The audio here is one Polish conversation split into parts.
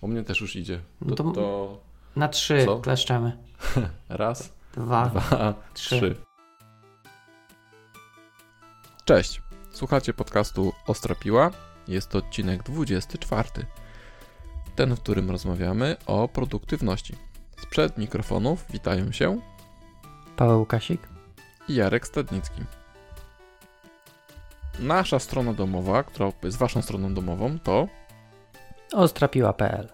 U mnie też już idzie. No To, to- to Na trzy Co? kleszczemy. raz, Dwa. dwa, trzy. trzy. Cześć. Słuchacie podcastu Ostra Piła. Jest to odcinek 24. Ten, w którym rozmawiamy o produktywności. Sprzed mikrofonów witają się Paweł Kasik. i Jarek Stadnicki. Nasza strona domowa, która jest waszą stroną domową, to Ostrapiła.pl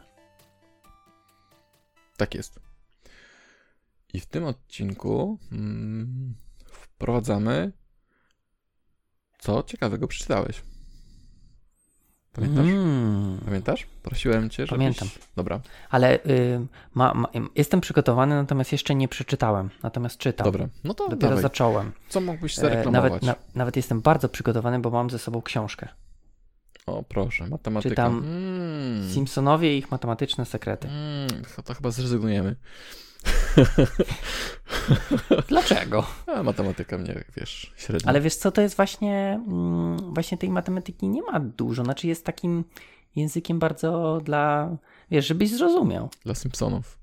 Tak jest. I w tym odcinku mm, wprowadzamy. Co ciekawego przeczytałeś? Pamiętasz? Mm. Pamiętasz? Prosiłem cię, żebyś... Pamiętam. Dobra, Ale y, ma, ma, jestem przygotowany, natomiast jeszcze nie przeczytałem. Natomiast czytam. dobra. No to Dopiero dawaj. zacząłem. Co mógłbyś E, zareklamować? nawet, na, nawet jestem bardzo przygotowany, bo mam ze sobą książkę. O, proszę, matematyka. Czytam Mm. Simpsonowie i ich matematyczne sekrety. Mm, to- to chyba zrezygnujemy. Dlaczego? A matematyka mnie, wiesz, średnio. Ale wiesz co, to jest właśnie, mm, właśnie tej matematyki nie ma dużo. Znaczy jest takim językiem bardzo dla, wiesz, żebyś zrozumiał. Dla Simpsonów.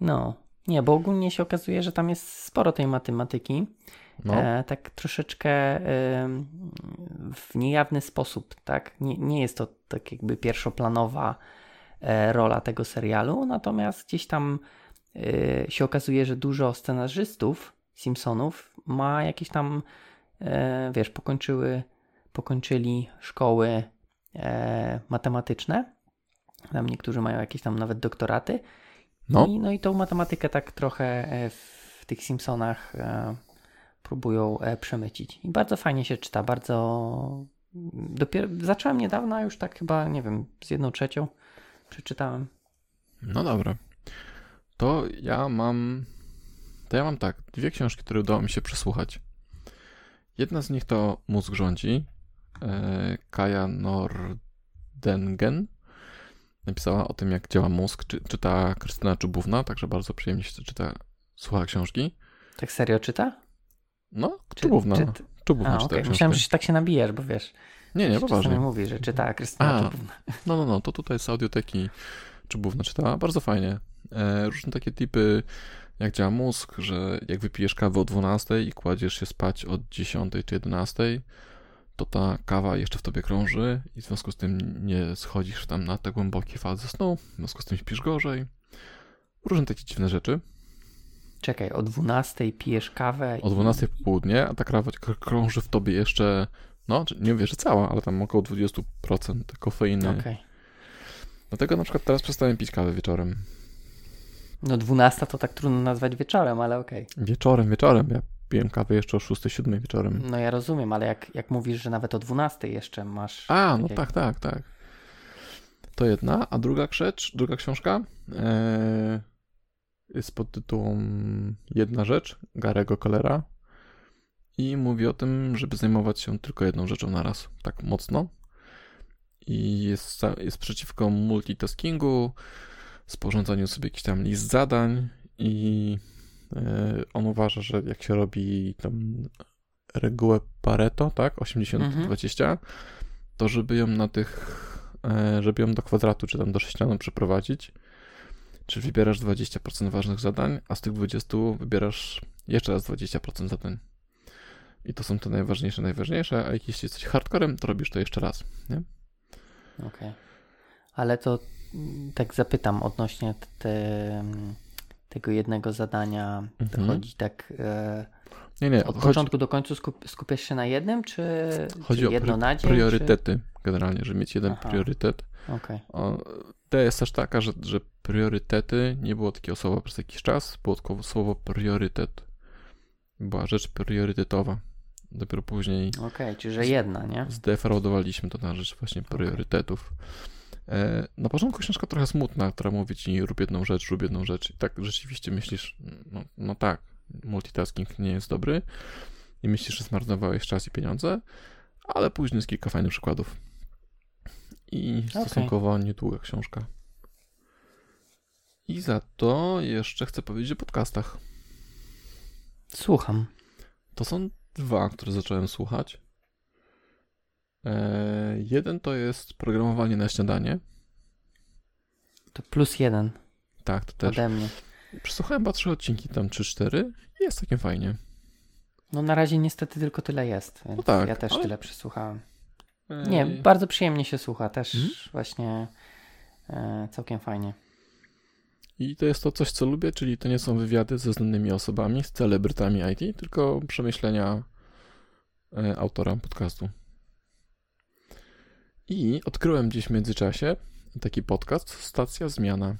No, nie, bo ogólnie się okazuje, że tam jest sporo tej matematyki. No, E, tak troszeczkę em, w niejawny sposób, tak? Nie, nie jest to tak jakby pierwszoplanowa e, rola tego serialu, natomiast gdzieś tam e, się okazuje, że dużo scenarzystów Simpsonów ma jakieś tam, e, wiesz, pokończyły, pokończyli szkoły e, matematyczne. Tam niektórzy mają jakieś tam nawet doktoraty. no. I, no i tą matematykę tak trochę e, w tych Simpsonach e, próbują e, przemycić. I bardzo fajnie się czyta, bardzo... Dopiero zacząłem niedawno, a już tak chyba, nie wiem, z jedną trzecią przeczytałem. No dobra. To ja mam. To ja mam tak. Dwie książki, które udało mi się przesłuchać. Jedna z nich to Mózg rządzi. E, Kaja Nordengen napisała o tym, jak działa mózg. Czy, czyta Krystyna Czubówna, także bardzo przyjemnie się czyta, słucha książki. Tak serio czyta? No, Czy- Czubówna. czy- Czubówna A, czyta okej. książkę. Myślałem, że się tak się nabijasz, bo wiesz. Nie, nie, poważnie. mówi, że czyta Krystyna A. Czubówna. No, no, no, to tutaj z audioteki Czubówna czytała. Bardzo fajnie. E, różne takie typy, jak działa mózg, że jak wypijesz kawę o 12 i kładziesz się spać od 10 czy 11, to ta kawa jeszcze w tobie krąży i w związku z tym nie schodzisz tam na te głębokie fazy snu, w związku z tym śpisz gorzej. Różne takie dziwne rzeczy. Czekaj, o 12 pijesz kawę O 12 w południe, a ta kawa k- krąży w tobie jeszcze, no, nie mówię, że cała, ale tam około 20% kofeiny. Okej. Dlatego na przykład teraz przestałem pić kawę wieczorem. No 12 to tak trudno nazwać wieczorem, ale okej. Wieczorem, wieczorem. Ja piłem kawę jeszcze o 6-7 wieczorem. No ja rozumiem, ale jak, jak mówisz, że nawet o 12 jeszcze masz... A, no tak, tak, tak. To jedna. A druga rzecz, druga książka e, jest pod tytułem Jedna rzecz Garego Collera i mówi o tym, żeby zajmować się tylko jedną rzeczą na raz, tak mocno. I jest, jest przeciwko multitaskingu, sporządzaniu sobie jakichś tam list zadań i e, on uważa, że jak się robi tam regułę Pareto, tak, 80-20, to żeby ją na tych, e, żeby ją do kwadratu czy tam do sześcianu przeprowadzić, czy wybierasz 20% ważnych zadań, a z tych 20 wybierasz jeszcze raz 20% zadań. I to są te najważniejsze, najważniejsze, a jak jeśli jesteś hardcorem, to robisz to jeszcze raz, nie? Okej. Ale to mm, tak zapytam odnośnie te, mm, tego jednego zadania. Mhm. chodzi tak e, Nie, nie, od chodzi, początku do końca skup, skupiasz się na jednym, czy, chodzi czy o jedno na dzień? priorytety generalnie, żeby mieć jeden Aha. priorytet. Czy... Okej. O, idea jest też taka, że, że priorytety nie było takiego słowa przez jakiś czas, było tylko słowo priorytet. Była rzecz priorytetowa. Dopiero później Okej, czyli że jedna, nie? zdefraudowaliśmy to na rzecz właśnie priorytetów. E, na początku książka trochę smutna, która mówi ci rób jedną rzecz, rób jedną rzecz. I tak rzeczywiście myślisz, no, no tak, multitasking nie jest dobry i myślisz, że zmarnowałeś czas i pieniądze, ale później jest kilka fajnych przykładów. I stosunkowo niedługa książka. I za to jeszcze chcę powiedzieć o podcastach. Słucham. To są dwa, które zacząłem słuchać. E, jeden to jest programowanie na śniadanie. To Plus jeden. Tak, to też. Ode mnie. Przesłuchałem chyba trzy odcinki, tam 3-4 i jest takim fajnie. No na razie niestety tylko tyle jest, więc No tak, ja też ale- tyle przesłuchałem. Nie, bardzo przyjemnie się słucha, też Mhm. właśnie e, całkiem fajnie. I to jest to coś, co lubię, czyli to nie są wywiady ze znanymi osobami, z celebrytami IT, tylko przemyślenia e, autora podcastu. I odkryłem gdzieś w międzyczasie taki podcast Stacja Zmiana.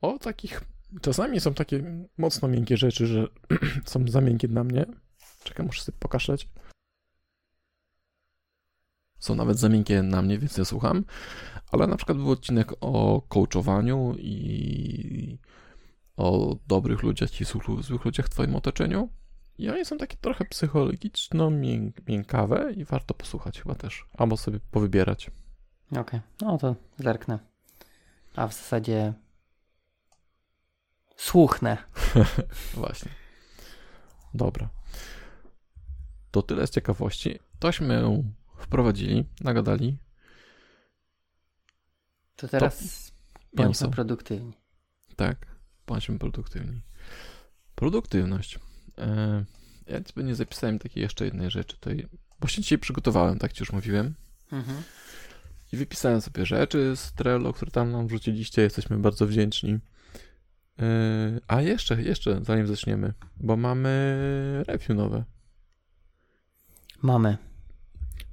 O takich, czasami są takie mocno miękkie rzeczy, że są za miękkie dla mnie. Czekaj, muszę sobie pokaszleć. Są nawet za miękkie na mnie, więc ja słucham. Ale na przykład był odcinek o coachowaniu i o dobrych ludziach i złych, ludziach w twoim otoczeniu. I oni są takie trochę psychologiczno mięk, miękawe i warto posłuchać chyba też. Albo sobie powybierać. Okej, no to zerknę. A w zasadzie słuchnę. Właśnie. Dobra. To tyle z ciekawości. Tośmy wprowadzili, nagadali. To teraz bądźmy mięso. produktywni. Tak, bądźmy produktywni. Produktywność. E, ja sobie nie zapisałem takiej jeszcze jednej rzeczy tutaj, bo się dzisiaj przygotowałem, tak ci już mówiłem. Mhm. I wypisałem sobie rzeczy z Trello, które tam nam wrzuciliście. Jesteśmy bardzo wdzięczni. E, a jeszcze, jeszcze, zanim zaczniemy, bo mamy review nowe. Mamy.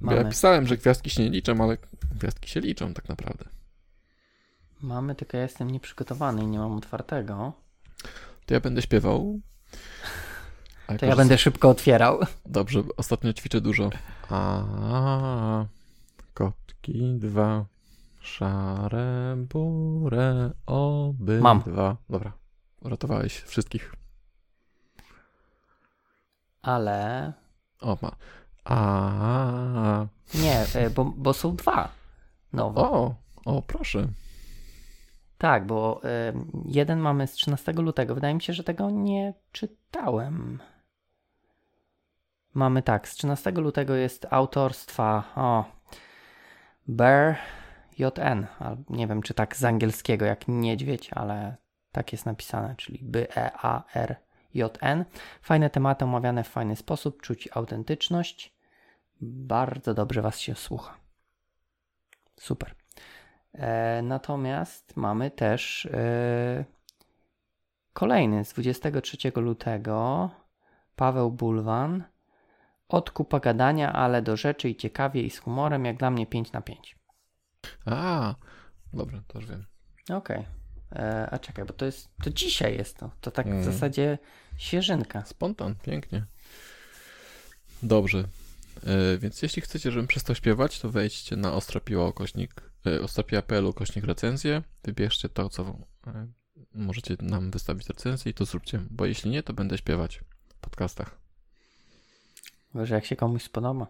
Bo ja Mamy. pisałem, że gwiazdki się nie liczą, ale gwiazdki się liczą tak naprawdę. Mamy, tylko ja jestem nieprzygotowany i nie mam otwartego. To ja będę śpiewał. To ja będę szybko otwierał. Dobrze, ostatnio ćwiczę dużo. A, kotki dwa, szare burę, oby Mam. dwa. Dobra, uratowałeś wszystkich. Ale O, ma. A, nie, e, bo, bo są dwa nowe. o, o, proszę. Tak, bo e, jeden mamy z 13 lutego. Wydaje mi się, że tego nie czytałem. Mamy tak, z 13 lutego jest autorstwa o Bear JN. Nie wiem, czy tak z angielskiego jak niedźwiedź, ale tak jest napisane, czyli B-E-A-R JN. Fajne tematy omawiane w fajny sposób, czuć autentyczność. Bardzo dobrze Was się słucha. Super. E, natomiast mamy też e, kolejny z 23 lutego. Paweł Bulwan. Od kupa gadania, ale do rzeczy i ciekawie i z humorem, jak dla mnie 5 na 5. A, dobra, to już wiem. Okej. E, A czekaj, bo to jest. To dzisiaj jest to. To tak w Mm. zasadzie świeżynka. Spontan, pięknie. Dobrze. E, więc jeśli chcecie, żebym przestał śpiewać, to wejdźcie na ostropiła kośnik, e, ostropiła.pl kośnik recenzję, wybierzcie to, co e, możecie nam wystawić recenzję i to zróbcie, bo jeśli nie, to będę śpiewać w podcastach. Może jak się komuś spodoba.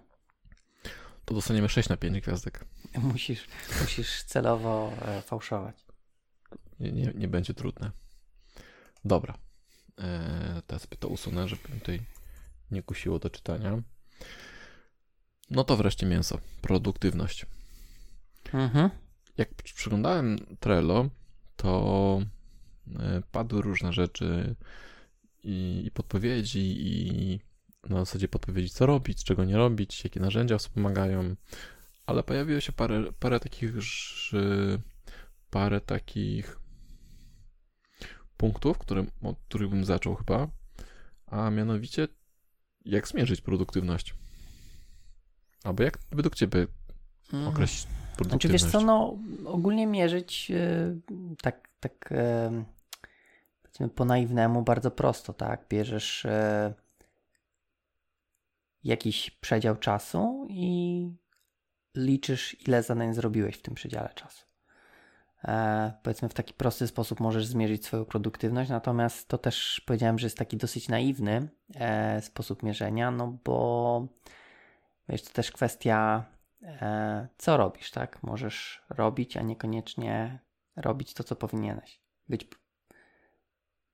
To dostaniemy 6 na 5 gwiazdek. Musisz, musisz celowo e, fałszować. Nie, nie, będzie trudne. Dobra. E, teraz to usunę, żeby tutaj nie kusiło do czytania. No to wreszcie mięso. Produktywność. Mhm. jak przyglądałem Trello, to e, padły różne rzeczy i, i podpowiedzi, i na zasadzie podpowiedzi, co robić, czego nie robić, jakie narzędzia wspomagają, ale pojawiło się parę, parę takich, parę takich punktów, które, od których bym zaczął chyba, a mianowicie jak zmierzyć produktywność. Albo jak według Ciebie Mhm. określić Znaczy produktywność? wiesz co, no ogólnie mierzyć e, tak, tak e, powiedzmy po naiwnemu bardzo prosto, tak? Bierzesz e, jakiś przedział czasu i liczysz ile zadań zrobiłeś w tym przedziale czasu. E, powiedzmy w taki prosty sposób możesz zmierzyć swoją produktywność, natomiast to też powiedziałem, że jest taki dosyć naiwny e, sposób mierzenia, no bo wiesz, to też kwestia e, co robisz, tak? Możesz robić, a niekoniecznie robić to, co powinieneś. Być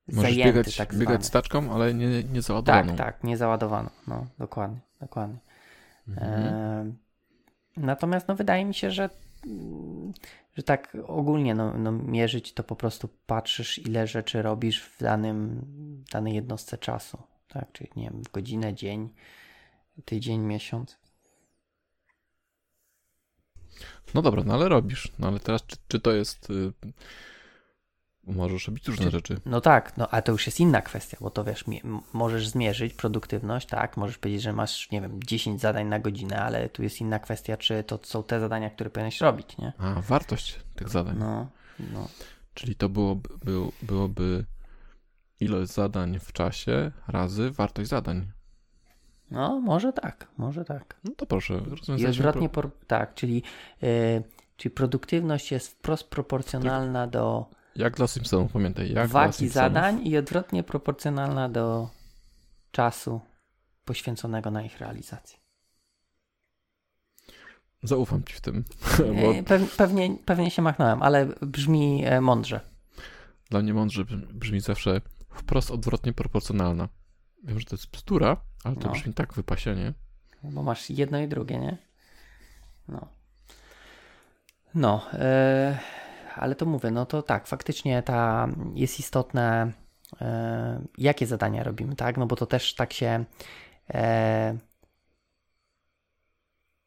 Możesz zajęty, biegać, tak biegać staczką, ale nie, nie załadowaną. Tak, tak, nie załadowaną. No, dokładnie, dokładnie. Mhm. E, natomiast no, wydaje mi się, że że tak ogólnie no, no, mierzyć to po prostu patrzysz, ile rzeczy robisz w danym, danej jednostce czasu. Tak, czyli nie wiem, godzinę, dzień, tydzień, miesiąc. No dobra, no ale robisz. No ale teraz, czy, czy to jest. Możesz robić różne Czy- rzeczy. No tak, no a to już jest inna kwestia, bo to wiesz, możesz zmierzyć produktywność, tak, możesz powiedzieć, że masz, nie wiem, 10 zadań na godzinę, ale tu jest inna kwestia, czy to są te zadania, które powinieneś robić, nie? A, wartość tych zadań. No, no. Czyli to byłoby, był, byłoby ilość zadań w czasie razy wartość zadań. No, może tak, może tak. No to proszę, I rozwiązaliśmy odwrotnie, pro... tak, czyli, yy, czyli produktywność jest wprost proporcjonalna do Jak dla Simpsonów, pamiętaj. Jak wagi zadań i odwrotnie proporcjonalna do czasu poświęconego na ich realizację. Zaufam ci w tym, bo pew- pewnie, pewnie się machnąłem, ale brzmi e, mądrze. dla mnie mądrze brzmi zawsze wprost odwrotnie proporcjonalna. Wiem, że to jest bzdura, ale to No. brzmi tak wypasienie. Bo masz jedno i drugie, nie? No. No, e, ale to mówię, no to tak, faktycznie ta jest istotne, e, jakie zadania robimy, tak? No bo to też tak się e,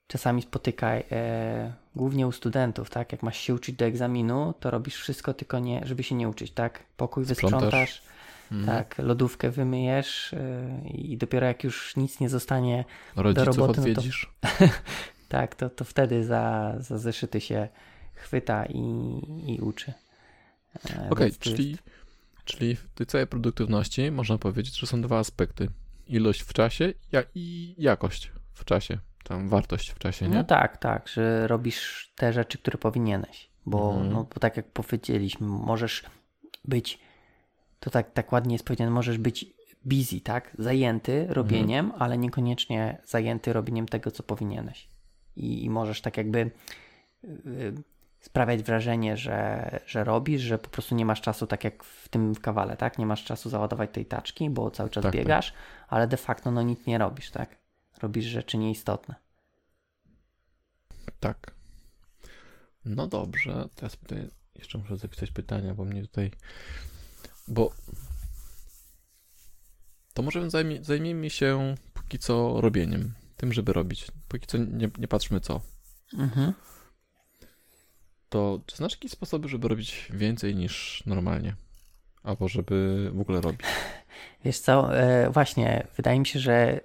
czasami spotyka, e, głównie u studentów, tak? Jak masz się uczyć do egzaminu, to robisz wszystko, tylko nie, żeby się nie uczyć, tak? Pokój Sprzątasz. wysprzątasz, Mhm. tak, lodówkę wymyjesz e, i dopiero jak już nic nie zostanie Rodziców roboty, no to- odwiedzisz. tak, to, to wtedy za, za zeszyty się chwyta i, i uczy. E, Okej, to czyli, jest- czyli w tej całej produktywności można powiedzieć, że są dwa aspekty. Ilość w czasie i jakość w czasie. Tam wartość w czasie, nie? No tak, tak, że robisz te rzeczy, które powinieneś. Bo, Mhm. no, bo tak jak powiedzieliśmy, możesz być, to tak, tak ładnie jest powiedziane, możesz być busy, tak? Zajęty robieniem, Mhm. ale niekoniecznie zajęty robieniem tego, co powinieneś. I, i możesz tak jakby y, sprawiać wrażenie, że, że robisz, że po prostu nie masz czasu, tak jak w tym kawale, tak? Nie masz czasu załadować tej taczki, bo cały czas Tak, tak. biegasz, ale de facto no nic nie robisz, tak? Robisz rzeczy nieistotne. Tak. No dobrze, teraz tutaj jeszcze muszę zapisać pytania, bo mnie tutaj. Bo. To może zajmie, zajmijmy się póki co robieniem. Tym, żeby robić. Póki co nie, nie patrzmy co. Mhm. To czy znasz jakieś sposoby, żeby robić więcej niż normalnie? Albo żeby w ogóle robić? Wiesz co, e, właśnie, wydaje mi się, że,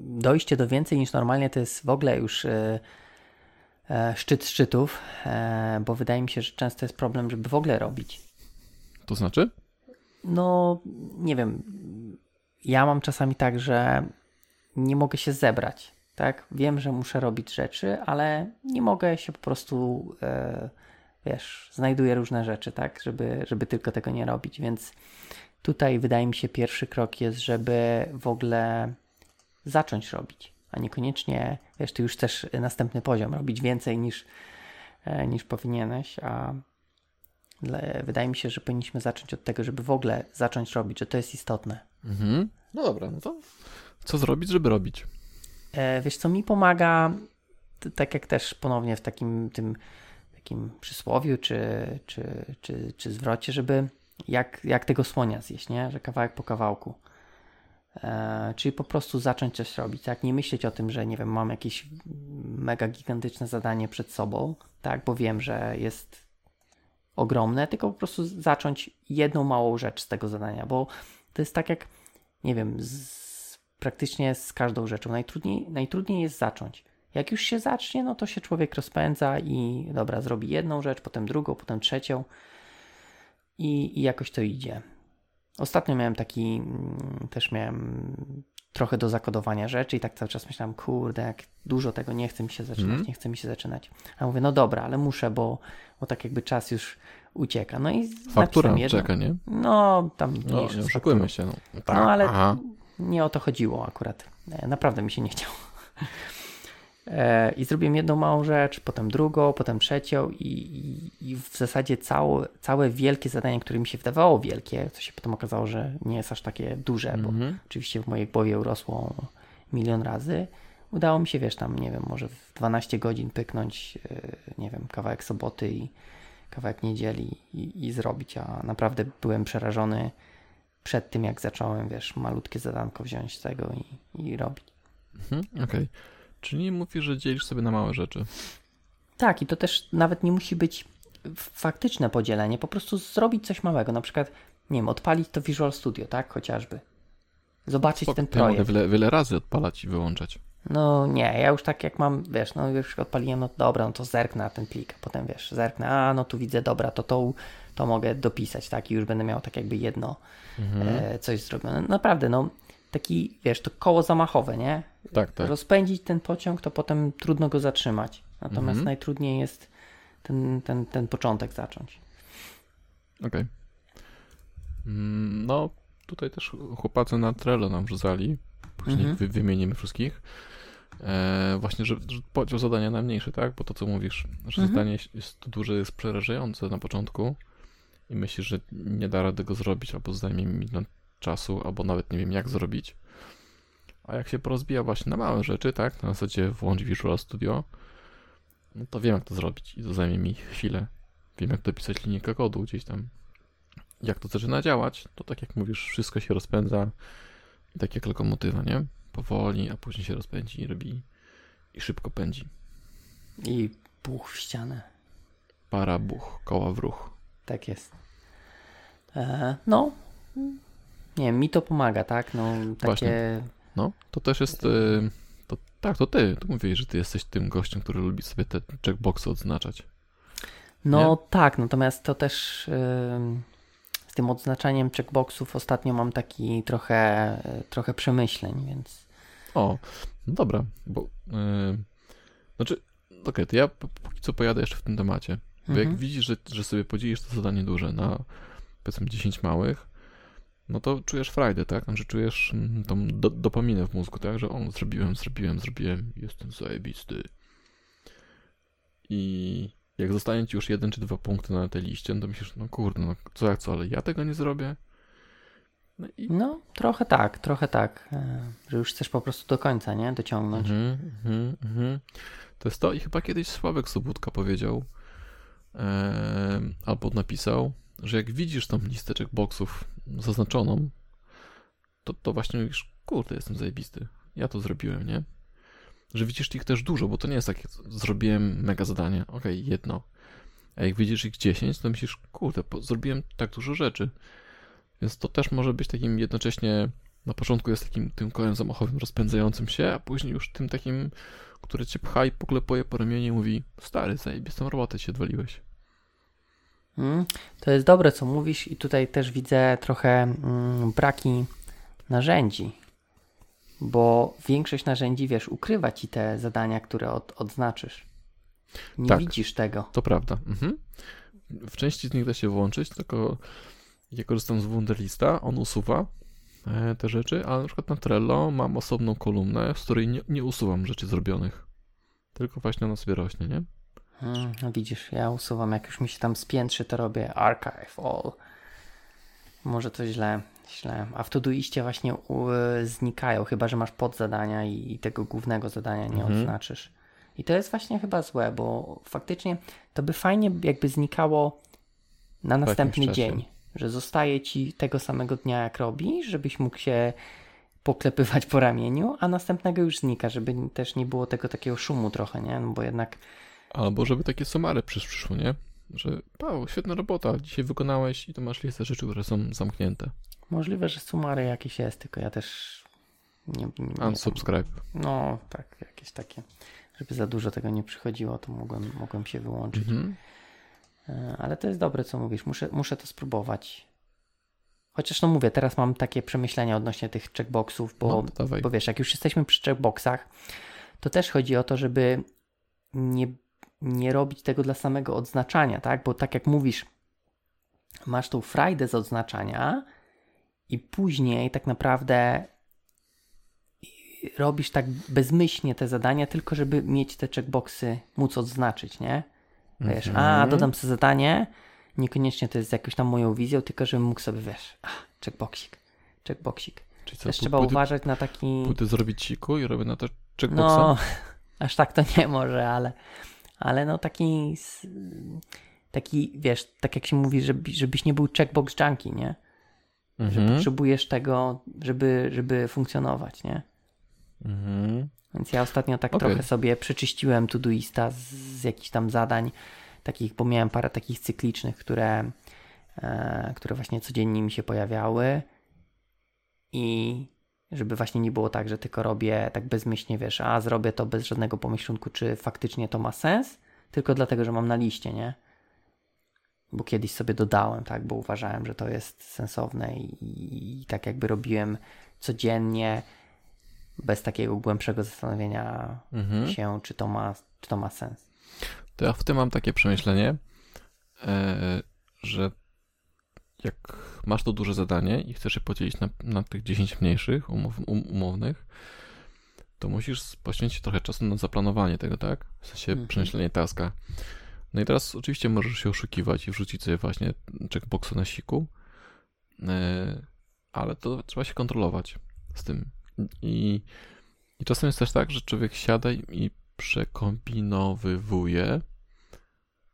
dojście do więcej niż normalnie to jest w ogóle już e, e, szczyt szczytów, bo wydaje mi się, że często jest problem, żeby w ogóle robić. To znaczy? No, nie wiem, ja mam czasami tak, że nie mogę się zebrać, tak? Wiem, że muszę robić rzeczy, ale nie mogę się po prostu, e, wiesz, znajduję różne rzeczy, tak? Żeby, żeby tylko tego nie robić, więc tutaj wydaje mi się pierwszy krok jest, żeby w ogóle zacząć robić, a niekoniecznie, wiesz, ty już też następny poziom, robić więcej niż, e, niż powinieneś, a dla- wydaje mi się, że powinniśmy zacząć od tego, żeby w ogóle zacząć robić, że to jest istotne. Mhm. No dobra, no to co zrobić, żeby robić? E, wiesz, co mi pomaga, tak jak też ponownie w takim tym takim przysłowiu czy, czy, czy, czy zwrocie, żeby jak, jak tego słonia zjeść, nie? Że kawałek po kawałku. E, czyli po prostu zacząć coś robić, tak? Nie myśleć o tym, że nie wiem, mam jakieś mega gigantyczne zadanie przed sobą, tak? Bo wiem, że jest ogromne, tylko po prostu zacząć jedną małą rzecz z tego zadania, bo to jest tak jak, nie wiem, z, praktycznie z każdą rzeczą. Najtrudniej, najtrudniej jest zacząć. Jak już się zacznie, no to się człowiek rozpędza i dobra, zrobi jedną rzecz, potem drugą, potem trzecią i, i jakoś to idzie. Ostatnio miałem taki, mm, też miałem trochę do zakodowania rzeczy i tak cały czas myślałem, kurde, jak dużo tego nie chce mi się zaczynać, Mhm. nie chce mi się zaczynać. A mówię, no dobra, ale muszę, bo, bo tak jakby czas już ucieka. No i Faktura jedno- czeka, nie? No, tam No, nie oszukujmy się. No, tak, No ale aha. Nie o to chodziło akurat. E, Naprawdę mi się nie chciało. E, I zrobiłem jedną małą rzecz, potem drugą, potem trzecią i, i, i w zasadzie całe, całe wielkie zadanie, które mi się wydawało wielkie, co się potem okazało, że nie jest aż takie duże, bo Mhm. oczywiście w mojej głowie urosło milion razy, udało mi się, wiesz, tam, nie wiem, może w 12 godzin pyknąć, yy, nie wiem, kawałek soboty i kawałek niedzieli i, i zrobić, a naprawdę byłem przerażony przed tym, jak zacząłem, wiesz, malutkie zadanko wziąć z tego i, i robić. Mhm, Okej. Okay. Czyli mówisz, że dzielisz sobie na małe rzeczy. Tak, i to też nawet nie musi być faktyczne podzielenie, po prostu zrobić coś małego, na przykład, nie wiem, odpalić to Visual Studio, tak, chociażby. Zobaczyć Spoko, ten projekt. Ja mogę wiele, wiele razy odpalać i wyłączać. No nie, ja już tak jak mam, wiesz, no już odpaliłem, no dobra, no to zerknę na ten plik, potem wiesz, zerknę, a no tu widzę, dobra, to to, to mogę dopisać, tak, i już będę miał tak jakby jedno mhm. e, coś zrobione. Naprawdę, no taki, wiesz, to koło zamachowe, nie? Tak, tak. Rozpędzić ten pociąg, to potem trudno go zatrzymać. Natomiast mhm. najtrudniej jest ten, ten, ten początek zacząć. Okej. Okay. Mm, no, tutaj też chłopacy na Trello nam wrzucali. Później mhm. wymienimy wszystkich. E, właśnie, że, że podział zadania na mniejsze, tak? Bo to, co mówisz, że mhm. zadanie jest duże, jest przerażające na początku i myślisz, że nie da rady go zrobić, albo zajmie mi czasu, albo nawet nie wiem, jak zrobić. A jak się porozbija właśnie na małe rzeczy, tak? Na zasadzie włącz Visual Studio, no to wiem, jak to zrobić i to zajmie mi chwilę. Wiem, jak dopisać linijkę kodu gdzieś tam. Jak to zaczyna działać, to tak jak mówisz, wszystko się rozpędza i tak jak lokomotywa, nie? Powoli, a później się rozpędzi i robi i szybko pędzi. I buch w ścianę. Para buch, koła w ruch. Tak jest. E, no, nie wiem, mi to pomaga, tak? No, takie... Właśnie. No, to też jest... Y, to, tak, to ty. Tu mówisz, że ty jesteś tym gościem, który lubi sobie te checkboxy odznaczać. No nie? tak, natomiast to też z tym odznaczaniem checkboxów ostatnio mam taki trochę, trochę przemyśleń, więc... O, no dobra, bo... Yy, znaczy, okej, okay, to ja póki co pojadę jeszcze w tym temacie. Bo mhm. jak widzisz, że, że sobie podzielisz to zadanie duże na powiedzmy 10 małych, no to czujesz frajdę, tak? Że czujesz mm, tą do, dopaminę w mózgu, tak? Że on zrobiłem, zrobiłem, zrobiłem, jestem zajebisty. I jak zostanie ci już jeden czy dwa punkty na tej liście, no to myślisz, no kurde, no co jak co, ale ja tego nie zrobię. No, i... no trochę tak, trochę tak, e, że już chcesz po prostu do końca, nie? Dociągnąć. Mm -hmm, mm -hmm. To jest to i chyba kiedyś Sławek Sobudka powiedział, albo napisał, że jak widzisz tą listę checkboxów zaznaczoną, to, to właśnie mówisz, kurde, jestem zajebisty. Ja to zrobiłem, nie? Że widzisz ich też dużo, bo to nie jest tak, zrobiłem mega zadanie, okej, okay, jedno. A jak widzisz ich 10, to myślisz, kurde, zrobiłem tak dużo rzeczy. Więc to też może być takim jednocześnie, na początku jest takim tym kołem zamachowym rozpędzającym się, a później już tym takim, który cię pcha i poklepuje po ramieniu i mówi, stary, zajebistą robotę się odwaliłeś. Mm, to jest dobre, co mówisz, i tutaj też widzę trochę mm, braki narzędzi, bo większość narzędzi, wiesz, ukrywa ci te zadania, które od, odznaczysz. Nie tak, widzisz tego. To prawda. Mhm. W części z nich da się włączyć, tylko ja korzystam z Wunderlista, on usuwa e, te rzeczy, ale na przykład na Trello mam osobną kolumnę, z której nie, nie usuwam rzeczy zrobionych. Tylko właśnie ona sobie rośnie, nie? Hmm, no widzisz, ja usuwam, jak już mi się tam spiętrzy, to robię archive all. Może to źle, źle. A w Todoiście właśnie u, znikają, chyba że masz podzadania i, i tego głównego zadania nie mhm. odznaczysz. I to jest właśnie chyba złe, bo faktycznie to by fajnie jakby znikało na następny dzień, że zostaje ci tego samego dnia jak robisz, żebyś mógł się poklepywać po ramieniu, a następnego już znika, żeby też nie było tego takiego szumu trochę, nie? No bo jednak Albo żeby takie somary przyszło, nie? Że, Paweł, świetna robota, dzisiaj wykonałeś i to masz listę rzeczy, które są zamknięte. Możliwe, że sumary jakieś jest, tylko ja też nie... nie Unsubscribe. No, tak, jakieś takie. Żeby za dużo tego nie przychodziło, to mogłem, mogłem się wyłączyć. Mhm. E, ale to jest dobre, co mówisz. Muszę, muszę to spróbować. Chociaż no mówię, teraz mam takie przemyślenia odnośnie tych checkboxów, bo, no, bo wiesz, jak już jesteśmy przy checkboxach, to też chodzi o to, żeby nie nie robić tego dla samego odznaczania, tak? Bo tak jak mówisz, masz tą frajdę z odznaczania i później tak naprawdę robisz tak bezmyślnie te zadania, tylko żeby mieć te checkboxy móc odznaczyć, nie? Wiesz, mm -hmm. a mhm. dodam sobie zadanie, niekoniecznie to jest jakąś tam moją wizją, tylko żebym mógł sobie, wiesz, a, checkboxik, checkboxik. Czyli co, Też trzeba uważać na taki... Pójdę zrobić siku i robię na to checkboxa? No, aż tak to nie może, ale, ale no taki, taki, wiesz, tak jak się mówi, żeby, żebyś nie był checkbox junkie, nie? Że Mhm. potrzebujesz tego, żeby, żeby funkcjonować, nie? Mhm. Więc ja ostatnio tak Okej. trochę sobie przeczyściłem Todoista z, z jakichś tam zadań, takich, bo miałem parę takich cyklicznych, które, e, które właśnie codziennie mi się pojawiały i żeby właśnie nie było tak, że tylko robię tak bezmyślnie, wiesz, a zrobię to bez żadnego pomyślunku, czy faktycznie to ma sens, tylko dlatego, że mam na liście, nie? Bo kiedyś sobie dodałem, tak, bo uważałem, że to jest sensowne i, i tak jakby robiłem codziennie, bez takiego głębszego zastanowienia Mhm. się, czy to ma, czy to ma sens. To ja w tym mam takie przemyślenie, e, że jak masz to duże zadanie i chcesz je podzielić na, na tych 10 mniejszych, umów, um, umownych, to musisz poświęcić trochę czasu na zaplanowanie tego, tak? W sensie Mhm. przemyślenie taska. No i teraz oczywiście możesz się oszukiwać i wrzucić sobie właśnie checkboxy na siku, e, ale to trzeba się kontrolować z tym. I, I czasem jest też tak, że człowiek siada i przekombinowywuje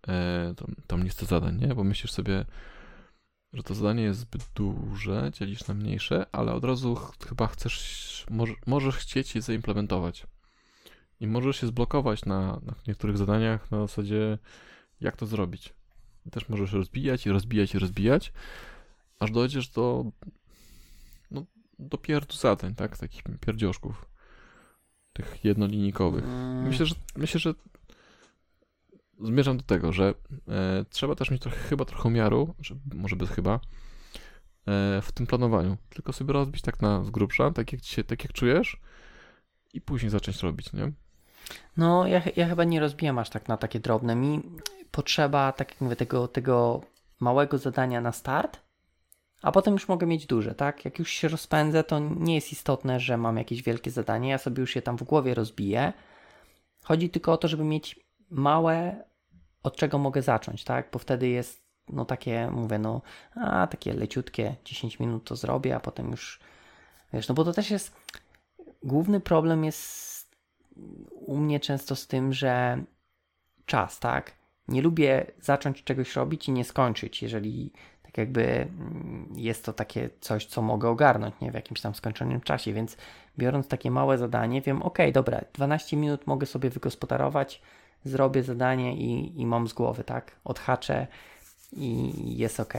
e, tą, tą listę zadań, nie? Bo myślisz sobie, że to zadanie jest zbyt duże, dzielisz na mniejsze, ale od razu ch- chyba chcesz, może, możesz chcieć je zaimplementować. I możesz się zblokować na, na niektórych zadaniach na zasadzie, jak to zrobić. I też możesz rozbijać i rozbijać i rozbijać, aż dojdziesz do, no, do pierdu zadań, tak? Takich pierdzioszków. Tych jednolinijkowych. Mm, Myślę, że myślę, że zmierzam do tego, że e, trzeba też mieć trochę, chyba trochę umiaru, że, może bez chyba, e, w tym planowaniu. Tylko sobie rozbić tak na z grubsza, tak jak, się, tak jak czujesz i później zacząć robić, nie? No, ja, ja chyba nie rozbijam aż tak na takie drobne. Mi potrzeba, tak jak mówię, tego, tego małego zadania na start, a potem już mogę mieć duże, tak? Jak już się rozpędzę, to nie jest istotne, że mam jakieś wielkie zadanie, ja sobie już je tam w głowie rozbiję. Chodzi tylko o to, żeby mieć małe, od czego mogę zacząć, tak? Bo wtedy jest, no takie, mówię, no, a takie leciutkie, 10 minut to zrobię, a potem już, wiesz, no bo to też jest, główny problem jest u mnie często z tym, że czas, tak? Nie lubię zacząć czegoś robić i nie skończyć, jeżeli tak jakby mm, jest to takie coś, co mogę ogarnąć, nie w jakimś tam skończonym czasie, więc biorąc takie małe zadanie, wiem, ok, dobra, 12 minut mogę sobie wygospodarować, zrobię zadanie i, i mam z głowy, tak? Odhaczę i jest ok.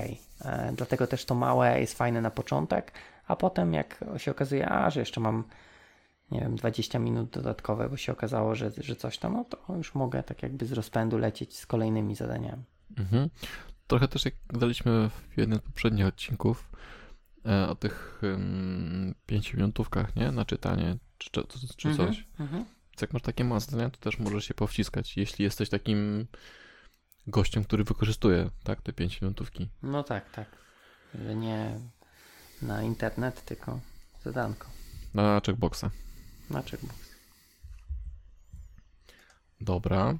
E, dlatego też to małe jest fajne na początek, a potem jak się okazuje, a, że jeszcze mam nie wiem, 20 minut dodatkowe, bo się okazało, że, że coś tam, no to już mogę tak jakby z rozpędu lecieć z kolejnymi zadaniami. Mhm. Trochę też jak daliśmy w jednym z poprzednich odcinków e, o tych um, pięciominutówkach, nie? Na czytanie czy, czy, czy Mhm, coś. mhm. Jak masz takie małe zadania, to też możesz się powciskać, jeśli jesteś takim gościem, który wykorzystuje, tak, te pięciominutówki. No tak, tak. Nie na internet, tylko zadanko. Na checkboxa. Na checkbox. Dobra.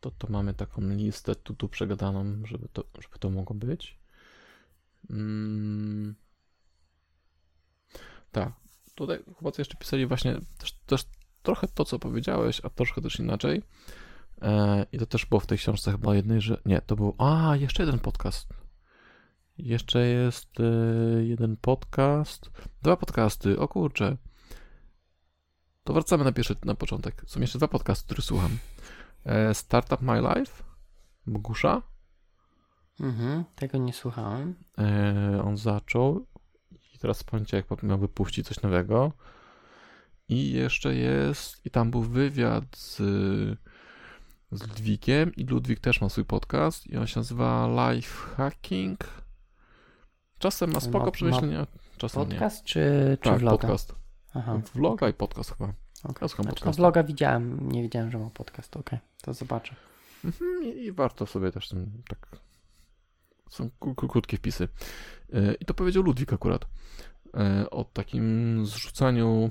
To to mamy taką listę tu, tu przegadaną, żeby to, żeby to mogło być. Mm. Tak. Tutaj chyba co jeszcze pisali właśnie też, też trochę to, co powiedziałeś, a troszkę też inaczej. E, I to też było w tej książce chyba jednej, że nie, to był, a, jeszcze jeden podcast. Jeszcze jest e, jeden podcast. Dwa podcasty, o kurczę. To wracamy na pierwszy, na początek. Są jeszcze dwa podcasty, które słucham. E, Startup My Life, Bogusza. Mhm, tego nie słuchałem. On zaczął teraz pamiętam, jak miał wypuścić coś nowego. I jeszcze jest, i tam był wywiad z, z Ludwikiem i Ludwik też ma swój podcast i on się nazywa Life Hacking. Czasem ma Ma- spoko ma przemyślenia, czasem nie. Podcast czy, czy Tak, vloga? podcast. Aha, Vloga i podcast chyba. Ja słucham Znaczy, no, vloga widziałem, nie wiedziałem, że ma podcast, okej, to zobaczę. Mhm, I, I warto sobie też tym tak. Są kró- kró- krótkie wpisy. E, I to powiedział Ludwik akurat. e, O takim zrzucaniu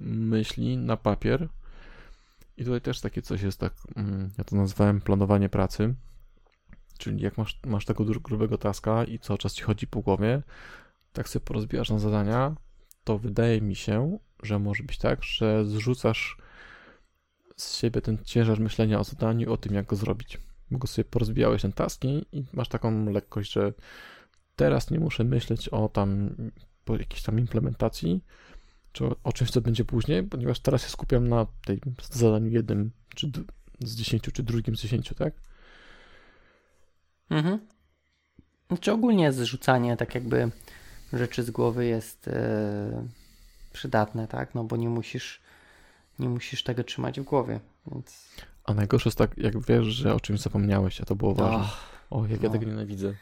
myśli na papier. I tutaj też takie coś jest tak, mm, ja to nazwałem planowanie pracy. Czyli jak masz, masz tego grubego taska i cały czas ci chodzi po głowie, tak sobie porozbijasz na zadania, to wydaje mi się, że może być tak, że zrzucasz z siebie ten ciężar myślenia o zadaniu, o tym, jak go zrobić. Bo sobie porozbijałeś ten taski i masz taką lekkość, że teraz nie muszę myśleć o tam po jakiejś tam implementacji, czy o, o czymś, co będzie później, ponieważ teraz się skupiam na tej zadaniu jednym, czy z dziesięciu, czy drugim z dziesięciu, tak? Mhm. Znaczy ogólnie zrzucanie tak jakby rzeczy z głowy jest yy, przydatne, tak? No bo nie musisz nie musisz tego trzymać w głowie, więc... A najgorsze jest tak, jak wiesz, że o czymś zapomniałeś, a to było ważne. Oh, o, jak no. ja tego nienawidzę.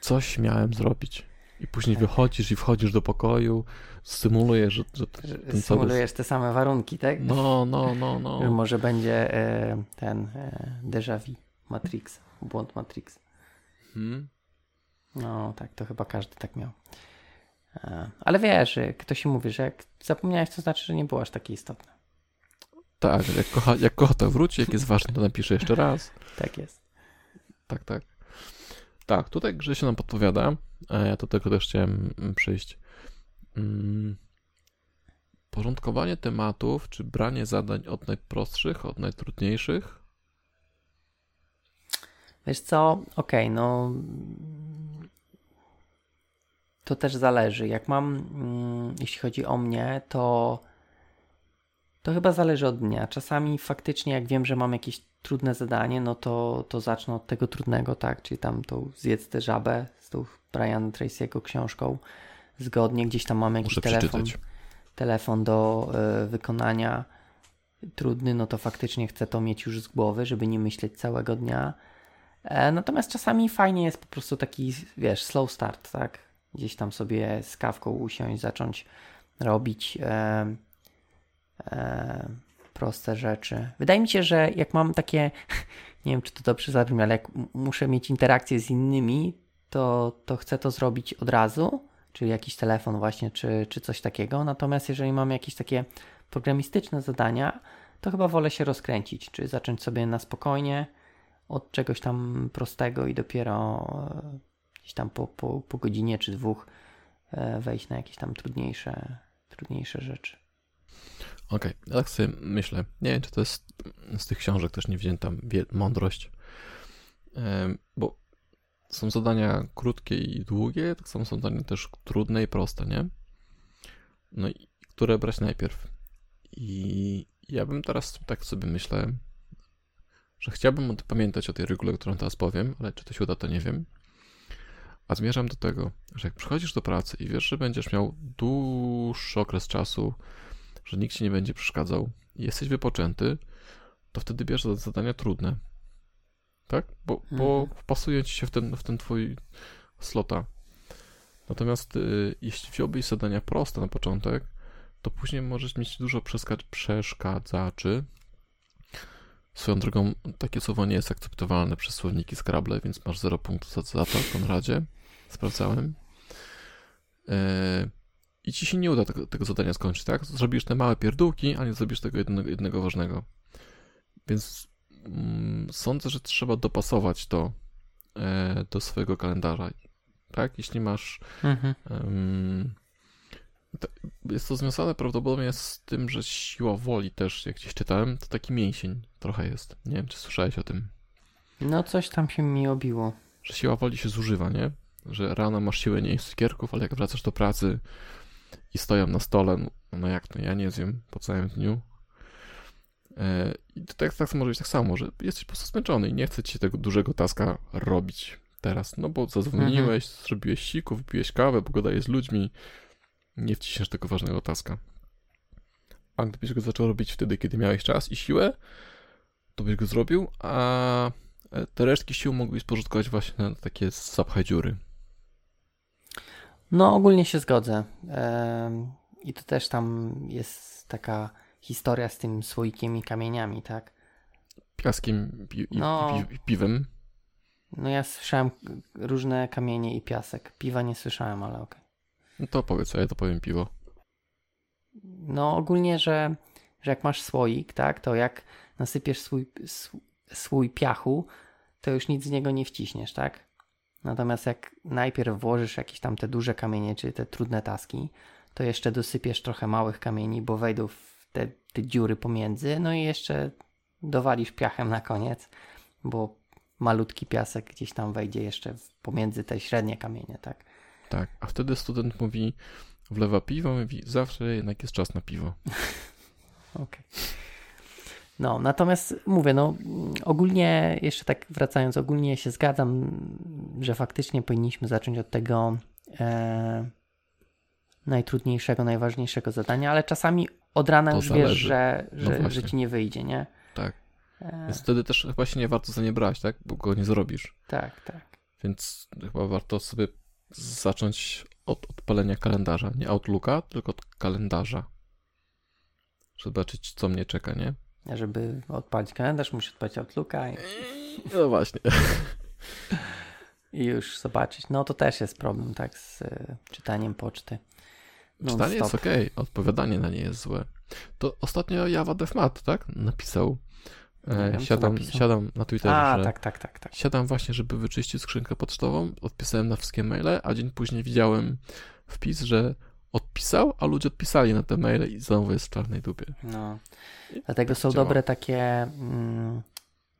Coś miałem zrobić. I później tak. wychodzisz i wchodzisz do pokoju, symulujesz, że, że ten Symulujesz te same warunki, tak? No, no, no, no. Że może będzie e, ten e, déjà vu Matrix, błąd Matrix. Hmm? No, tak, to chyba każdy tak miał. E, ale wiesz, ktoś mówi, że jak zapomniałeś, to znaczy, że nie było aż takie istotne. Tak, jak kocha, jak kocha to wróci, jak jest ważne, to napiszę jeszcze raz. tak jest. Tak, tak. Tak, tutaj Grzesiu nam podpowiada, a ja do tego też chciałem przyjść. Hmm. Porządkowanie tematów, czy branie zadań od najprostszych, od najtrudniejszych? Wiesz co, okej, okay, no to też zależy. Jak mam, mm, jeśli chodzi o mnie, to to chyba zależy od dnia. Czasami faktycznie, jak wiem, że mam jakieś trudne zadanie, no to, to zacznę od tego trudnego, tak? Czyli tam tą zjedz tę żabę z tą Brian Tracy'ego książką. Zgodnie gdzieś tam mamy jakiś telefon, telefon do y, wykonania trudny, no to faktycznie chcę to mieć już z głowy, żeby nie myśleć całego dnia. E, natomiast czasami fajnie jest po prostu taki, wiesz, slow start, tak? Gdzieś tam sobie z kawką usiąść, zacząć robić e, e, proste rzeczy. Wydaje mi się, że jak mam takie, nie wiem czy to dobrze zabrzmi, ale jak muszę mieć interakcję z innymi, to, to chcę to zrobić od razu, czyli jakiś telefon właśnie, czy, czy coś takiego. Natomiast jeżeli mam jakieś takie programistyczne zadania, to chyba wolę się rozkręcić, czy zacząć sobie na spokojnie od czegoś tam prostego i dopiero e, gdzieś tam po, po, po godzinie czy dwóch e, wejść na jakieś tam trudniejsze, trudniejsze rzeczy. Okej, okay. tak sobie myślę. Nie wiem, czy to jest z tych książek też nie wzięta mądrość, bo są zadania krótkie i długie, tak samo są zadania też trudne i proste, nie? No i które brać najpierw? I ja bym teraz tak sobie myślę, że chciałbym pamiętać o tej regule, którą teraz powiem, ale czy to się uda, to nie wiem. A zmierzam do tego, że jak przychodzisz do pracy i wiesz, że będziesz miał dłuższy okres czasu, że nikt ci nie będzie przeszkadzał i jesteś wypoczęty, to wtedy bierzesz zadania trudne. Tak? Bo, mhm. bo wpasuje ci się w ten, w ten twój slota. Natomiast y, jeśli wziąłbyś zadania proste na początek, to później możesz mieć dużo przeszkadzaczy. Swoją drogą, takie słowo nie jest akceptowalne przez słowniki Scrabble, więc masz 0 punktów za, za to, Konradzie. Sprawdzałem. E, I ci się nie uda tego, tego, zadania skończyć, tak? Zrobisz te małe pierdółki, a nie zrobisz tego jednego, jednego ważnego. Więc mm, sądzę, że trzeba dopasować to e, do swojego kalendarza. Tak? Jeśli masz. Mhm. Um, jest to związane prawdopodobnie z tym, że siła woli też, jak gdzieś czytałem, to taki mięsień trochę jest. Nie wiem, czy słyszałeś o tym. No, coś tam się mi obiło. Że siła woli się zużywa, nie? Że rano masz siłę nie jeść cukierków, ale jak wracasz do pracy i stoją na stole, no, no jak to, ja nie zjem po całym dniu. E, I to tak, tak może być tak samo, że jesteś po prostu zmęczony i nie chce ci tego dużego taska robić teraz, no bo zadzwoniłeś, mhm. zrobiłeś siku, wypiłeś kawę, pogadałeś z ludźmi, nie wciśniesz tego ważnego taska. A gdybyś go zaczął robić wtedy, kiedy miałeś czas i siłę, to byś go zrobił, a te resztki sił mógłbyś spożytkować właśnie na takie zapchaj dziury. No, ogólnie się zgodzę. I to też tam jest taka historia z tym słoikiem i kamieniami, tak? Piaskiem pi i, no, pi piwem. No ja słyszałem różne kamienie i piasek. Piwa nie słyszałem, ale okej. Okay. No to powiedz, a ja to powiem piwo. No ogólnie, że, że jak masz słoik, tak, to jak nasypiesz swój, swój piachu, to już nic z niego nie wciśniesz, tak? Natomiast jak najpierw włożysz jakieś tam te duże kamienie, czy te trudne taski, to jeszcze dosypiesz trochę małych kamieni, bo wejdą w te, te dziury pomiędzy, no i jeszcze dowalisz piachem na koniec, bo malutki piasek gdzieś tam wejdzie jeszcze pomiędzy te średnie kamienie, tak? Tak, a wtedy student mówi, wlewa piwo, mówi, zawsze jednak jest czas na piwo. Okej. Okay. No, natomiast mówię, no ogólnie, jeszcze tak wracając, ogólnie się zgadzam, że faktycznie powinniśmy zacząć od tego e, najtrudniejszego, najważniejszego zadania, ale czasami od rana to już zależy. wiesz, że, że, no że ci nie wyjdzie, nie? Tak. E... Więc wtedy też chyba się nie warto za nie brać, tak? Bo go nie zrobisz. Tak, tak. Więc chyba warto sobie zacząć od odpalenia kalendarza. Nie Outlooka, tylko od kalendarza. Żeby zobaczyć, co mnie czeka, nie? Żeby odpalić kalendarz, musi odpalić Outlooka. I... No właśnie. I już zobaczyć. No to też jest problem, tak, z y, czytaniem poczty. Czytanie jest ok, odpowiadanie na nie jest złe. To ostatnio Java DevMat, tak? Napisał. E, wiem, siadam, siadam na Twitterze. A, tak, tak, tak, tak. Siadam właśnie, żeby wyczyścić skrzynkę pocztową. Odpisałem na wszystkie maile, a dzień później widziałem wpis, że a ludzie odpisali na te maile i znowu jest w czarnej dupie. No. Dlatego tak są działa. dobre takie mm,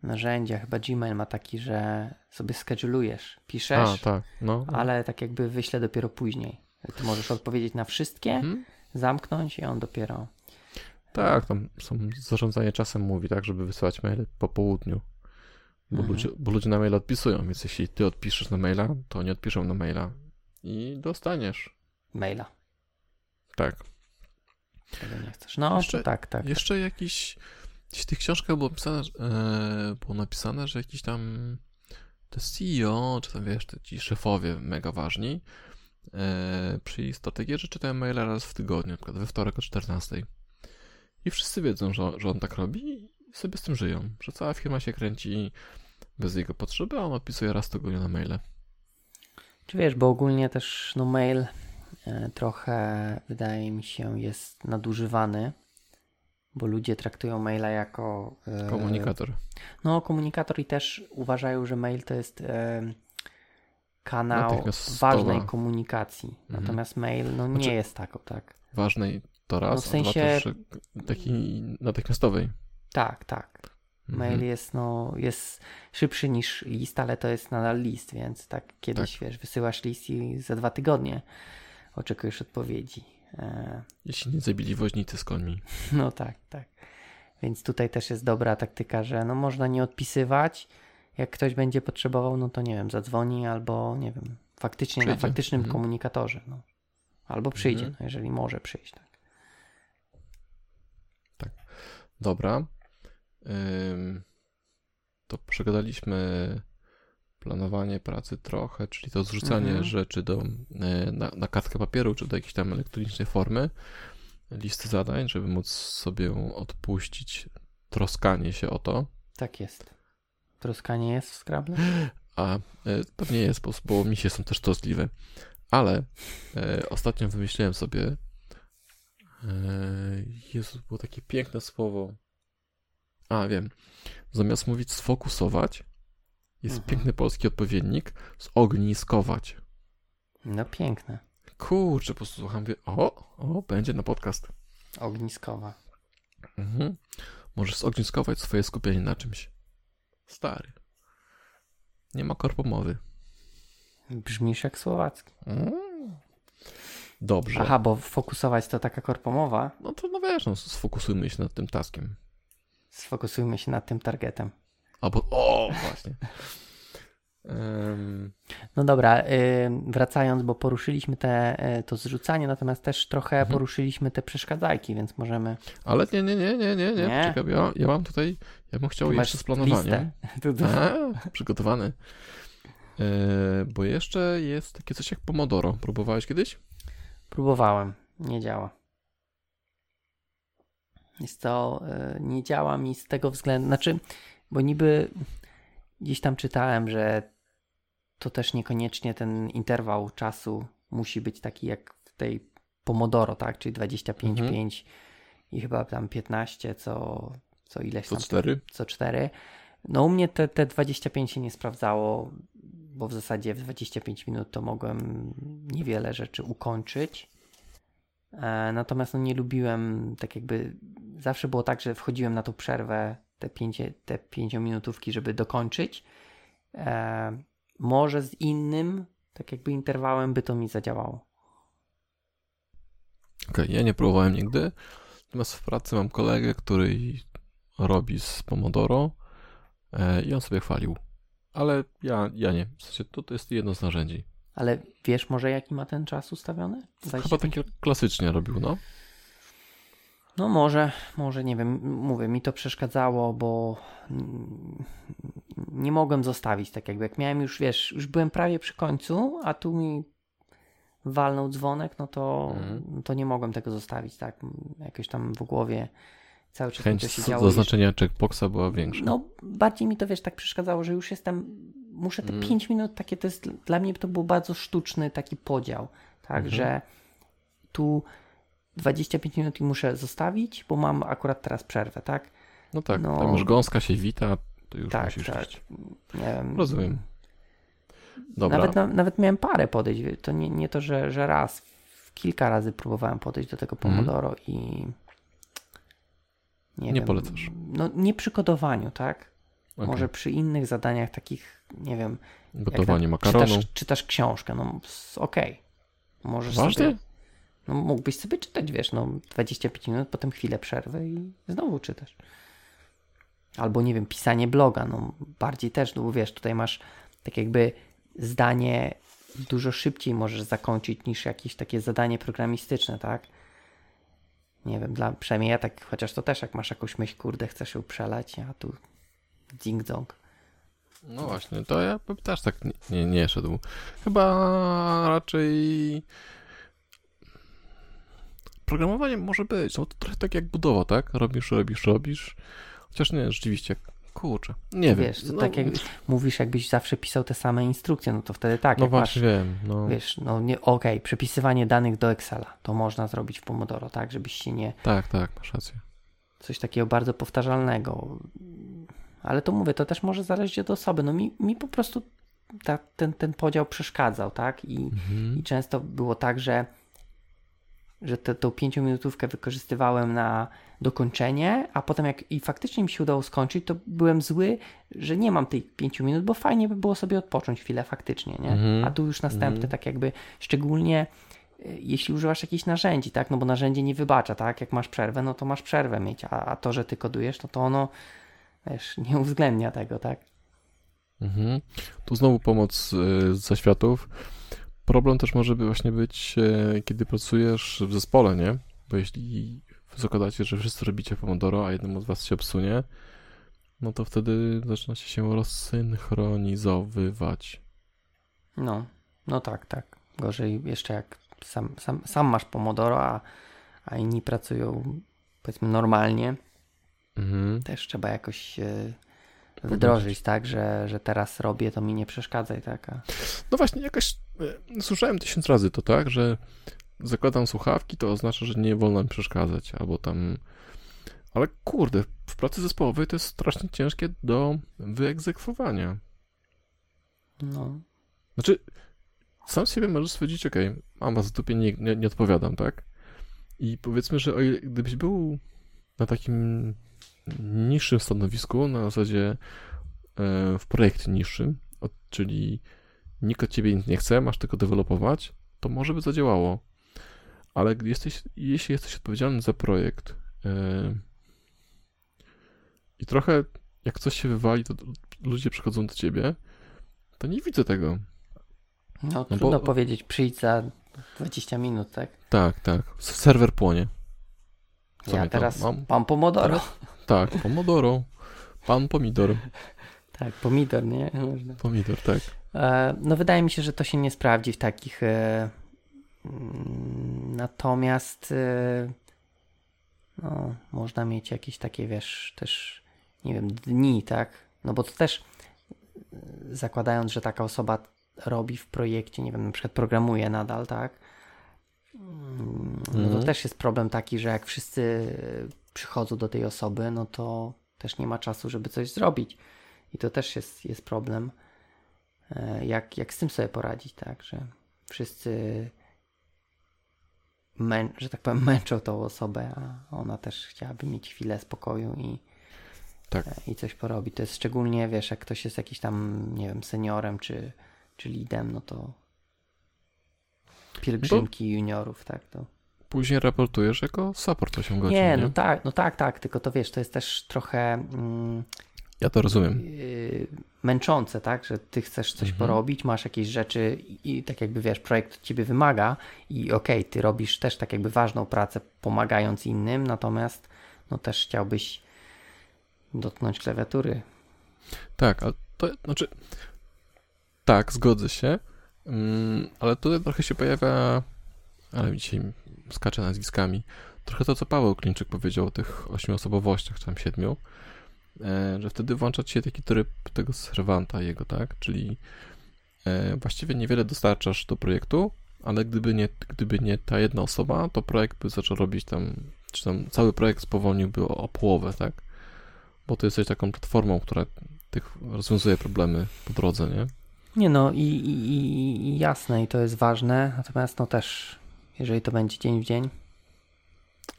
narzędzia. Chyba Gmail ma taki, że sobie schedulujesz, piszesz, a, tak. no, no. ale tak jakby wyślę dopiero później. Ty możesz odpowiedzieć na wszystkie, mhm. zamknąć i on dopiero. Tak, tam są zarządzanie czasem mówi, tak, żeby wysyłać maile po południu. Bo, mhm. ludzie, bo ludzie na maila odpisują, więc jeśli ty odpiszesz na maila, to oni odpiszą na maila i dostaniesz. Maila. Tak. Tego nie chcesz. No, jeszcze, tak, tak. Jeszcze jakiś. Gdzieś w tych książkach było napisane, e, było napisane, że jakiś tam te CEO, czy tam wiesz, te ci szefowie mega ważni, e, przyjęli strategię, że czytają maile raz w tygodniu, na przykład we wtorek o 14. I wszyscy wiedzą, że, że on tak robi i sobie z tym żyją, że cała firma się kręci bez jego potrzeby, a on odpisuje raz w tygodniu na maile. Czy wiesz, bo ogólnie też no mail trochę wydaje mi się jest nadużywany, bo ludzie traktują maila jako e, komunikator. No, komunikator i też uważają, że mail to jest e, kanał ważnej komunikacji. Mhm. Natomiast mail no, nie znaczy, jest taką, tak. Ważnej to raz, no w sensie... takiej natychmiastowej. Tak, tak. Mail mhm. jest, no, jest szybszy niż list, ale to jest nadal list, więc tak kiedyś, tak. wiesz, wysyłasz list i za dwa tygodnie oczekujesz odpowiedzi. E... Jeśli nie zabili woźnicy z końmi. No tak, tak. Więc tutaj też jest dobra taktyka, że no można nie odpisywać. Jak ktoś będzie potrzebował, no to nie wiem, zadzwoni albo nie wiem, faktycznie przyjdzie. na faktycznym mhm. komunikatorze. No. Albo przyjdzie, mhm. no, jeżeli może przyjść. Tak. Dobra. To przegadaliśmy planowanie pracy trochę, czyli to zrzucanie mhm. rzeczy do, e, na, na kartkę papieru, czy do jakiejś tam elektronicznej formy, listy zadań, żeby móc sobie odpuścić troskanie się o to. Tak jest. Troskanie jest w Scrabble? A, e, pewnie jest, bo, bo misie są też troskliwe. Ale e, ostatnio wymyśliłem sobie Eee, Jezus, było takie piękne słowo. A, wiem. Zamiast mówić sfokusować, jest mhm. piękny polski odpowiednik zogniskować. No piękne. Kurczę, posłucham, wie, o, o, będzie na podcast. Ogniskowa. Mhm. Możesz zogniskować swoje skupienie na czymś. Stary. Nie ma korpomowy. Brzmisz jak słowacki. Mm. Dobrze. Aha, bo fokusować to taka korpomowa. No to no wiesz, no, sfokusujmy się nad tym taskiem. Sfokusujmy się nad tym targetem. Albo, o, właśnie. um... No dobra, wracając, bo poruszyliśmy te, e, to zrzucanie, natomiast też trochę mhm. poruszyliśmy te przeszkadzajki, więc możemy... Ale nie, nie, nie, nie, nie, nie. nie? Czekaj, ja, ja mam tutaj, ja bym chciał jeszcze z planowaniem. przygotowany. E, bo jeszcze jest takie coś jak Pomodoro. Próbowałeś kiedyś? Próbowałem, nie działa. Jest to, y, nie działa mi z tego względu, znaczy, bo niby gdzieś tam czytałem, że to też niekoniecznie ten interwał czasu musi być taki jak w tej Pomodoro, tak? Czyli 25, mhm. 5 i chyba tam 15 co, co ileś co tam. 4? Co 4. No u mnie te, te 25 się nie sprawdzało, bo w zasadzie w 25 minut to mogłem niewiele rzeczy ukończyć. E, natomiast no, nie lubiłem, tak jakby zawsze było tak, że wchodziłem na tą przerwę, te, pięcie, te pięciominutówki, żeby dokończyć. E, może z innym, tak jakby interwałem by to mi zadziałało. Okej, okay, ja nie próbowałem nigdy. Natomiast w pracy mam kolegę, który robi z Pomodoro e, i on sobie chwalił. Ale ja, ja nie. W sensie to, to jest jedno z narzędzi. Ale wiesz może jaki ma ten czas ustawiony? Chyba tak klasycznie robił, no. No może, może nie wiem, mówię, mi to przeszkadzało, bo nie mogłem zostawić tak jakby, jak miałem już, wiesz, już byłem prawie przy końcu, a tu mi walnął dzwonek, no to, mm. to nie mogłem tego zostawić, tak, jakoś tam w głowie cały czas Chęć to się działo. zaznaczenia już... checkboxa była większa. No bardziej mi to, wiesz, tak przeszkadzało, że już jestem, muszę te mm. 5 minut, takie to jest, dla mnie to był bardzo sztuczny taki podział, tak, -hmm. że tu 25 minut i muszę zostawić, bo mam akurat teraz przerwę, tak? No tak, no, tam już gąska się wita, to już tak, musisz tak. iść. Nie wiem. Rozumiem. Dobra. Nawet, na, nawet miałem parę podejść, to nie, nie to, że, że raz, kilka razy próbowałem podejść do tego mhm. Pomodoro mm. i nie, nie wiem, polecasz. No nie przy kodowaniu, tak? Okay. Może przy innych zadaniach takich, nie wiem. Gotowanie makaronu. Czytasz, czytasz książkę, no okej. Okay. Możesz Ważne? sobie no, mógłbyś sobie czytać, wiesz, no 25 minut, potem chwilę przerwy i znowu czytasz. Albo nie wiem, pisanie bloga, no bardziej też, no wiesz, tutaj masz tak jakby zdanie dużo szybciej możesz zakończyć niż jakieś takie zadanie programistyczne, tak? Nie wiem, dla, przynajmniej ja tak, chociaż to też jak masz jakąś myśl, kurde, chcesz ją przelać, a tu ding-dong. No właśnie, to ja też tak nie, nie, nie szedł. Chyba raczej programowanie może być, no to trochę tak jak budowa, tak? Robisz, robisz, robisz. Chociaż nie, rzeczywiście, kurczę, nie wiesz, wiem. No, tak jak mówisz, jakbyś zawsze pisał te same instrukcje, no to wtedy tak. No właśnie masz, wiem. No. Wiesz, no nie, okej, okay, przepisywanie danych do Excela, to można zrobić w Pomodoro, tak? Żebyś się nie... Tak, tak, masz rację. Coś takiego bardzo powtarzalnego. Ale to mówię, to też może zależeć od osoby. No mi, mi po prostu ta, ten, ten podział przeszkadzał, tak? I, mhm. I często było tak, że że te, tą pięciominutówkę wykorzystywałem na dokończenie, a potem jak i faktycznie mi się udało skończyć, to byłem zły, że nie mam tych pięciu minut, bo fajnie by było sobie odpocząć chwilę faktycznie, nie? Mm -hmm. A tu już następny, mm -hmm. tak jakby szczególnie e, jeśli używasz jakichś narzędzi, tak? No bo narzędzie nie wybacza, tak? Jak masz przerwę, no to masz przerwę mieć, a, a to, że ty kodujesz, no to ono wiesz, nie uwzględnia tego, tak? Mhm. Tu znowu pomoc y, z zaświatów. Problem też może by właśnie być, e, kiedy pracujesz w zespole, nie? Bo jeśli zakładacie, że wszyscy robicie Pomodoro, a jednemu z was się obsunie, no to wtedy zaczynacie się rozsynchronizowywać. No, no tak, tak. Gorzej jeszcze jak sam, sam, sam masz Pomodoro, a, a inni pracują powiedzmy normalnie. Mhm. Też trzeba jakoś wdrożyć, tak, że, że teraz robię, to mi nie przeszkadzaj, tak. A... No właśnie, jakaś e, słyszałem tysiąc razy to tak, że zakładam słuchawki, to oznacza, że nie wolno mi przeszkadzać, albo tam... Ale kurde, w pracy zespołowej to jest strasznie ciężkie do wyegzekwowania. No. Znaczy, sam siebie możesz stwierdzić, okej, okay, mam was w dupie, nie, nie, nie odpowiadam, tak? I powiedzmy, że o ile, gdybyś był na takim niższym stanowisku, na zasadzie e, w projekcie niższym, czyli nikt od ciebie nic nie chce, masz tylko dewelopować, to może by zadziałało. Ale jesteś, jeśli jesteś odpowiedzialny za projekt e, i trochę jak coś się wywali, to ludzie przychodzą do ciebie, to nie widzę tego. No, no trudno bo... powiedzieć, przyjdź za 20 minut, tak? Tak, tak. Serwer płonie. Co ja teraz mam? pan Pomodoro. Teraz? Tak, Pomodoro. Pan Pomidor. Tak, pomidor, nie? Można. Pomidor, tak. E, no wydaje mi się, że to się nie sprawdzi w takich. E, mm, natomiast e, no, można mieć jakieś takie, wiesz, też, nie wiem, dni, tak? No bo to też zakładając, że taka osoba robi w projekcie, nie wiem, na przykład programuje nadal, tak? Mm, no to mhm. też jest problem taki, że jak wszyscy przychodzą do tej osoby, no to też nie ma czasu, żeby coś zrobić. I to też jest, jest problem, e, jak, jak z tym sobie poradzić, tak, że wszyscy mę, że tak powiem, męczą tą osobę, a ona też chciałaby mieć chwilę spokoju i, Tak. e, i coś porobić. To jest szczególnie, wiesz, jak ktoś jest jakiś tam, nie wiem, seniorem czy, czy lidem, no to pielgrzymki juniorów, tak, to... Później raportujesz jako support 8 godzin. Nie, Nie, no tak, no tak, tak, tylko to wiesz, to jest też trochę mm, Ja to rozumiem. yy, męczące, tak, że ty chcesz coś Mhm. porobić, masz jakieś rzeczy i, i tak jakby wiesz, projekt od ciebie wymaga i okej, ty robisz też tak jakby ważną pracę pomagając innym, natomiast no też chciałbyś dotknąć klawiatury. Tak, ale to znaczy. Tak, zgodzę się. Mm, ale tutaj trochę się pojawia. Ale dzisiaj skaczę nazwiskami. Trochę to, co Paweł Klinczyk powiedział o tych ośmiu osobowościach, czy tam siedmiu. E, że wtedy włącza się taki tryb tego serwanta jego, tak? Czyli e, właściwie niewiele dostarczasz do projektu, ale gdyby nie, gdyby nie ta jedna osoba, to projekt by zaczął robić tam, czy tam cały projekt spowolniłby o, o połowę, tak? Bo ty jesteś taką platformą, która tych rozwiązuje problemy po drodze, nie? Nie no i, i- i jasne i to jest ważne, natomiast no też jeżeli to będzie dzień w dzień,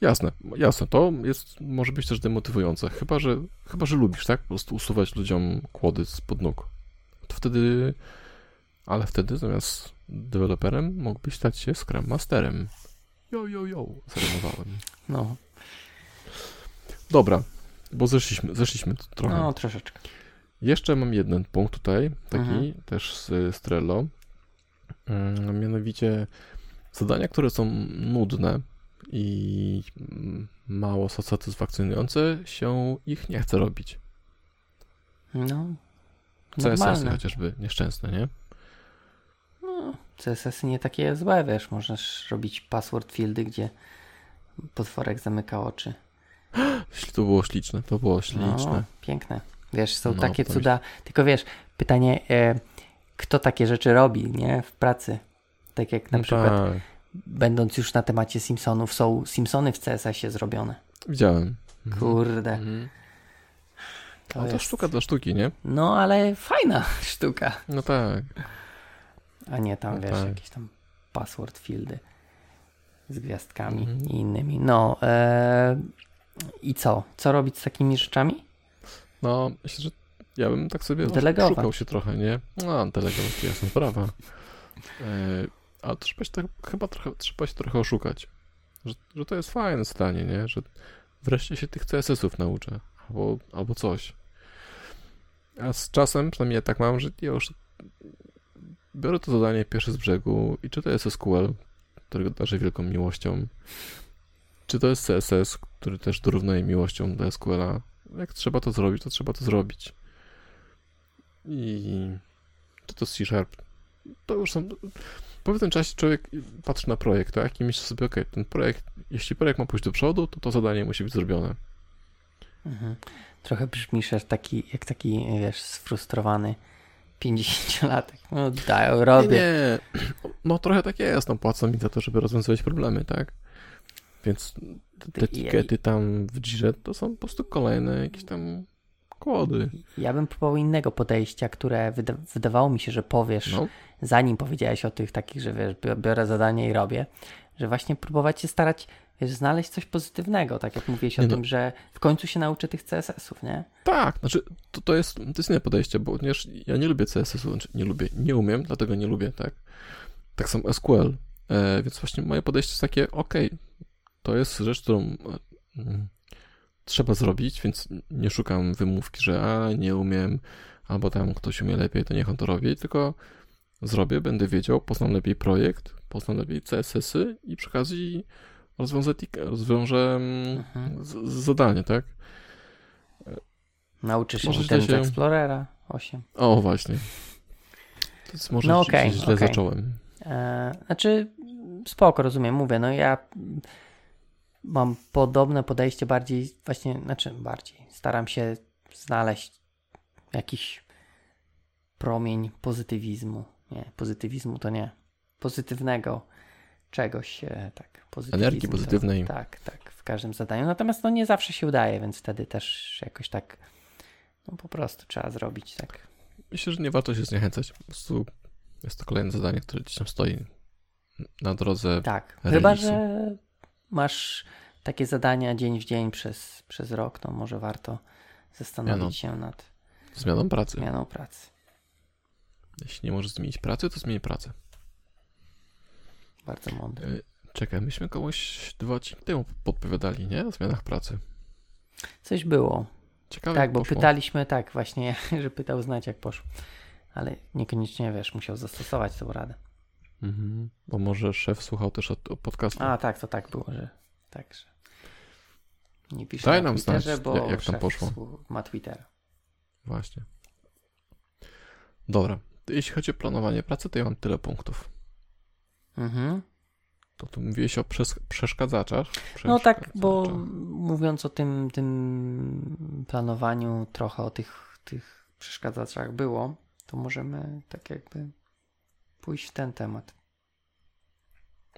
Jasne, jasne, to jest, może być też demotywujące, chyba, że, chyba, że lubisz, tak? Po prostu usuwać ludziom kłody spod nóg. To wtedy, ale wtedy zamiast deweloperem mógłbyś stać się Scrum Masterem. Jo, jo, jo, zarymowałem. no, Dobra, bo zeszliśmy, zeszliśmy trochę. no troszeczkę. Jeszcze mam jeden punkt tutaj, taki Mhm. też z, z Trello. Mm, Mianowicie zadania, które są nudne i mało satysfakcjonujące, się ich nie chce robić. No, CSS chociażby nieszczęsne, nie? No, CSS-y nie takie złe, wiesz, możesz robić password fieldy, gdzie potworek zamyka oczy. To było śliczne, to było śliczne. No, piękne. Wiesz, są No, takie cuda, tylko wiesz, pytanie, e, kto takie rzeczy robi, nie, w pracy? Tak jak na przykład, tak, będąc już na temacie Simpsonów, są Simpsony w CSS-ie zrobione. widziałem. Mhm. Kurde, Mhm. to No to jest... sztuka dla sztuki, nie? No, ale fajna sztuka. No tak. A nie tam, No wiesz, tak. jakieś tam password fieldy z gwiazdkami Mhm. i innymi. No, e, i co? Co robić z takimi rzeczami? No, myślę, że ja bym tak sobie Delegować. szukał się trochę, nie? No, delegować to jasna sprawa. E, ale trzeba się tak, chyba trochę, trzeba się trochę oszukać. Że, że to jest fajne zdanie, nie? Że wreszcie się tych CSS-ów nauczę. Albo, albo coś. A z czasem, przynajmniej ja tak mam, że ja już biorę to zadanie pierwsze z brzegu i czy to jest SQL, którego darzę wielką miłością, czy to jest CSS, który też dorównuje miłością do SQL-a. Jak trzeba to zrobić, to trzeba to zrobić. I czy to C-Sharp, to już są... Po pewnym czasie człowiek patrzy na projekt, tak? I myśli sobie, ok, ten projekt, jeśli projekt ma pójść do przodu, to to zadanie musi być zrobione. Mhm. Trochę brzmisz jak taki, jak taki, wiesz, sfrustrowany 50-latek. No dają, robię. Nie, nie. No trochę tak jest, no płacą mi za to, żeby rozwiązywać problemy, tak? Więc te, etykiety tam w Jirze to są po prostu kolejne jakieś tam kłody. Ja bym próbował innego podejścia, które wyda- wydawało mi się, że powiesz, No, zanim powiedziałeś o tych takich, że wiesz, bi- biorę zadanie i robię, że właśnie próbować się starać, wiesz, znaleźć coś pozytywnego, tak jak mówiłeś o Nie no. tym, że w końcu się nauczę tych CSS-ów, nie? tak, znaczy to, to, jest, to jest inne podejście, bo ponieważ ja nie lubię CSS-u, znaczy nie lubię, nie umiem, dlatego nie lubię, tak? Tak samo SQL, e, więc właśnie moje podejście jest takie, ok, to jest rzecz, którą e, mm, trzeba zrobić, więc nie szukam wymówki, że a, nie umiem, albo tam ktoś umie lepiej, to niech on to robi, tylko zrobię, będę wiedział, poznam lepiej projekt, poznam lepiej CSS-y i przy okazji rozwiążę, rozwiążę mm, Mhm. z, zadanie, tak? Nauczysz się Internet się- Explorera 8. O, właśnie. To jest może No okej, źle okej. zacząłem. E, znaczy, spoko, rozumiem, mówię, no ja mam podobne podejście bardziej, właśnie, znaczy bardziej, staram się znaleźć jakiś promień pozytywizmu. Nie, pozytywizmu to nie. Pozytywnego czegoś, e, tak. Energii pozytywnej. To, tak, tak, w każdym zadaniu. Natomiast no nie zawsze się udaje, więc wtedy też jakoś tak, no po prostu trzeba zrobić, tak. Myślę, że nie warto się zniechęcać. Po prostu jest to kolejne zadanie, które gdzieś tam stoi na drodze. Tak, chyba że masz takie zadania dzień w dzień przez, przez rok, to może warto zastanowić no. się nad Zmianą pracy. zmianą pracy. Jeśli nie możesz zmienić pracy, to zmień pracę. Bardzo mądre. Y, Czekaj, myśmy komuś dwa odcinki temu podpowiadali, nie? O zmianach pracy. Coś było. Ciekawe, tak, bo poszło. pytaliśmy, tak, właśnie, że pytał znać jak poszło. Ale niekoniecznie, wiesz, musiał zastosować tą radę. Mhm. Bo może szef słuchał też od, od podcastu. A, tak, to tak było, że tak, że nie pisze Daj na nam Twitterze, znać, bo jak- tam poszło. ma Twittera. Właśnie. Dobra. Jeśli chodzi o planowanie pracy, to ja mam tyle punktów. Mhm. To tu mówiłeś o przes- przeszkadzaczach. No tak, bo mówiąc o tym, tym planowaniu, trochę o tych, tych przeszkadzaczach było, to możemy tak jakby pójść w ten temat.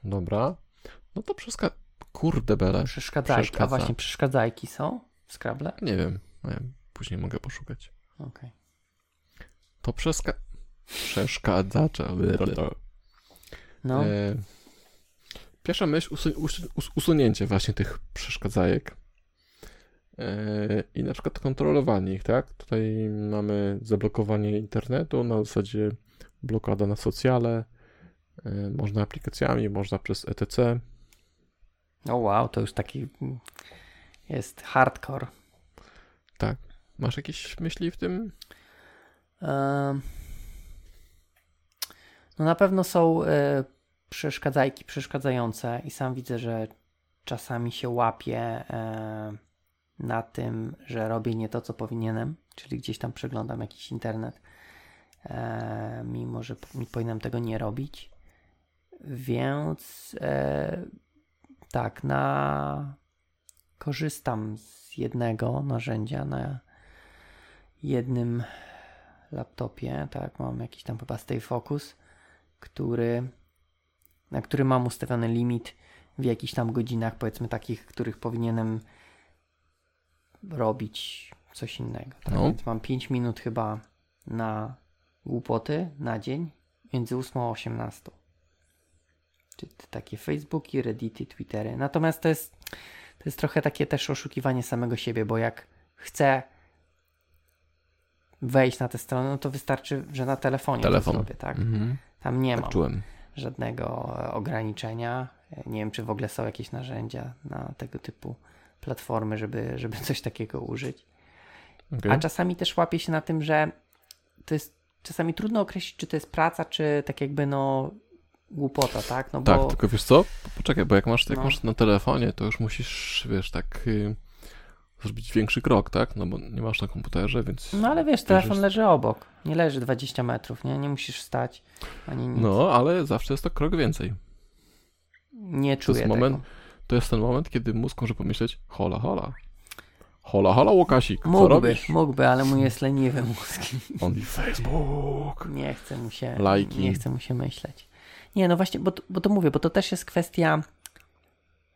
Dobra. No to przeszka... Kurde bele. Przeszkadzajki, a Przeszkadza. właśnie przeszkadzajki są w Scrabble? Nie wiem. Wiem. Później mogę poszukać. Okej. To przeska... Przeszkadzacze. No, E, pierwsza myśl, usu, us, us, usunięcie właśnie tych przeszkadzajek. E, I na przykład kontrolowanie ich, tak? Tutaj mamy zablokowanie internetu, na zasadzie blokada na socjale, e, można aplikacjami, można przez ETC. o wow, to już taki mm, jest hardcore. Masz jakieś myśli w tym? No na pewno są e, przeszkadzajki przeszkadzające i sam widzę, że czasami się łapię e, na tym, że robię nie to, co powinienem, czyli gdzieś tam przeglądam jakiś internet, e, mimo że powinienem tego nie robić. Więc e, tak, na korzystam z jednego narzędzia na jednym laptopie, tak, mam jakiś tam chyba Stay Focus, który, na który mam ustawiony limit w jakichś tam godzinach, powiedzmy takich, których powinienem robić coś innego. Tak? No. Więc mam 5 minut chyba na głupoty na dzień, między 8 a 18. Czy takie Facebooki, Reddity, Twittery. Natomiast to jest, to jest trochę takie też oszukiwanie samego siebie, bo jak chcę wejść na tę stronę, no to wystarczy, że na telefonie Telefon. to zrobię, tak? Mhm. Tam nie Tak czułem. żadnego e, ograniczenia. Nie wiem, czy w ogóle są jakieś narzędzia na tego typu platformy, żeby, żeby coś takiego użyć. Okej. A czasami też łapię się na tym, że to jest czasami trudno określić, czy to jest praca, czy tak jakby no głupota, tak? No Tak, bo tylko wiesz co? Poczekaj, bo jak masz, jak No. masz na telefonie, to już musisz, wiesz, tak y, zrobić większy krok, tak? No bo nie masz na komputerze, więc... no ale wiesz, telefon Bierzesz- leży obok. Nie leży 20 metrów, nie? Nie musisz wstać ani nic. No, ale zawsze jest to krok więcej. nie to czuję jest tego. moment- To jest ten moment, kiedy mózg może pomyśleć, hola, hola. Hola, hola, Łukasik, co Mógłby, robisz? mógłby, ale mój jest leniwy mózg. On i Facebook. Nie chce mu się, Lajki. nie chce mu się myśleć. Nie, no właśnie, bo, to- bo to mówię, bo to też jest kwestia,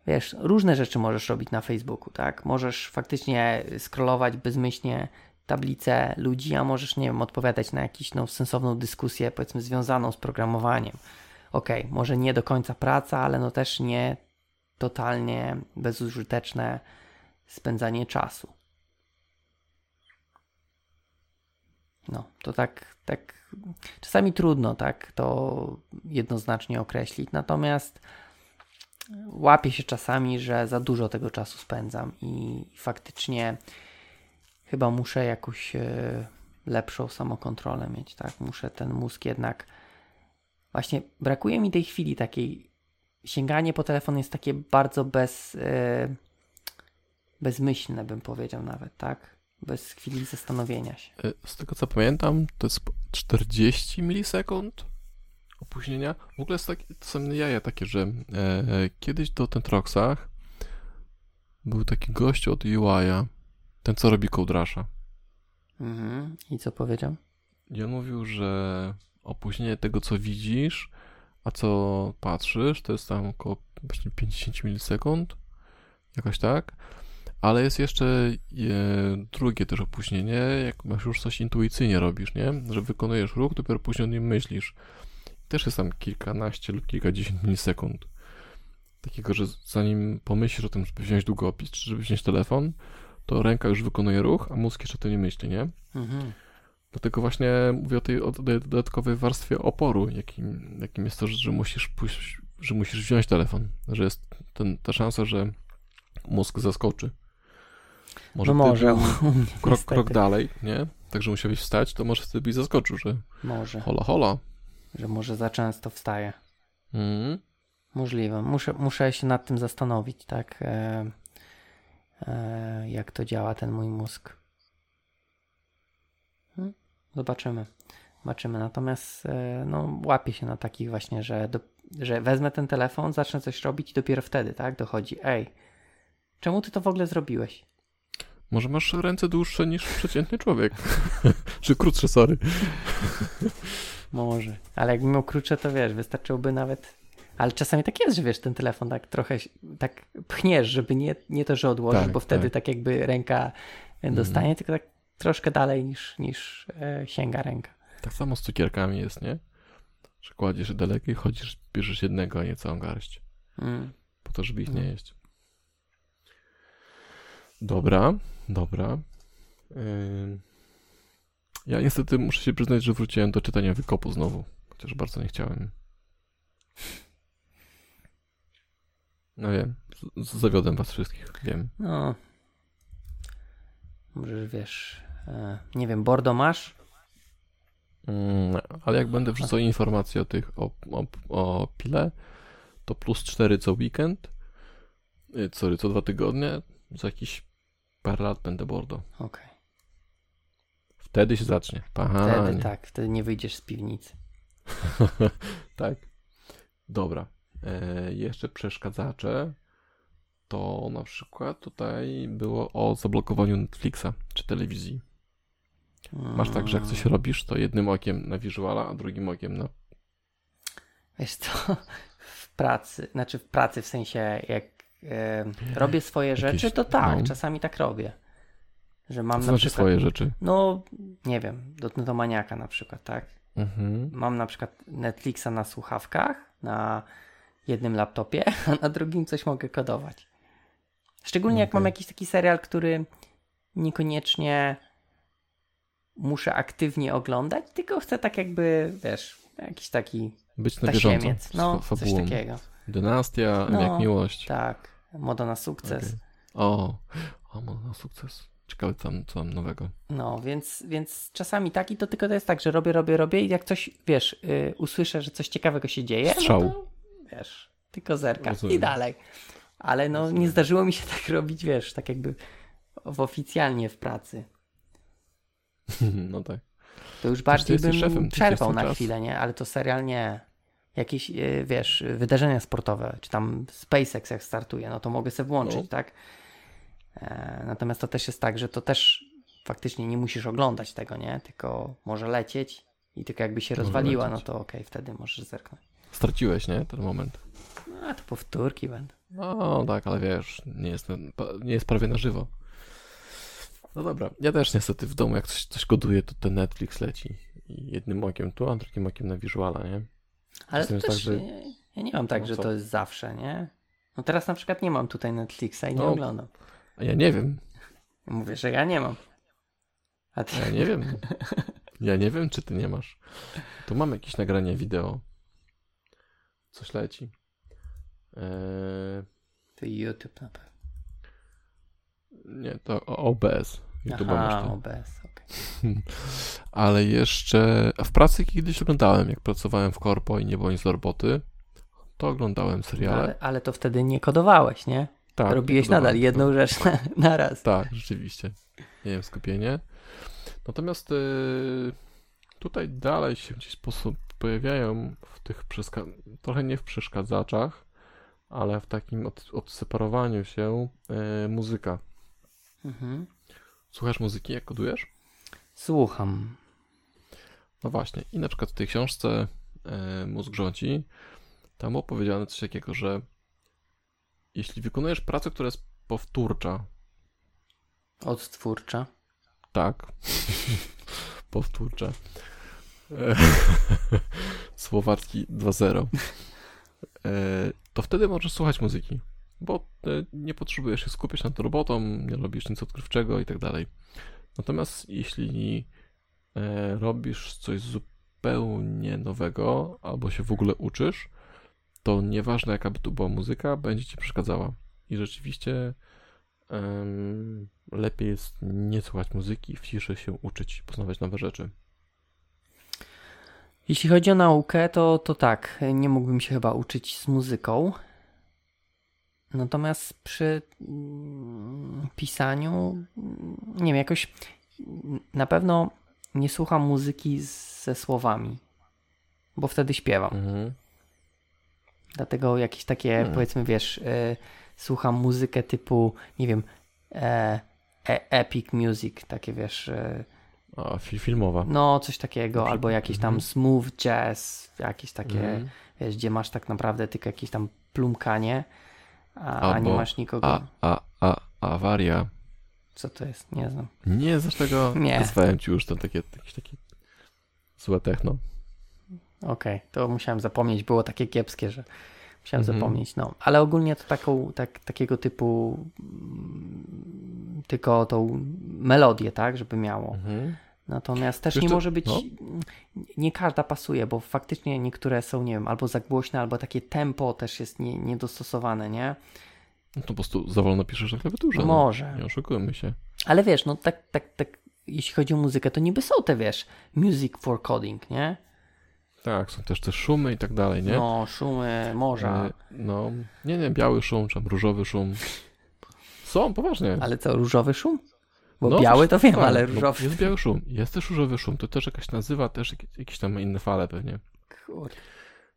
wiesz, różne rzeczy możesz robić na Facebooku, tak? Możesz faktycznie scrollować bezmyślnie tablicę ludzi, a możesz, nie wiem, odpowiadać na jakąś no, sensowną dyskusję, powiedzmy, związaną z programowaniem. Okej, może nie do końca praca, ale no też nie totalnie bezużyteczne spędzanie czasu. No, to tak, tak czasami trudno tak to jednoznacznie określić, natomiast łapię się czasami, że za dużo tego czasu spędzam i faktycznie chyba muszę jakąś e, lepszą samokontrolę mieć, tak? Muszę ten mózg jednak właśnie brakuje mi tej chwili takiej sięganie po telefon jest takie bardzo bez e, bezmyślne bym powiedział nawet, tak? Bez chwili zastanowienia się. Y, Z tego co pamiętam, to jest 40 milisekund opóźnienia. W ogóle jest taki, to są jaja takie, że e, kiedyś do Tentroxach był taki gościu od UI-a, ten co robi Coderasha. Mhm. I co powiedział? I on mówił, że opóźnienie tego, co widzisz, a co patrzysz, to jest tam około właśnie 50 milisekund, jakoś tak. Ale jest jeszcze e, drugie też opóźnienie, jak masz już coś intuicyjnie robisz, nie? Że wykonujesz ruch, dopiero później o nim myślisz. też jest tam kilkanaście lub kilkadziesiąt milisekund. Takiego, że zanim pomyślisz o tym, żeby wziąć długopis, czy żeby wziąć telefon, to ręka już wykonuje ruch, a mózg jeszcze o tym nie myśli, nie? Mhm. Dlatego właśnie mówię o tej, o dodatkowej warstwie oporu, jakim, jakim jest to, że musisz pójść, że musisz wziąć telefon, że jest ten, ta szansa, że mózg zaskoczy. Może no może. Krok, krok dalej, nie? Także musiałbyś wstać, to może wtedy byś zaskoczył, że może. hola, hola. Że może za często wstaje. Mm. Możliwe. Muszę, muszę się nad tym zastanowić, tak? E, e, jak to działa ten mój mózg. Hmm? Zobaczymy. Zobaczymy. Natomiast e, no, łapię się na takich właśnie, że, do, że wezmę ten telefon, zacznę coś robić i dopiero wtedy, tak? Dochodzi. Ej, czemu ty to w ogóle zrobiłeś? Może masz ręce dłuższe niż przeciętny człowiek. Czy krótsze, sorry. Może. Ale jakbym miał krótsze, to wiesz, wystarczyłoby nawet. Ale czasami tak jest, że wiesz, ten telefon tak trochę tak pchniesz, żeby nie, nie to, że odłożysz, tak, bo wtedy tak. tak. jakby ręka dostanie, mm. tylko tak troszkę dalej niż, niż e, sięga ręka. Tak samo z cukierkami jest, nie? Że kładziesz daleko i chodzisz, bierzesz jednego, a nie całą garść. Mm. Po to, żeby ich nie mm. jeść. Dobra, dobra. Ja niestety muszę się przyznać, że wróciłem do czytania wykopu znowu, chociaż bardzo nie chciałem. No wiem, zawiodłem was wszystkich, wiem. No. Może wiesz, e, nie wiem, Bordo masz? Mm, ale jak będę wrzucał informacje o tych, o, o, o pile, to plus 4 co weekend, y, sorry, co dwa tygodnie, za jakiś parę lat będę Bordo. Okej. Okay. Wtedy się zacznie. Panie. Wtedy tak, wtedy nie wyjdziesz z piwnicy. tak. Dobra. E, jeszcze przeszkadzacze. To na przykład tutaj było o zablokowaniu Netflixa czy telewizji. Masz tak, że jak coś mm. robisz, to jednym okiem na visuala, a drugim okiem na. Wiesz co? W pracy, znaczy w pracy w sensie jak robię swoje rzeczy, to tak, no. czasami tak robię. Że mam Co na znaczy przykład, swoje rzeczy? No, nie wiem, do, do maniaka na przykład, tak? Mhm. Mam na przykład Netflixa na słuchawkach, na jednym laptopie, a na drugim coś mogę kodować. Szczególnie okay. jak mam jakiś taki serial, który niekoniecznie muszę aktywnie oglądać, tylko chcę tak jakby, wiesz, jakiś taki być na bieżąco no, coś takiego. Dynastia, no, jak miłość. Tak, moda na sukces. Okay. O, o, moda na sukces. Ciekawe, co, co mam nowego. No, więc, więc czasami tak i to tylko to jest tak, że robię, robię, robię i jak coś, wiesz, yy, usłyszę, że coś ciekawego się dzieje, Strzał. no to, wiesz, tylko zerka Rozumiem. i dalej. Ale no, Rozumiem. nie zdarzyło mi się tak robić, wiesz, tak jakby w oficjalnie w pracy. No tak. To już bardziej bym szefem, przerwał na czas. chwilę, nie? Ale to serial nie. Jakieś, yy, wiesz, wydarzenia sportowe, czy tam SpaceX jak startuje, no to mogę sobie włączyć, no. tak? E, natomiast to też jest tak, że to też faktycznie nie musisz oglądać tego, nie? Tylko może lecieć i tylko jakby się może rozwaliła, lecieć. no to okej, okay, wtedy możesz zerknąć. Straciłeś, nie? Ten moment. No, a to powtórki będą. No tak, ale wiesz, nie jest, nie jest prawie na żywo. No dobra, ja też niestety w domu jak coś, coś koduję, to ten Netflix leci. I jednym okiem tu, a drugim okiem na Visuala, nie? Ale to też, tak, że... ja nie mam tak, no że co? to jest zawsze, nie? No teraz na przykład nie mam tutaj Netflixa i nie no, oglądam. A ja nie wiem. Mówię, że ja nie mam. A ty... Ja nie wiem. Ja nie wiem, czy ty nie masz. Tu mam jakieś nagranie wideo. Coś leci. Eee... To YouTube na pewno. Nie, to OBS. YouTube Aha, OBS, okay. Ale jeszcze w pracy kiedyś oglądałem, jak pracowałem w korpo i nie było nic do roboty, to oglądałem seriale. Ale, ale to wtedy nie kodowałeś, nie? Tak. Robiłeś nadal jedną rzecz na, na, raz. Tak, rzeczywiście. Nie wiem, skupienie. Natomiast y, tutaj dalej się w jakiś sposób pojawiają w tych trochę nie w przeszkadzaczach, ale w takim od, odseparowaniu się y, muzyka. Mhm. Słuchasz muzyki, jak kodujesz? Słucham. No właśnie. I na przykład w tej książce y, Mózg rządzi, tam opowiedziano coś takiego, że jeśli wykonujesz pracę, która jest powtórcza. Odtwórcza. Tak. powtórcza. Słowacki 2.0. E, to wtedy możesz słuchać muzyki, bo e, nie potrzebujesz się skupiać nad robotą, nie robisz nic odkrywczego i tak dalej. Natomiast jeśli e, robisz coś zupełnie nowego, albo się w ogóle uczysz, to nieważne jaka by tu była muzyka, będzie ci przeszkadzała. I rzeczywiście um, lepiej jest nie słuchać muzyki, w ciszy się uczyć, poznawać nowe rzeczy. Jeśli chodzi o naukę, to, to tak, nie mógłbym się chyba uczyć z muzyką. Natomiast przy mm, pisaniu, nie wiem, jakoś na pewno nie słucham muzyki ze słowami, bo wtedy śpiewam. Mhm. Dlatego jakieś takie, hmm. powiedzmy, wiesz, y, słucham muzykę typu, nie wiem, e, e, epic music, takie wiesz. Y, A, filmowa. No, coś takiego, albo jakiś tam mhm. smooth jazz, jakieś takie, mhm. wiesz, gdzie masz tak naprawdę tylko jakieś tam plumkanie, a, albo, a nie masz nikogo. A, a, a, awaria. Co to jest? Nie znam. Nie znasz tego? Nie. Nazwałem ci już to takie, jakieś takie złe techno. Okej, okay, to musiałem zapomnieć, było takie kiepskie, że musiałem mhm. zapomnieć. No, ale ogólnie to taką, tak, takiego typu mm, tylko tą melodię, tak, żeby miało. Mhm. Natomiast też Wiesz nie to, może być, no? nie każda pasuje, bo faktycznie niektóre są, nie wiem, albo za głośne, albo takie tempo też jest nie, niedostosowane, nie? No to po prostu za wolno piszesz na klawiaturze. No może. No. Nie oszukujmy się. Ale wiesz, no tak, tak, tak, jeśli chodzi o muzykę, to niby są te, wiesz, music for coding, nie? Tak, są też te szumy i tak dalej, nie? No, szumy morza. E, no, nie, nie, biały szum, czy różowy szum. Są, poważnie. Ale co, różowy szum? Bo no, biały to wiem, tak, ale różowy. No, jest biały szum, jest też różowy szum, to też jakaś nazywa, też jakieś tam inne fale pewnie. Kurde.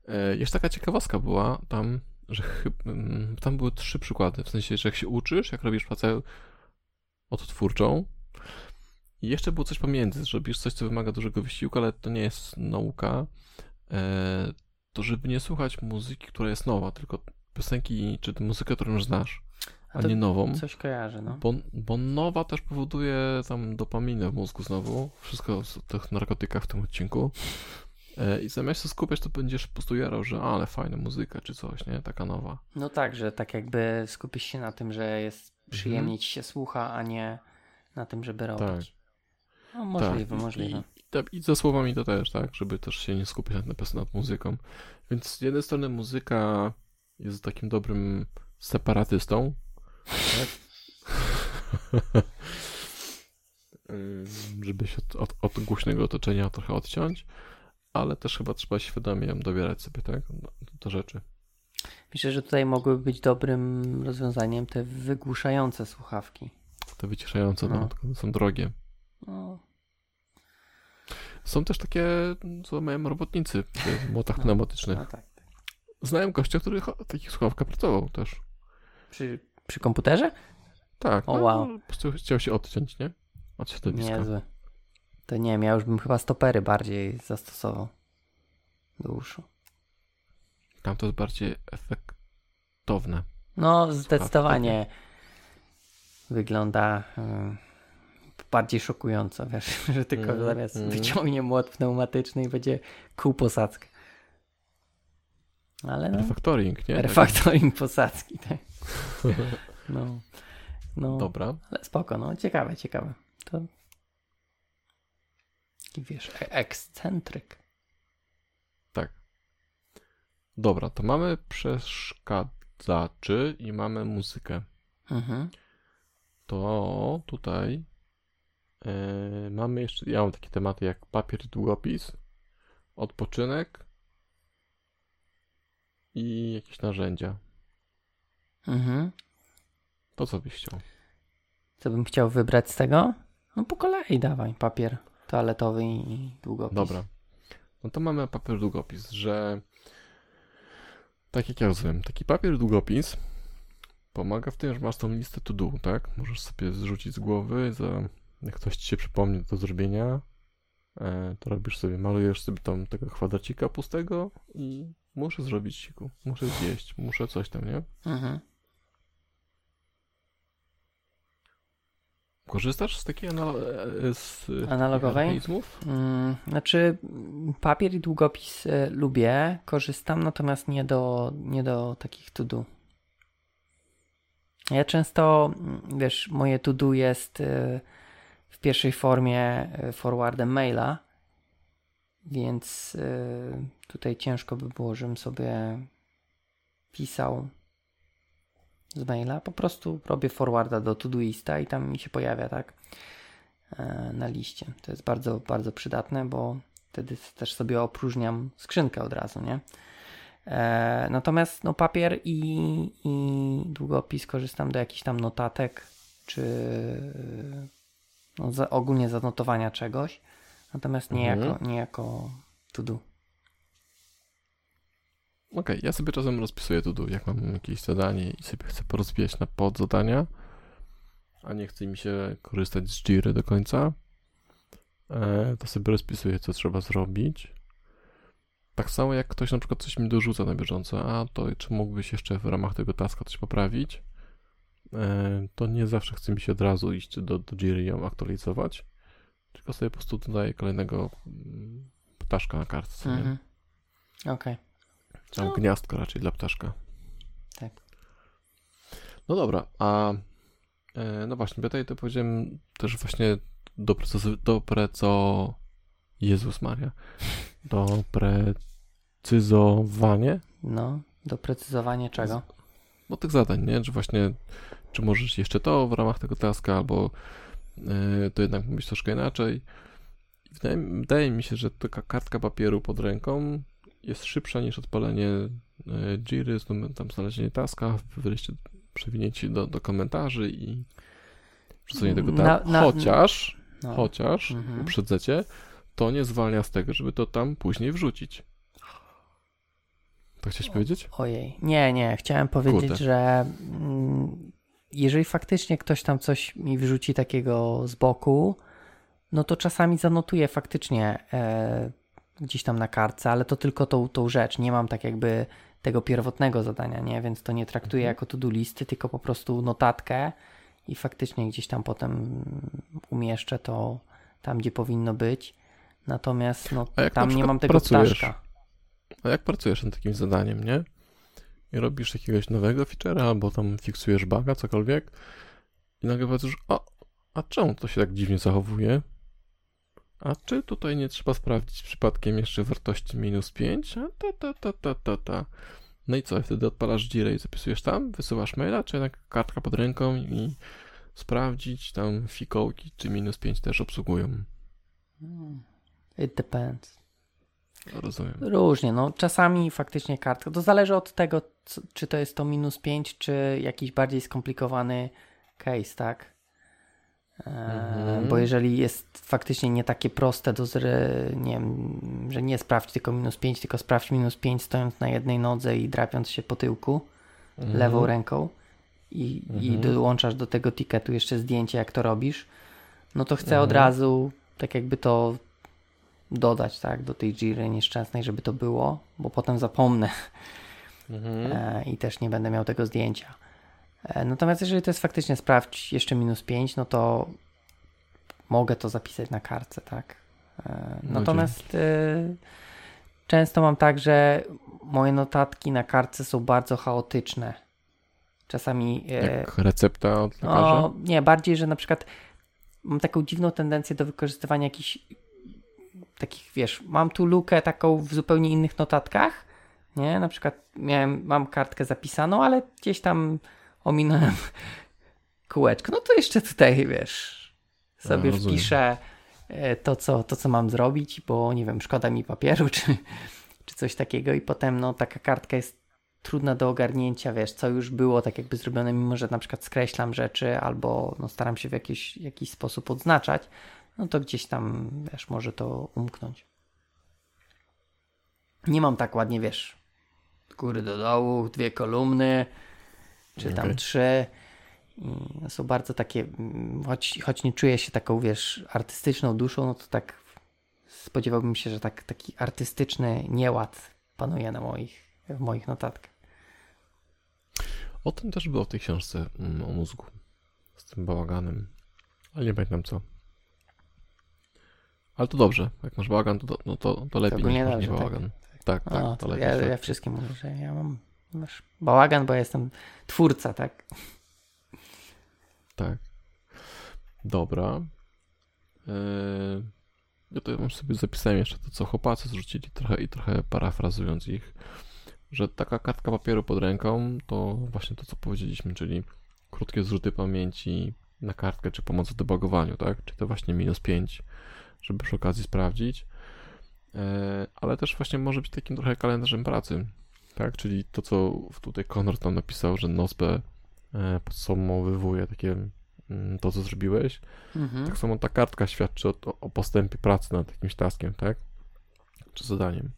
E, jeszcze taka ciekawostka była tam, że mm, tam były trzy przykłady, w sensie, że jak się uczysz, jak robisz pracę odtwórczą, i jeszcze było coś pomiędzy, że robisz coś, co wymaga dużego wysiłku, ale to nie jest nauka, E, to żeby nie słuchać muzyki, która jest nowa, tylko piosenki czy muzykę, którą już znasz, a, nie nową. Coś kojarzy, no. Bo, bo nowa też powoduje tam dopaminę w mózgu znowu. Wszystko o tych narkotykach w tym odcinku. E, I zamiast się skupiać, to będziesz po prostu jarał, że ale fajna muzyka czy coś, nie? Taka nowa. No tak, że tak jakby skupisz się na tym, że jest przyjemnie mhm. ci się słucha, a nie na tym, żeby robić. Tak. No możliwe, tak. możliwe. I ze słowami to też, tak, żeby też się nie skupiać nad, nad muzyką. Więc z jednej strony muzyka jest takim dobrym separatystą, tak? żeby się od, od, od, głośnego otoczenia trochę odciąć, ale też chyba trzeba świadomie dobierać sobie, tak, do rzeczy. Myślę, że tutaj mogłyby być dobrym rozwiązaniem te wygłuszające słuchawki. Te wyciszające, no. no są drogie. No, są też takie, co mają robotnicy w młotach no, pneumatycznych. No, tak, tak. Znałem gościa, który w takich słuchawkach pracował też. Przy, przy komputerze? Tak. O, no, wow. Po prostu chciał się odciąć, nie? Od środowiska. Niezły. To nie wiem, ja już bym chyba stopery bardziej zastosował do uszu. Tam to jest bardziej efektowne. No, zdecydowanie wygląda... Y bardziej szokująco, wiesz, że tylko mm, zamiast mm. wyciągnie młot pneumatyczny i będzie kół posadzkę. Ale no, Refactoring, nie? Refactoring posadzki, tak. No, no. Dobra. Ale spoko, no, ciekawe, ciekawe. To taki, wiesz, e- ekscentryk. Tak. Dobra, to mamy przeszkadzaczy i mamy muzykę. Mhm. To tutaj Yy, mamy jeszcze, ja mam takie tematy jak papier i długopis, odpoczynek i jakieś narzędzia. Mhm. To co byś chciał? Co bym chciał wybrać z tego? No po kolei dawaj, papier toaletowy i długopis. Dobra. No to mamy papier długopis, że tak jak ja rozumiem, taki papier długopis pomaga w tym, że masz tą listę to do, tak? Możesz sobie zrzucić z głowy za jak ktoś ci się przypomni do zrobienia, e, to robisz sobie, malujesz sobie tam tego kwadracika pustego i muszę zrobić siku, muszę zjeść, muszę coś tam, nie? Mhm. Korzystasz z takiej analo- e, z analogowej? Mm, znaczy, papier i długopis y, lubię, korzystam, natomiast nie do, nie do takich to-do. Ja często, mm, wiesz, moje to-do jest y, w pierwszej formie forwardem maila, więc y, tutaj ciężko by było, żebym sobie pisał z maila. Po prostu robię forwarda do Todoista i tam mi się pojawia, tak, e, na liście. To jest bardzo, bardzo przydatne, bo wtedy też sobie opróżniam skrzynkę od razu, nie? E, natomiast no, papier i, i długopis korzystam do jakichś tam notatek, czy no, za, ogólnie zanotowania czegoś, natomiast nie, Mhm. jako, nie jako to do. Okej, ja sobie czasem rozpisuję to do, jak mam jakieś zadanie i sobie chcę porozbijać na podzadania, a nie chce mi się korzystać z Jiry do końca, e, to sobie rozpisuję, co trzeba zrobić. Tak samo jak ktoś na przykład coś mi dorzuca na bieżąco, a to czy mógłbyś jeszcze w ramach tego taska coś poprawić, e, to nie zawsze chce mi się od razu iść do, do Jiry i ją aktualizować, tylko sobie po prostu dodaję kolejnego mm, ptaszka na kartce. Mhm. Okej. Tam No. gniazdko raczej dla ptaszka. Tak. No dobra, a e, no właśnie, tutaj to powiedziałem też właśnie doprecyz- dopreco... Jezus Maria. Doprecyzowanie No, doprecyzowanie czego? no tych zadań, nie? Że właśnie czy możesz jeszcze to w ramach tego taska, albo e, to jednak być troszkę inaczej. Wydaje, wydaje mi się, że taka kartka papieru pod ręką jest szybsza niż odpalenie e, Jiry, znum- tam znalezienie taska, wreszcie przewinięcie do, do komentarzy i wrzucenie tego tam. Na- na- chociaż, No. chociaż, Mhm. uprzedzecie, to nie zwalnia z tego, żeby to tam później wrzucić. To chciałeś powiedzieć? Ojej, nie, nie, chciałem powiedzieć, Kurde. że mm, jeżeli faktycznie ktoś tam coś mi wrzuci takiego z boku, no to czasami zanotuję faktycznie e, gdzieś tam na kartce, ale to tylko tą, tą rzecz. Nie mam tak jakby tego pierwotnego zadania, nie? Więc to nie traktuję Mhm. jako to-do listy, tylko po prostu notatkę i faktycznie gdzieś tam potem umieszczę to tam, gdzie powinno być. Natomiast no, tam nie mam tego pracujesz? ptaszka. A jak pracujesz nad takim zadaniem, nie? I robisz jakiegoś nowego feature'a, albo tam fiksujesz buga, cokolwiek, i nagle patrzysz, o, a czemu to się tak dziwnie zachowuje? A czy tutaj nie trzeba sprawdzić przypadkiem jeszcze wartości minus 5? A ta, ta, ta, ta, ta, ta. No i co, wtedy odpalasz Jirę i zapisujesz tam, wysyłasz maila, czy jednak kartka pod ręką i sprawdzić tam fikołki, czy minus 5 też obsługują. Hmm. It depends. Rozumiem. Różnie, no czasami faktycznie kartka. To zależy od tego, czy to jest to minus 5, czy jakiś bardziej skomplikowany case, tak? Mhm. Bo jeżeli jest faktycznie nie takie proste do nie wiem, że nie sprawdź tylko minus 5, tylko sprawdź minus 5 stojąc na jednej nodze i drapiąc się po tyłku Mhm. lewą ręką i, i Mhm. dołączasz do tego ticketu jeszcze zdjęcie, jak to robisz, no to chcę od Mhm. razu tak jakby to dodać, tak, do tej giry nieszczęsnej, żeby to było, bo potem zapomnę Mhm. e, i też nie będę miał tego zdjęcia. E, natomiast jeżeli to jest faktycznie sprawdź jeszcze minus 5, no to mogę to zapisać na kartce, tak. E, No natomiast e, często mam tak, że moje notatki na kartce są bardzo chaotyczne. Czasami Jak recepta od lekarza? no, nie, bardziej, że na przykład mam taką dziwną tendencję do wykorzystywania jakichś takich, wiesz, mam tu lukę taką w zupełnie innych notatkach, nie? Na przykład miałem, mam kartkę zapisaną, ale gdzieś tam ominąłem kółeczko. No to jeszcze tutaj, wiesz, sobie A, wpiszę e, to co, to, co mam zrobić, bo nie wiem, szkoda mi papieru, czy, czy coś takiego i potem, no, taka kartka jest trudna do ogarnięcia, wiesz, co już było tak jakby zrobione, mimo że na przykład skreślam rzeczy albo no, staram się w jakiś, jakiś sposób odznaczać, no to gdzieś tam, wiesz, może to umknąć. Nie mam tak ładnie, wiesz, góry do dołu, dwie kolumny, czy tam Okej. trzy. No, są bardzo takie, mm, choć, choć nie czuję się taką, wiesz, artystyczną duszą, no to tak spodziewałbym się, że tak, taki artystyczny nieład panuje na moich, w moich notatkach. O tym też było w tej książce mm, o mózgu. Z tym bałaganem. Ale nie pamiętam co. Ale to dobrze. Jak masz bałagan, to, no to, to lepiej To niż nie tak. bałagan. Tak, tak, O, to to lepiej. ja, tak. ja wszystkim mówię, że ja mam masz bałagan, bo ja jestem twórca, tak? Tak. Dobra. Yy, ja to mam sobie zapisałem jeszcze to, co chłopacy zrzucili trochę i trochę parafrazując ich, że taka kartka papieru pod ręką to właśnie to, co powiedzieliśmy, czyli krótkie zrzuty pamięci na kartkę, czy pomoc w debugowaniu, tak? Czy to właśnie minus 5, żeby przy okazji sprawdzić. Yy, ale też właśnie może być takim trochę kalendarzem pracy, tak? Czyli to, co tutaj Konrad tam napisał, że NOSBE e, podsumowywuje takie mm, to, co zrobiłeś. Mhm. Tak samo ta kartka świadczy o, o postępie pracy nad jakimś taskiem, tak? Czy zadaniem.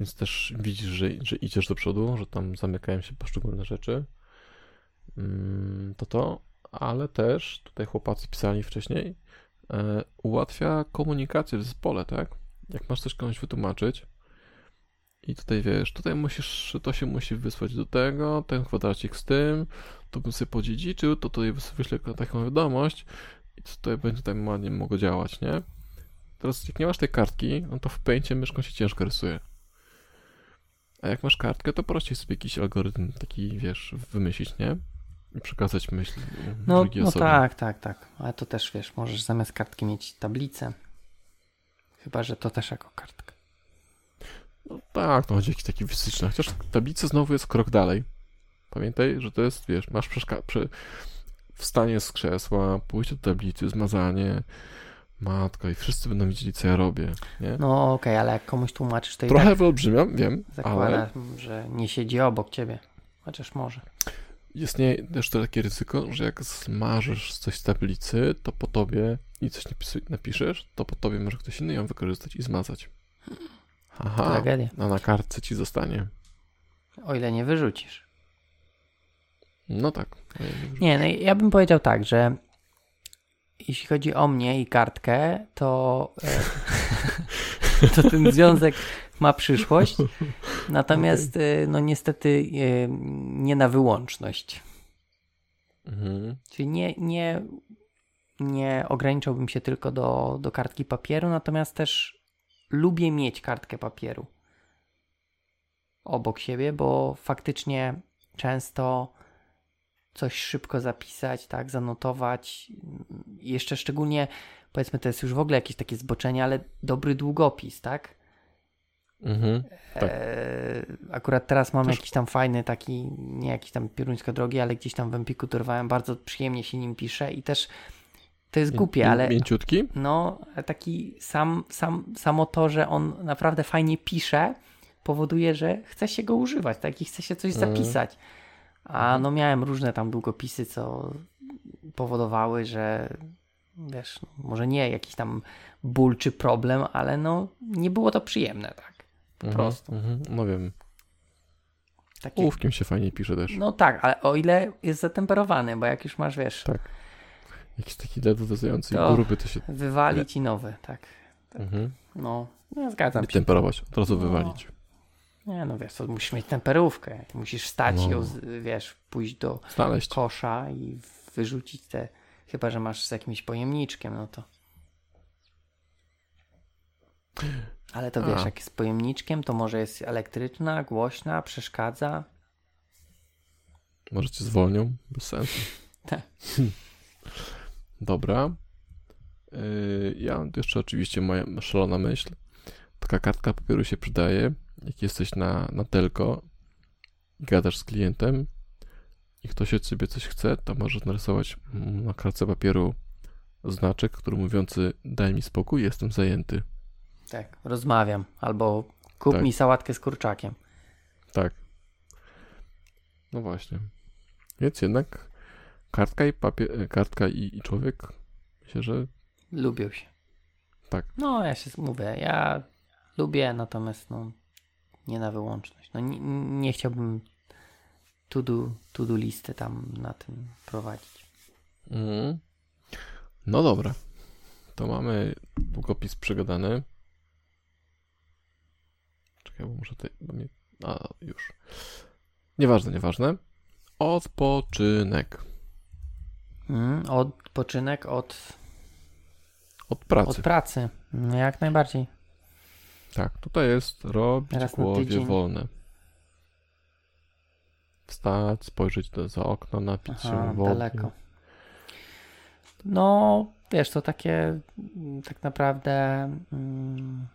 Więc też widzisz, że, że idziesz do przodu, że tam zamykają się poszczególne rzeczy. Mm, To to, ale też tutaj chłopacy pisali wcześniej, e, ułatwia komunikację w zespole, tak? Jak masz coś komuś wytłumaczyć i tutaj wiesz, tutaj musisz, to się musi wysłać do tego, ten kwadracik z tym, to bym sobie podziedziczył, to tutaj wyślę taką wiadomość i tutaj będzie tak ładnie mogło działać, nie? Teraz jak nie masz tej kartki, no to w pęcie myszką się ciężko rysuje. A jak masz kartkę, to prościej sobie jakiś algorytm taki, wiesz, wymyślić, nie? I przekazać myśl No, drugiej no osobie. tak, tak, tak. Ale to też wiesz, możesz zamiast kartki mieć tablicę. Chyba, że to też jako kartka. No tak, to chodzi o jakiś taki fizyczny. Chociaż tablica znowu jest krok dalej. Pamiętaj, że to jest, wiesz, masz przeszka- przy wstanie z krzesła, pójście do tablicy, zmazanie, matka i wszyscy będą widzieli, co ja robię, nie? No okej, ale jak komuś tłumaczysz, to i Trochę tak wyolbrzymiam, wiem, ale zakłada, że nie siedzi obok ciebie. Chociaż może. istnieje też to takie ryzyko, że jak zmarzesz coś z tablicy, to po tobie i coś napiszesz, to po tobie może ktoś inny ją wykorzystać i zmazać. Aha, Tragedia. a na kartce ci zostanie. O ile nie wyrzucisz. No tak. Nie, no ja bym powiedział tak, że jeśli chodzi o mnie i kartkę, to, e, to ten związek ma przyszłość. Natomiast e, no niestety e, nie na wyłączność. Mhm. Czyli nie, nie, nie ograniczałbym się tylko do, do kartki papieru, natomiast też lubię mieć kartkę papieru obok siebie, bo faktycznie często coś szybko zapisać, tak, zanotować. I Jeszcze szczególnie, powiedzmy, to jest już w ogóle jakieś takie zboczenie, ale dobry długopis, tak? Mhm. Tak. E, akurat teraz mam Też- jakiś tam fajny taki, nie jakiś tam pieruńsko drogi, ale gdzieś tam w Empiku dorwałem, bardzo przyjemnie się nim pisze i też to jest głupie, ale Mięciutki? no taki sam, sam, samo to, że on naprawdę fajnie pisze, powoduje, że chce się go używać, tak, i chce się coś Mhm. zapisać. A no miałem różne tam długopisy, co powodowały, że wiesz, może nie jakiś tam ból czy problem, ale no nie było to przyjemne, tak. Po Mhm, prostu. Mhm. No wiem. Takie, Ołówkiem się fajnie pisze też. no tak, ale o ile jest zatemperowany, bo jak już masz, wiesz, Tak. Jakiś taki ledwo wyzający i To- gruby to się... wywalić i nowy, tak. Mhm. No, no zgadzam Nie się. temperować, od razu No. wywalić. Nie, no wiesz, to musisz mieć temperówkę. Musisz wstać i No. ją, wiesz, pójść do Znaleźć. kosza i wyrzucić te. Chyba, że masz z jakimś pojemniczkiem, no to. Ale to wiesz, A. jak jest pojemniczkiem, to może jest elektryczna, głośna, przeszkadza. Może cię zwolnią? Bez sensu. Tak. Dobra. Yy, ja mam tu jeszcze oczywiście moja szalona myśl. Taka kartka papieru się przydaje, jak jesteś na, na telko i gadasz z klientem i ktoś od ciebie coś chce, to możesz narysować na kartce papieru znaczek, który mówiący daj mi spokój, jestem zajęty. Tak, rozmawiam. Albo kup Tak. mi sałatkę z kurczakiem. Tak. No właśnie. Więc jednak kartka i papier, kartka i, i człowiek myślę, że Lubią się. Tak. No, ja się mówię, ja lubię, natomiast no, nie na wyłączność. No, nie, nie chciałbym to-do, to-do listy tam na tym prowadzić. Mhm. No dobra. To mamy długopis przegadany. Czekaj, bo muszę tutaj. Bo mnie... A, już. Nieważne, nieważne. Odpoczynek. Mm, odpoczynek od, Od pracy. od pracy. Jak najbardziej. Tak, tutaj jest robić Raz głowie wolne. Wstać, spojrzeć do, za okno, napić Aha, się wody. daleko. No, wiesz, to takie mm, tak naprawdę. Mm,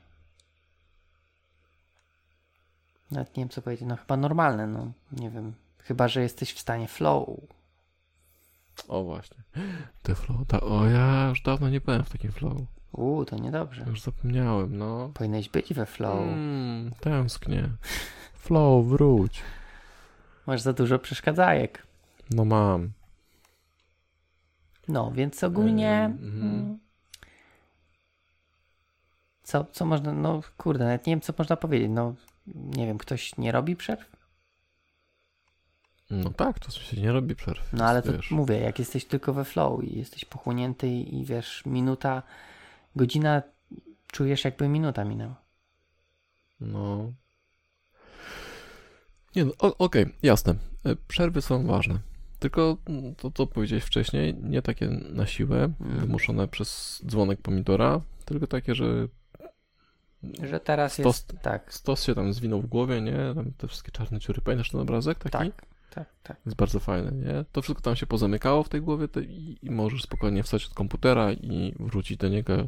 nawet nie wiem, co powiedzieć. No, chyba normalne. No, nie wiem. Chyba, że jesteś w stanie flow. O właśnie. Te flow. Ta, o ja już dawno nie byłem w takim flow. Uuu, to niedobrze. Już zapomniałem, no. Powinieneś być we flow. Mm, tęsknię. Flow, wróć. Masz za dużo przeszkadzajek. No mam. No, więc ogólnie. Mm, Co, co można. No, kurde, nawet nie wiem, co można powiedzieć. No, nie wiem, ktoś nie robi przerw? No tak, to się nie robi przerw. No ale to wiesz. mówię, jak jesteś tylko we flow i jesteś pochłonięty i, i wiesz, minuta, godzina, czujesz jakby minuta minęła. No. Nie no, okej, jasne. E, Przerwy są ważne. Tylko mm, to, co powiedziałeś wcześniej, nie takie na siłę, Mm. wymuszone przez dzwonek pomidora, tylko takie, że Że teraz Stos- jest. Tak, stos się tam zwinął w głowie, nie? Tam te wszystkie czarne dziury. Pamiętasz ten obrazek taki? tak, tak, tak. Jest bardzo fajny, nie? To wszystko tam się pozamykało w tej głowie to i, i możesz spokojnie wstać od komputera i wrócić do niego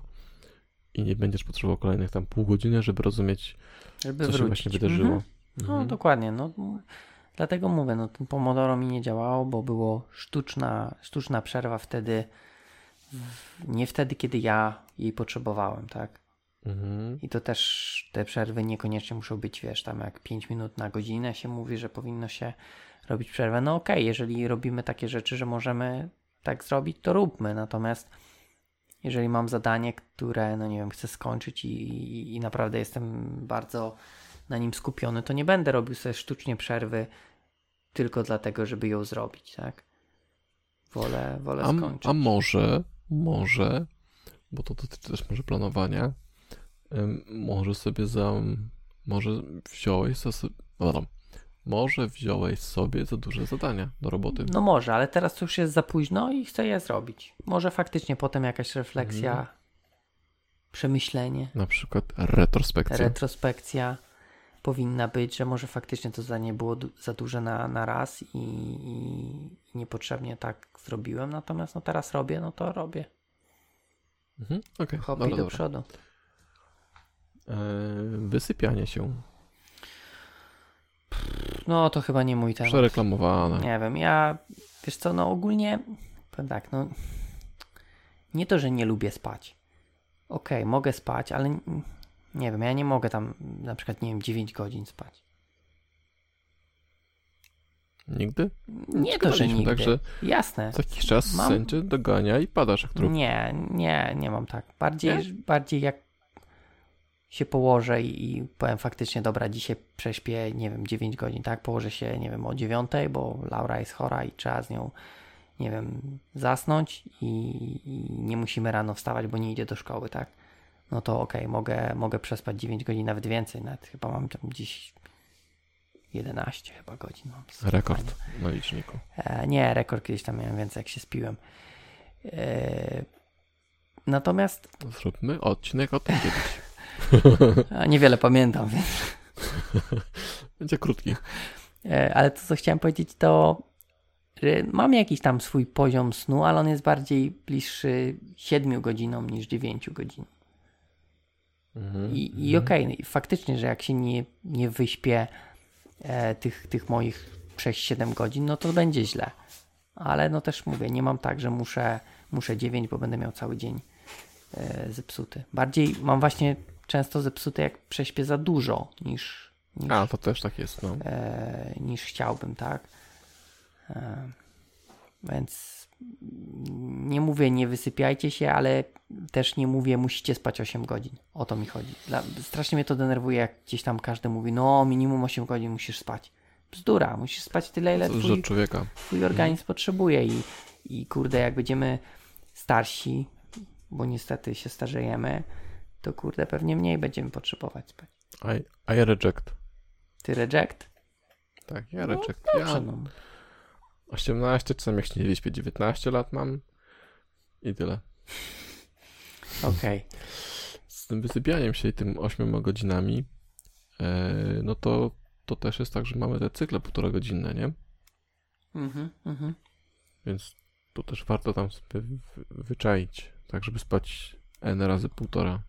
i nie będziesz potrzebował kolejnych tam pół godziny, żeby rozumieć, Żeby co się wrócić. właśnie wydarzyło. Mhm. No Mhm. dokładnie, no dlatego mówię, no ten Pomodoro mi nie działało, bo było sztuczna, sztuczna przerwa wtedy, nie wtedy, kiedy ja jej potrzebowałem, tak? Mhm. I to też te przerwy niekoniecznie muszą być, wiesz, tam jak 5 minut na godzinę się mówi, że powinno się robić przerwę. No okej, jeżeli robimy takie rzeczy, że możemy tak zrobić, to róbmy. Natomiast jeżeli mam zadanie, które, no nie wiem, chcę skończyć i, i, i naprawdę jestem bardzo na nim skupiony, to nie będę robił sobie sztucznie przerwy tylko dlatego, żeby ją zrobić, tak? Wolę, wolę A, skończyć. a może, może, bo to dotyczy też może planowania, może sobie za, może wziąłeś za, no, może wziąłeś sobie za duże zadania do roboty. No może, ale teraz już jest za późno i chcę je zrobić. Może faktycznie potem jakaś refleksja, Mhm. przemyślenie, Na przykład retrospekcja. retrospekcja powinna być, że może faktycznie to zadanie było du- za duże na, na raz i, i, niepotrzebnie tak zrobiłem, natomiast no teraz robię, no to robię. Mhm, okej, Hop dobra, do dobra. przodu. Yy, wysypianie się. No to chyba nie mój temat. Przereklamowane. Nie wiem, ja, wiesz co, no ogólnie, powiem tak, no, nie to, że nie lubię spać. Okej, mogę spać, ale nie wiem, ja nie mogę tam na przykład, nie wiem, 9 godzin spać. Nigdy? Nie to, że nigdy. Także Jasne. co jakiś czas Mam- sędzie dogania i padasz jak trup. Nie, nie, nie mam tak. Bardziej, bardziej jak się położę i, i powiem faktycznie, dobra, dzisiaj prześpię, nie wiem, 9 godzin, tak? Położę się, nie wiem, o 9, bo Laura jest chora i trzeba z nią, nie wiem, zasnąć i, i nie musimy rano wstawać, bo nie idzie do szkoły, tak? No to okej, mogę, mogę przespać 9 godzin, nawet więcej, nawet chyba mam tam gdzieś 11 chyba godzin. Mam Rekord na liczniku. E, nie, rekord kiedyś tam miałem więcej, jak się spiłem. E, natomiast Zróbmy odcinek o tym kiedyś. A, niewiele pamiętam, więc, Będzie krótki. e, ale to, co chciałem powiedzieć, to mam jakiś tam swój poziom snu, ale on jest bardziej bliższy 7 godzinom niż 9 godzin. Mhm. I, i okej, no i faktycznie, że jak się nie, nie wyśpię e, tych, tych moich 6-7 godzin, no to będzie źle. Ale no też mówię, nie mam tak, że muszę, muszę 9, bo będę miał cały dzień e, zepsuty. Bardziej mam właśnie często zepsuty, jak prześpię za dużo niż, niż, A, to też tak jest, no. e, niż chciałbym, tak? E, więc nie mówię nie wysypiajcie się, ale też nie mówię musicie spać 8 godzin. O to mi chodzi. Dla, strasznie mnie to denerwuje, jak gdzieś tam każdy mówi, no minimum 8 godzin musisz spać. Bzdura, musisz spać tyle, ile twój, człowieka. twój organizm potrzebuje i, i kurde, jak będziemy starsi, bo niestety się starzejemy, to kurde, pewnie mniej będziemy potrzebować spać. I, I reject. Ty reject? Tak, ja No, reject. Dobrze, Ja no. 18, czasem jak się nie wyśpię, 19 lat mam. I tyle. Okej. Z tym wysypianiem się i tym 8 godzinami, e, no to, to też jest tak, że mamy te cykle półtora godzinne, nie? Mhm, mhm. Więc to też warto tam sobie wy- wyczaić, tak żeby spać n razy półtora.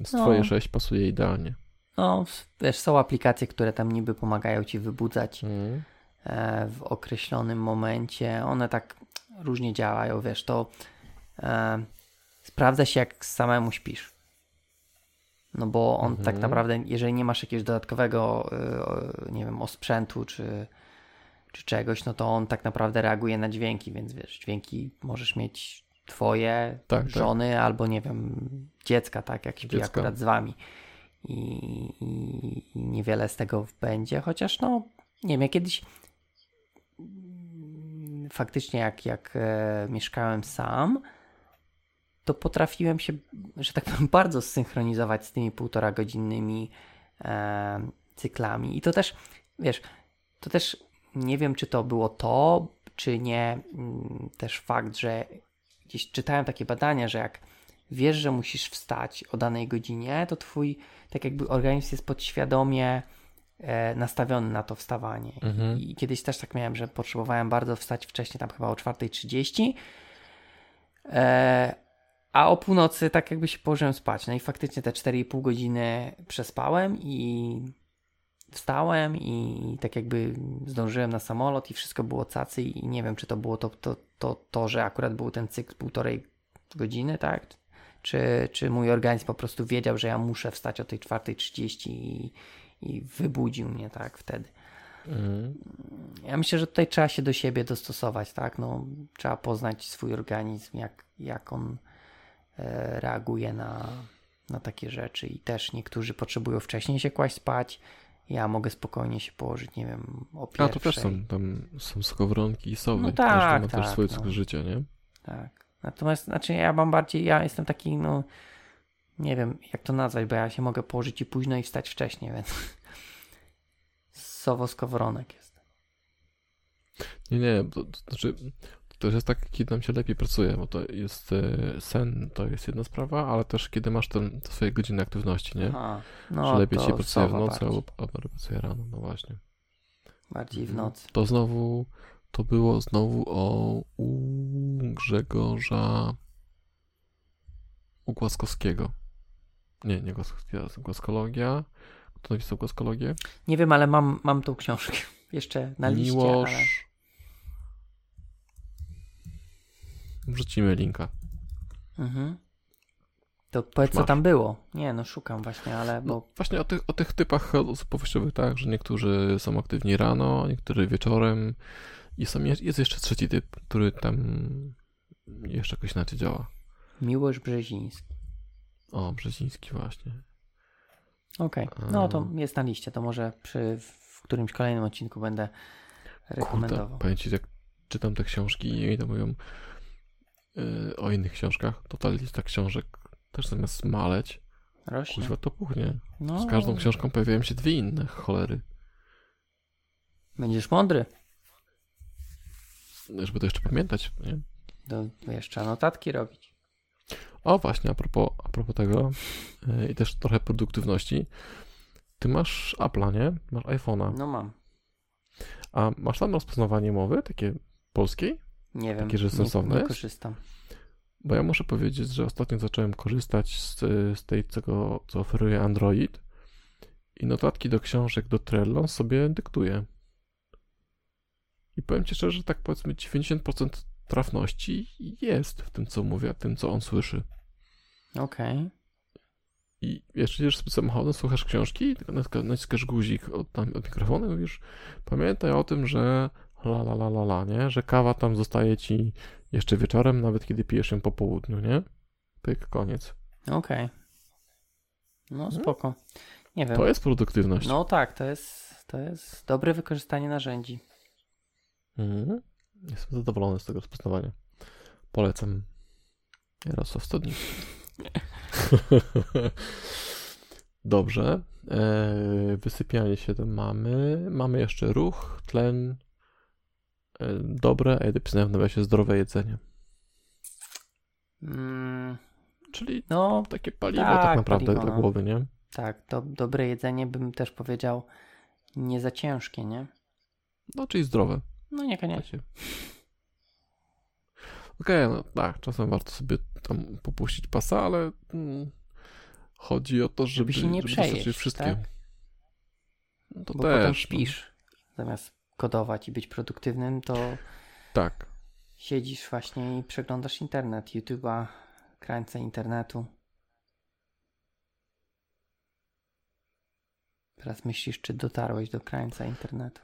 No. twoje 6 pasuje idealnie. No, wiesz, są aplikacje, które tam niby pomagają ci wybudzać Mhm. e, w określonym momencie. One tak różnie działają, wiesz, to e, sprawdza się, jak samemu śpisz. No bo on Mhm. tak naprawdę, jeżeli nie masz jakiegoś dodatkowego, e, nie wiem, osprzętu czy, czy czegoś, no to on tak naprawdę reaguje na dźwięki, więc wiesz, dźwięki możesz mieć twoje, Tak, tak. żony albo nie wiem, dziecka, tak, jak Dziecka. akurat z wami. I, i, I niewiele z tego będzie, chociaż no, nie wiem, ja kiedyś mm, faktycznie jak, jak e, mieszkałem sam, to potrafiłem się, że tak powiem, bardzo zsynchronizować z tymi półtora godzinnymi e, cyklami. I to też, wiesz, to też nie wiem, czy to było to, czy nie, mm, też fakt, że gdzieś czytałem takie badania, że jak wiesz, że musisz wstać o danej godzinie, to twój tak jakby organizm jest podświadomie e, nastawiony na to wstawanie. Mhm. I kiedyś też tak miałem, że potrzebowałem bardzo wstać wcześniej, tam chyba o 4.30, e, a o północy tak jakby się położyłem spać. No i faktycznie te 4,5 godziny przespałem i wstałem i tak jakby zdążyłem na samolot i wszystko było cacy i nie wiem, czy to było to, to, to, to że akurat był ten cykl półtorej godziny, tak? Czy, czy mój organizm po prostu wiedział, że ja muszę wstać o tej 4.30 i, i wybudził mnie, tak, wtedy. Mhm. Ja myślę, że tutaj trzeba się do siebie dostosować, tak? No, trzeba poznać swój organizm, jak, jak on e, reaguje na, na takie rzeczy. I też niektórzy potrzebują wcześniej się kłaść spać. Ja mogę spokojnie się położyć, nie wiem, o A pierwszej. to też są, tam są skowronki i sowy. No Każdy tak, ma też tak, swój no. cykl życia, nie? Tak. Natomiast, znaczy ja mam bardziej, ja jestem taki, no, nie wiem jak to nazwać, bo ja się mogę położyć i późno i wstać wcześniej, więc sowo-skowronek jest. Nie, nie, to, to znaczy też jest tak, kiedy nam się lepiej pracuje, bo to jest e, sen, to jest jedna sprawa, ale też kiedy masz ten, te swoje godziny aktywności, nie? Aha, Że no lepiej to ci pracuje w nocy bardziej, albo, albo pracuje rano, no właśnie. bardziej w Mhm. nocy. To znowu, to było znowu o u Grzegorza u Głaskowskiego. Nie, nie Głaskowskiego, Głaskologia. Kto napisał Głaskologię? Nie wiem, ale mam, mam tą książkę jeszcze na liście, Miłosz. ale Wrzucimy linka. mhm. To powiedz, co tam było. Nie, no szukam właśnie, ale bo... No, właśnie o tych, o tych typach osobowościowych, tak, że niektórzy są aktywni rano, niektórzy wieczorem i są, jest jeszcze trzeci typ, który tam jeszcze jakoś inaczej działa. Miłosz Brzeziński. O, Brzeziński właśnie. Okej, no to jest na liście, to może przy w którymś kolejnym odcinku będę rekomendował. Kurde, powiem ci, jak czytam te książki i to mówią yy, o innych książkach, to ta lista książek też zamiast maleć, Rośnie. kuźwa to puchnie. No, Z każdą książką pojawiają się dwie inne, cholery. Będziesz mądry. Żeby to jeszcze pamiętać, nie? To jeszcze notatki robić. O, właśnie, a propos, a propos tego yy, i też trochę produktywności. Ty masz Apple'a, nie? Masz iPhone'a. No mam. A masz tam rozpoznawanie mowy, takie polskiej? Nie wiem. Takie, że nie- sensowne nie jest? korzystam. Bo ja muszę powiedzieć, że ostatnio zacząłem korzystać z, z tej, czego, co oferuje Android i notatki do książek, do Trello sobie dyktuję. I powiem Ci szczerze, że tak powiedzmy 90% trafności jest w tym, co mówię, w tym, co on słyszy. Okej. I wiesz, jedziesz sobie samochodem, słuchasz książki, naciskasz guzik od, tam, od mikrofonu i mówisz, pamiętaj o tym, że la la la la la, nie? Że kawa tam zostaje ci jeszcze wieczorem, nawet kiedy pijesz ją po południu, nie? Pyk, koniec. Okej. No spoko. Nie wiem. To jest produktywność. No tak, to jest, to jest dobre wykorzystanie narzędzi. Mhm. Jestem zadowolony z tego rozpoznawania. Polecam. Jarosław Stodnik. Dobrze. E, wysypianie się to mamy. Mamy jeszcze ruch, tlen. E, dobre, a ja napisałem w nawiasie zdrowe jedzenie. Mm, Czyli No takie paliwo Tak, tak, naprawdę paliwo, dla no. głowy, nie? tak, do, dobre jedzenie bym też powiedział nie za ciężkie, nie? No, czyli zdrowe. No niekoniecznie. Okej, no tak, czasem warto sobie tam popuścić pasa, ale mm, chodzi o to, żeby, Żeby się nie żeby przejeść, wszystkie. tak? No to Bo też. potem no. śpisz. Zamiast kodować i być produktywnym, to Tak. siedzisz właśnie i przeglądasz internet, YouTube'a, krańce internetu. Teraz myślisz, czy dotarłeś do krańca internetu.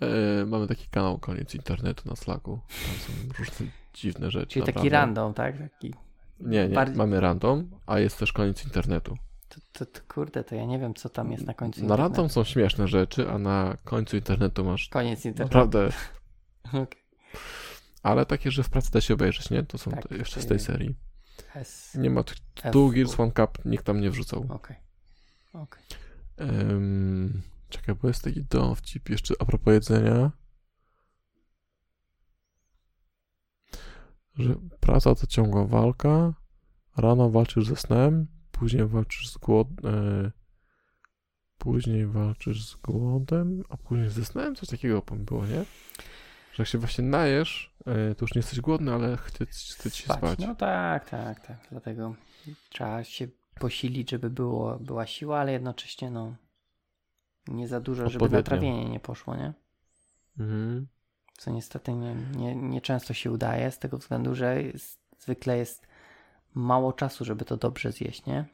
E, mamy taki kanał Koniec Internetu na Slacku. Tam są różne dziwne rzeczy. Czyli taki naprawdę. random, tak? Taki, Nie, nie, bardziej- mamy random, a jest też Koniec Internetu. To, to, to kurde, to ja nie wiem, co tam jest na końcu Na internetu. random są śmieszne rzeczy, a na końcu internetu masz Koniec internetu. naprawdę... Okej. Ale takie, że w pracy da się obejrzeć, nie? To są Tak, te jeszcze z tej jest- serii. S. Nie ma. Two Gears One Cup, nikt tam nie wrzucał. Okej. Okej. Em, czekaj, bo jest taki dowcip jeszcze a propos jedzenia. Że praca to ciągła walka, rano walczysz ze snem, później walczysz z głodem, później walczysz z głodem, a później ze snem? Coś takiego było, nie? Że jak się właśnie najesz, e, to już nie jesteś głodny, ale chce, chce ci Spać. spać. No tak, tak, tak. Dlatego trzeba się posilić, żeby było, była siła, ale jednocześnie no nie za dużo, żeby na trawienie nie poszło, nie? Mhm. Co niestety nie, nie, nie często się udaje, z tego względu, że jest, zwykle jest mało czasu, żeby to dobrze zjeść, nie?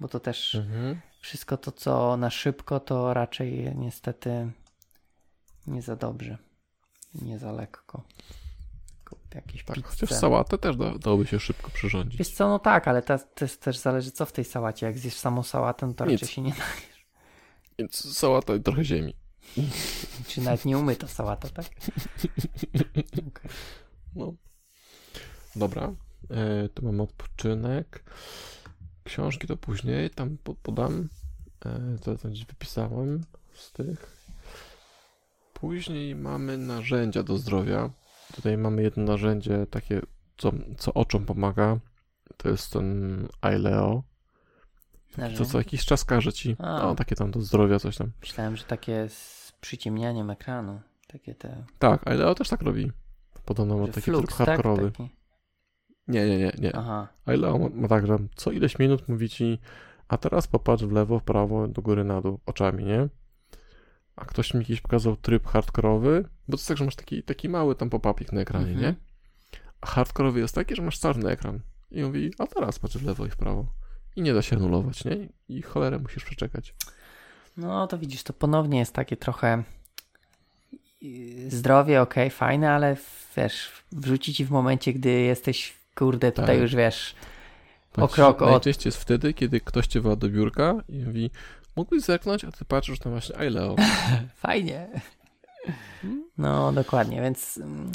Bo to też Mhm. wszystko to, co na szybko, to raczej niestety nie za dobrze. Nie za lekko. Jakieś Tak, chociaż sałatę też da, dałoby się szybko przyrządzić. Wiesz co, no tak, ale to też, też zależy co w tej sałacie. Jak zjesz samą sałatę, no to Nic. raczej się nie da. Więc sałata i trochę ziemi. Czy nawet nie umyta sałata, tak? Okej. No. Dobra. E, tu mam odpoczynek. Książki to później, tam po- podam. E, to tam gdzieś wypisałem z tych. Później mamy narzędzia do zdrowia. Tutaj mamy jedno narzędzie takie, co, co oczom pomaga. To jest ten Aileo. To co jakiś czas każe ci. A. No, takie tam do zdrowia, coś tam. Myślałem, że takie z przyciemnianiem ekranu. Takie te. Tak, Aileo też tak robi. Podobno ma taki flux, tryb hardkorowy. Tak? Nie, nie, nie, nie. Aha. A ile on ma tak, że co ileś minut mówi ci, a teraz popatrz w lewo, w prawo, do góry, na dół, oczami, nie? A ktoś mi kiedyś pokazał tryb hardkorowy, bo to jest tak, że masz taki, taki mały tam pop-upik na ekranie, Mhm. nie? A hardkorowy jest taki, że masz czarny ekran. I mówi, a teraz patrz w lewo i w prawo. I nie da się anulować, nie? I cholerę musisz przeczekać. No to widzisz, to ponownie jest takie trochę yy, zdrowie, okej, fajne, ale wiesz, wrzuci ci w momencie, gdy jesteś, kurde, tutaj Tak. już wiesz, ci, krok od- Najczęściej jest wtedy, kiedy ktoś cię woła do biurka i mówi, mógłbyś zerknąć, a ty patrzysz na właśnie Aileo. fajnie. No, dokładnie, więc mm,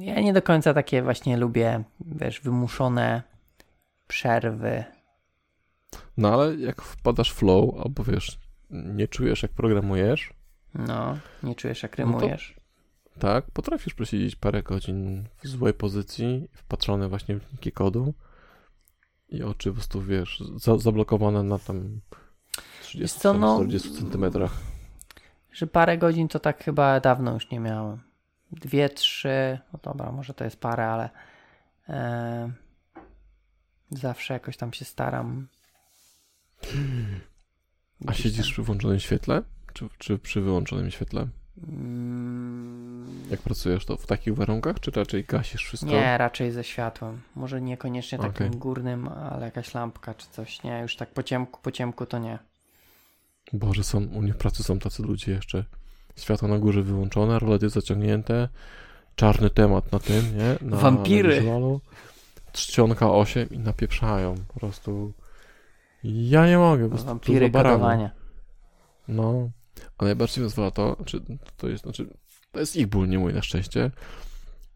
ja nie do końca takie właśnie lubię, wiesz, wymuszone przerwy. No ale jak wpadasz w flow, albo wiesz, nie czujesz jak programujesz, No, nie czujesz jak No rymujesz. Tak, potrafisz przesiedzieć parę godzin w złej pozycji, wpatrzony właśnie w linki kodu i oczy po prostu, wiesz, za, zablokowane na tam 30 Wiesz co, no- 40 centymetrach. Że parę godzin to tak chyba dawno już nie miałem. Dwie, trzy, no dobra, może to jest parę, ale e, zawsze jakoś tam się staram. A siedzisz przy włączonym świetle? Czy, czy przy wyłączonym świetle? Mm, Jak pracujesz, to w takich warunkach, czy raczej gasisz wszystko? Nie, raczej ze światłem. Może niekoniecznie takim Okej. górnym, ale jakaś lampka czy coś. Nie, już tak po ciemku, po ciemku to nie. Boże, są, u mnie w pracy są tacy ludzie jeszcze. Światło na górze wyłączone, rolety zaciągnięte, czarny temat na tym, nie? Na, Wampiry. Na. Czcionka 8 i napieprzają po prostu. Ja nie mogę, po prostu Wampiry to. No. A najbardziej mnie zwala to, czy to jest, znaczy, to jest ich ból, nie mój na szczęście.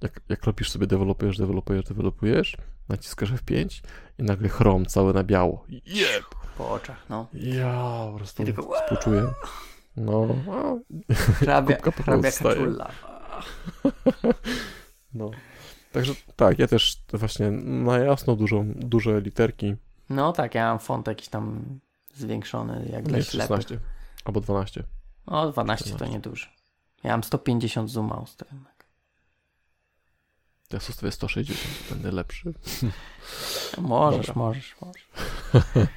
Jak, jak robisz sobie, dewelopujesz, dewelopujesz, dewelopujesz, naciskasz F5 i nagle chrom cały na biało. Jeb! Po oczach, no. Ja po prostu I tylko współczuję. No, hrabia, hrabia kaczulla. no. Także tak, ja też właśnie na jasno dużą, duże literki. No tak, ja mam font jakiś tam zwiększony, jak dla ślepych. 16 albo 12. O, 12 to 14. niedużo. Ja mam 150 zooma ustawionego. Ja sobie 160, będę lepszy. Możesz, Dobra. możesz, możesz.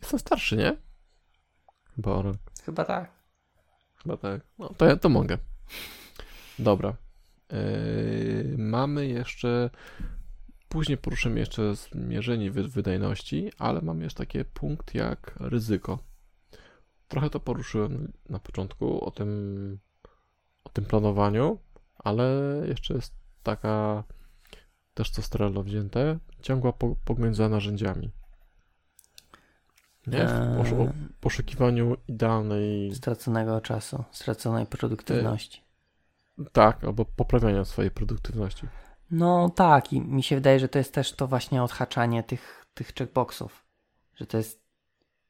Jestem starszy, nie? Chyba o rok. Chyba tak. Chyba tak. No to ja to mogę. Dobra. Yy, mamy jeszcze. Później poruszymy jeszcze zmierzenie wy- wydajności, ale mamy jeszcze taki punkt jak ryzyko. Trochę to poruszyłem na początku o tym, o tym planowaniu, ale jeszcze jest taka też co strelo wzięte, ciągła po, pogoń za narzędziami. Nie? W poszu- Eee, poszukiwaniu idealnej straconego czasu, straconej produktywności. Tak, albo poprawiania swojej produktywności. No tak, i mi się wydaje, że to jest też to właśnie odhaczanie tych, tych checkboxów. Że to jest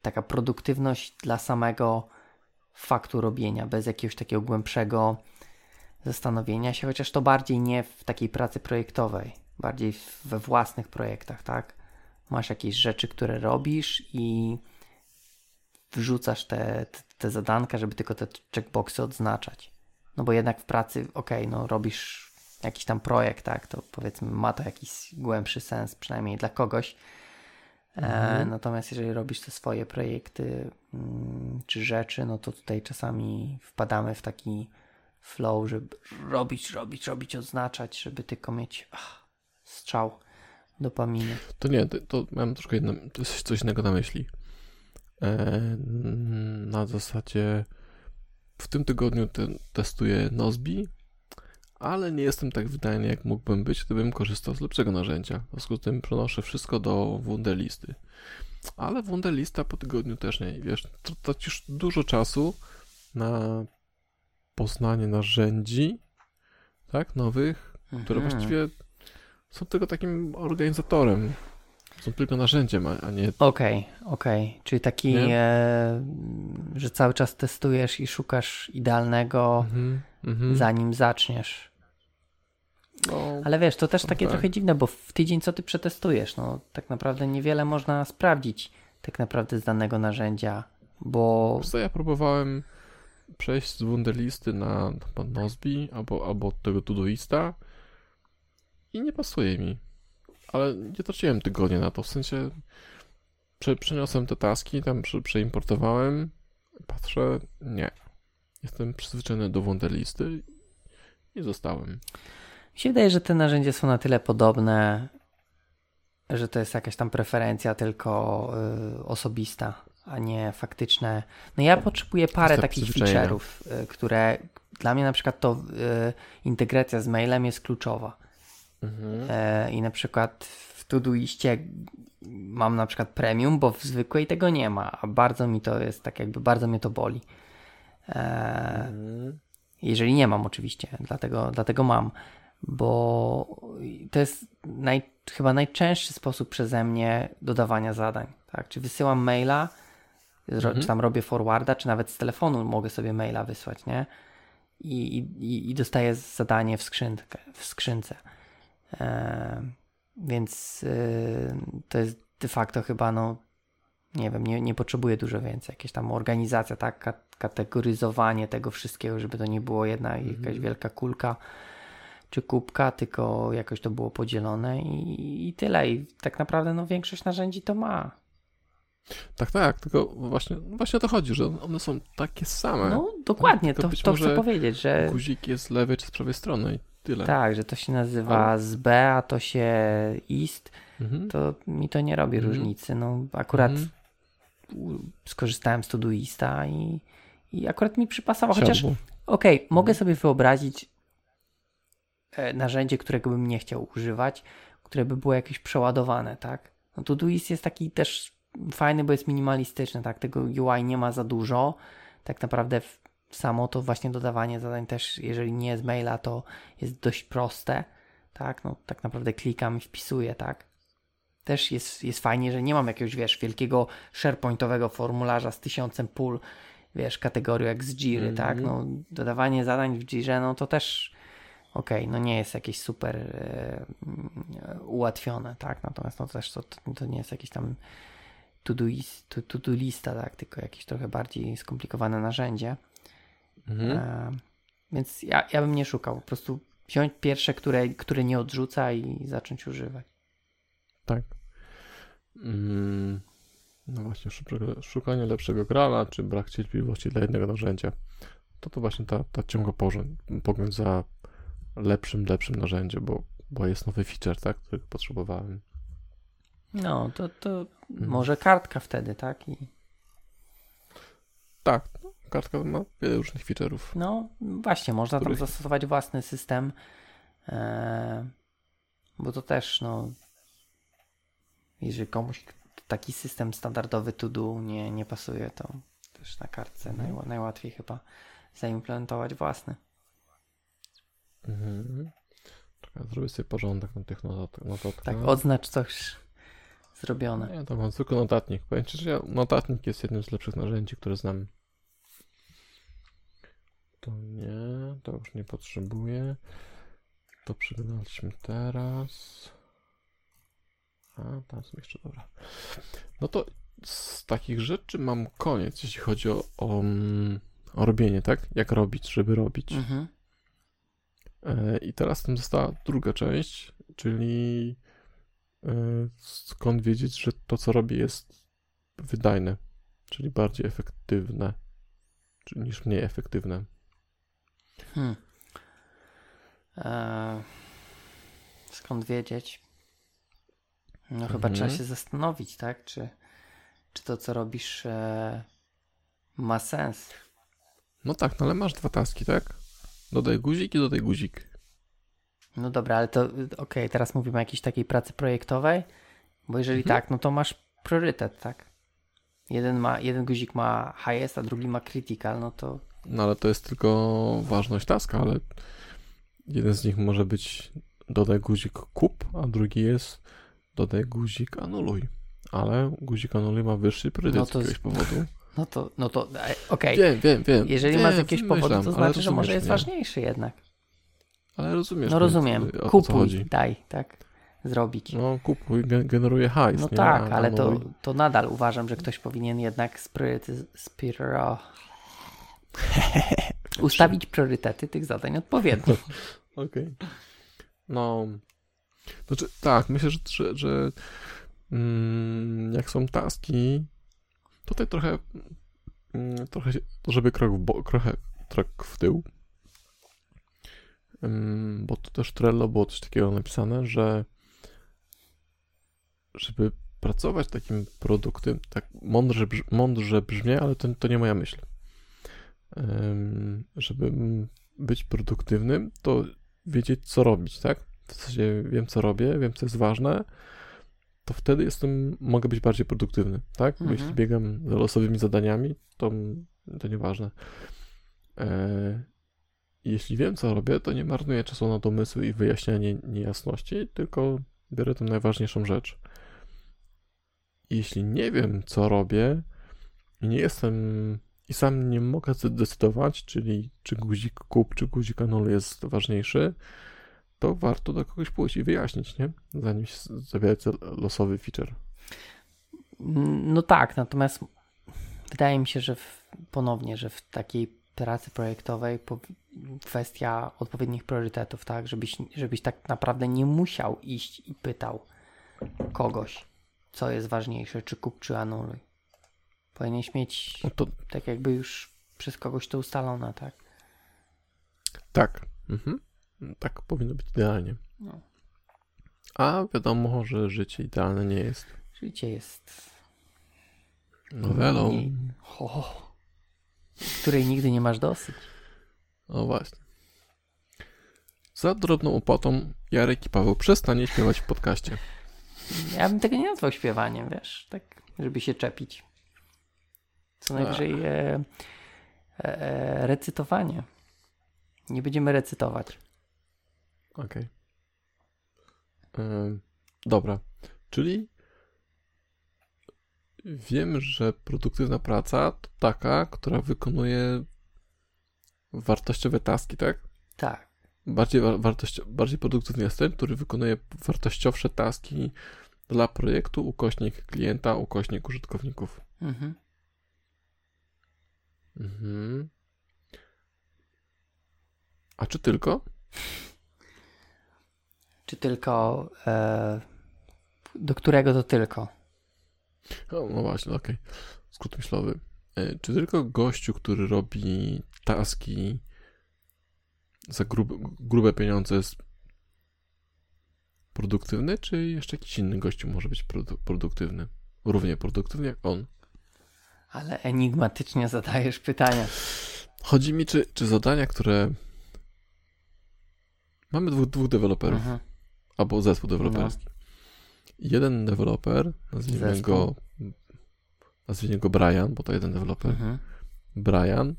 taka produktywność dla samego faktu robienia, bez jakiegoś takiego głębszego zastanowienia się, chociaż to bardziej nie w takiej pracy projektowej, bardziej we własnych projektach, tak? Masz jakieś rzeczy, które robisz i wrzucasz te, te, te zadanka, żeby tylko te checkboxy odznaczać. No bo jednak w pracy, okej, no robisz jakiś tam projekt, tak, to powiedzmy ma to jakiś głębszy sens, przynajmniej dla kogoś. E, Mhm. natomiast jeżeli robisz te swoje projekty mm, czy rzeczy, no to tutaj czasami wpadamy w taki flow, żeby robić, robić, robić, odznaczać, żeby tylko mieć ach, strzał dopaminy. To nie, to, to mam troszkę jedno, jest coś innego na myśli. E, na zasadzie w tym tygodniu te, testuję Nozbi, ale nie jestem tak wydajny, jak mógłbym być, gdybym korzystał z lepszego narzędzia. W związku z tym przenoszę wszystko do Wunderlisty. Ale Wunderlista po tygodniu też nie. Wiesz, tracisz dużo czasu na poznanie narzędzi, tak, nowych, które Mhm. właściwie są tylko takim organizatorem. Są tylko narzędziem, a nie. Okej, okej. Czyli taki, e, że cały czas testujesz i szukasz idealnego, Mhm, mhm. zanim zaczniesz. No, Ale wiesz, to też takie tak. trochę dziwne, bo w tydzień co ty przetestujesz, no tak naprawdę niewiele można sprawdzić tak naprawdę z danego narzędzia, bo wiesz co, ja próbowałem przejść z Wunderlisty na, Nozbi albo, albo tego Todoista i nie pasuje mi. Ale nie traciłem tygodnia na to, w sensie prze, przeniosłem te taski, tam prze, przeimportowałem, patrzę, nie. Jestem przyzwyczajony do Wunderlisty i zostałem. Mi się wydaje, że te narzędzia są na tyle podobne, że to jest jakaś tam preferencja tylko y, osobista, a nie faktyczne. No ja potrzebuję parę takich feature'ów, y, które dla mnie na przykład to y, integracja z mailem jest kluczowa. Mhm. E, I na przykład w Todoiście mam na przykład premium, bo w zwykłej tego nie ma, a bardzo mi to jest tak jakby, bardzo mnie to boli. E, Mhm. jeżeli nie mam oczywiście, dlatego, dlatego mam, bo to jest naj, chyba najczęstszy sposób przeze mnie dodawania zadań. Tak? Czy wysyłam maila, Mhm. czy tam robię forwarda, czy nawet z telefonu mogę sobie maila wysłać, nie? I, i, i dostaję zadanie w, skrzynkę, w skrzynce. E, więc y, to jest de facto chyba, no, nie wiem, nie, nie potrzebuję dużo więcej. Jakieś tam organizacja, tak, Ka- kategoryzowanie tego wszystkiego, żeby to nie było jedna jakaś wielka kulka czy kubka, tylko jakoś to było podzielone i, i tyle. I tak naprawdę no, większość narzędzi to ma. Tak, tak, tylko właśnie, właśnie o to chodzi, że one są takie same. No dokładnie, to, to chcę powiedzieć, że Guzik jest z lewej czy z prawej strony i tyle. tak, że to się nazywa z B, a to się ist, Mhm. to mi to nie robi Mhm. różnicy. No akurat Mhm. skorzystałem z Todoista i, i akurat mi przypasował, chociaż. Okej, mogę Mhm. sobie wyobrazić narzędzie, którego bym nie chciał używać, które by było jakieś przeładowane, tak? No Todoist jest taki też fajny, bo jest minimalistyczny, tak? Tego UI nie ma za dużo. Tak naprawdę samo to właśnie dodawanie zadań też, jeżeli nie z maila, to jest dość proste, tak? No tak naprawdę klikam i wpisuję, tak? Też jest, jest fajnie, że nie mam jakiegoś, wiesz, wielkiego SharePointowego formularza z tysiącem pól, wiesz, kategorii jak z Jiry, Mhm. tak? No, dodawanie zadań w Jirze, no to też okej, okay, no nie jest jakieś super e, ułatwione, tak? Natomiast no też to, to nie jest jakieś tam to, to, to lista, tak? Tylko jakieś trochę bardziej skomplikowane narzędzie. Mhm. E, więc ja, ja bym nie szukał. Po prostu wziąć pierwsze, które, które nie odrzuca i zacząć używać. Tak. Mm, no właśnie, szukanie lepszego grala, czy brak cierpliwości dla jednego narzędzia. To to właśnie ta, ta ciągła pogląd za lepszym, lepszym narzędziem, bo, bo jest nowy feature, tak, którego potrzebowałem. No, to, to mhm. może kartka wtedy, tak? I... Tak, no, kartka ma wiele różnych feature'ów. No, właśnie, można których... tam zastosować własny system, e, bo to też, no, jeżeli komuś taki system standardowy to do nie, nie pasuje, to też na kartce naj, najłatwiej chyba zaimplementować własny. Mhm. Czekaj, zrobię sobie porządek na tych notatkach. Tak, odznacz coś zrobione. Nie, to mam tylko notatnik. Powiem Ci, że notatnik jest jednym z lepszych narzędzi, które znam. To nie, to już nie potrzebuję. To przeglądaliśmy teraz. A, tam są jeszcze, dobra. No to z takich rzeczy mam koniec, jeśli chodzi o, o, o robienie, tak? Jak robić, żeby robić. Mhm. E, I teraz tam została druga część, czyli e, skąd wiedzieć, że to, co robię, jest wydajne, czyli bardziej efektywne, niż mniej efektywne. Hmm. Eee, skąd wiedzieć? No chyba mhm. trzeba się zastanowić, tak? Czy, czy to, co robisz, e, ma sens. No tak, no ale masz dwa taski, tak? Dodaj guzik i dodaj guzik. No dobra, ale to okej, okay, teraz mówimy o jakiejś takiej pracy projektowej, bo jeżeli mhm. tak, no to masz priorytet, tak? Jeden, ma, jeden guzik ma highest, a drugi ma critical, no to... No ale to jest tylko ważność taska, ale jeden z nich może być dodaj guzik kup, a drugi jest dodaj guzik anuluj. Ale guzik anuluj ma wyższy priorytet no to z jakiegoś powodu. No to, no to e, okej. Okay. Wiem, wiem, wiem. Jeżeli wiem, masz jakieś powody, to znaczy, że może jest mnie. ważniejszy jednak. Ale rozumiesz. No rozumiem. O Kupuj, daj, tak? Zrobić. No kupuj, generuje hajs. No nie? tak, ale to, to nadal uważam, że ktoś powinien jednak spiro... ustawić priorytety tych zadań odpowiednio. Okej. Okay. No, znaczy, tak, myślę, że, że, że mm, jak są taski, tutaj trochę, mm, trochę, żeby krok w, bo, trochę, krok w tył, bo to też Trello było coś takiego napisane, że żeby pracować takim produktem, tak mądrze, mądrze brzmi, ale to, to nie moja myśl. żeby być produktywnym, to wiedzieć, co robić, tak? w sensie wiem, co robię, wiem, co jest ważne, to wtedy jestem, mogę być bardziej produktywny, tak? Bo mhm. jeśli biegam za losowymi zadaniami, to, to nieważne. E, jeśli wiem, co robię, to nie marnuję czasu na domysły i wyjaśnianie niejasności, tylko biorę tę najważniejszą rzecz. Jeśli nie wiem, co robię i nie jestem i sam nie mogę zdecydować, czyli czy guzik kup, czy guzik anul jest ważniejszy, to warto do kogoś pójść i wyjaśnić, nie? Zanim się losowy feature. No tak, natomiast wydaje mi się, że w, ponownie, że w takiej pracy projektowej kwestia odpowiednich priorytetów, tak? Żebyś, żebyś tak naprawdę nie musiał iść i pytał kogoś, co jest ważniejsze, czy kup, czy anuluj. Powinieneś mieć no to... tak jakby już przez kogoś to ustalone, tak? Tak. Mhm. Tak powinno być idealnie. No. A wiadomo, że życie idealne nie jest. Życie jest. Nowelą. Nie... Oh. Której nigdy nie masz dosyć. O właśnie. Za drobną opłatą Jarek i Paweł przestanie śpiewać w podcaście. Ja bym tego nie nazwał śpiewaniem, wiesz, tak, żeby się czepić. Co najwyżej e, e, e, recytowanie. Nie będziemy recytować. Okej. Okay. dobra. Czyli wiem, że produktywna praca to taka, która wykonuje wartościowe taski, tak? Tak. bardziej, wartości, bardziej produktywny jest ten, który wykonuje wartościowsze taski dla projektu, ukośnik klienta, ukośnik użytkowników. Mhm. Mhm. A czy tylko? Czy tylko. E, do którego to tylko? O, no właśnie, okej. Okay. Skrót myślowy. E, czy tylko gościu, który robi taski za grube, grube pieniądze jest produktywny, czy jeszcze jakiś inny gościu może być produ produktywny? Równie produktywny jak on. Ale enigmatycznie zadajesz pytania. Chodzi mi, czy, czy zadania, które. Mamy dwóch, dwóch deweloperów. Mhm. Albo zespół deweloperski. No. Jeden deweloper, nazwijmy zespół. go. Nazwijmy go Brian, bo to jeden deweloper. Mhm. Brian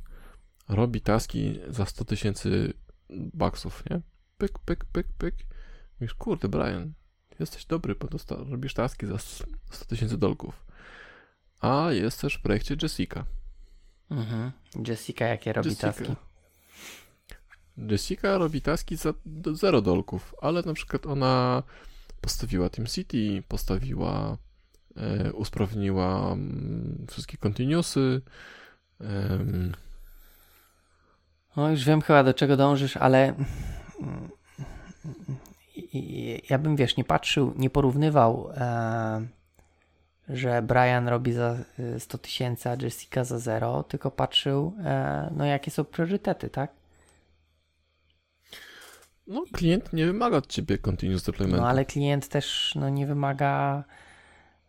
robi taski za 100 tysięcy baksów, nie? Pyk, pyk, pyk, pyk. Mówisz, kurde, Brian, jesteś dobry, bo robisz taski za 100 tysięcy dolków. A jest też w projekcie Jessica. Mhm. Jessica jakie robi Jessica. taski? Jessica robi taski za 0 dolków, ale na przykład ona postawiła City, postawiła, e, usprawniła mm, wszystkie continuousy. E, no już wiem chyba do czego dążysz, ale ja bym, wiesz, nie patrzył, nie porównywał, e, że Brian robi za 100 e, tysięcy, a Jessica za zero, tylko patrzył, e, no jakie są priorytety, tak? No, klient nie wymaga od ciebie continuous deployment. No, ale klient też no, nie wymaga,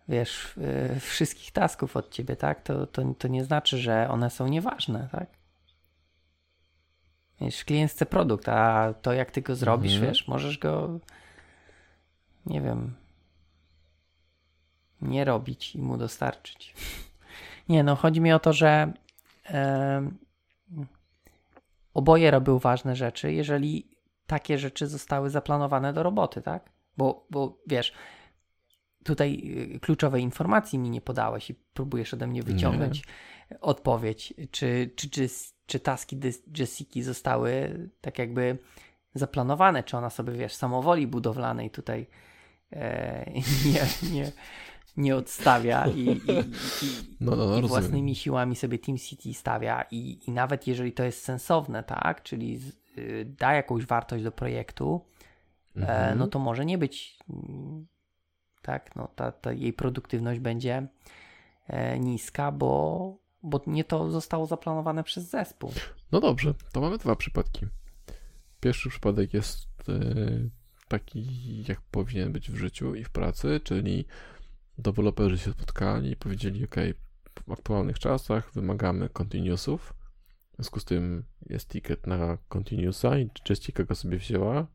wiesz, e, wszystkich tasków od ciebie, tak? To, to, to nie znaczy, że one są nieważne, tak? Wiesz, klient chce produkt, a to jak ty go zrobisz, mhm. wiesz, możesz go nie wiem nie robić i mu dostarczyć. Nie, no chodzi mi o to, że e, oboje robią ważne rzeczy, jeżeli takie rzeczy zostały zaplanowane do roboty, tak? Bo, bo wiesz, tutaj y, kluczowej informacji mi nie podałeś i próbujesz ode mnie wyciągnąć nie. odpowiedź, czy, czy, czy, czy taski Jessiki zostały tak jakby zaplanowane, czy ona sobie, wiesz, samowoli budowlanej tutaj e, nie, nie, nie odstawia i, i, i, no, no, no, i własnymi siłami sobie Team City stawia i, i nawet jeżeli to jest sensowne, tak, czyli z, y, da jakąś wartość do projektu, e, mhm. no to może nie być tak, no ta, ta jej produktywność będzie e, niska, bo, bo nie to zostało zaplanowane przez zespół. No dobrze, to mamy dwa przypadki. Pierwszy przypadek jest e, taki, jak powinien być w życiu i w pracy, czyli deweloperzy się spotkali i powiedzieli, ok, w aktualnych czasach wymagamy continuousów, w związku z tym jest ticket na continuousa i Jessica go sobie wzięła.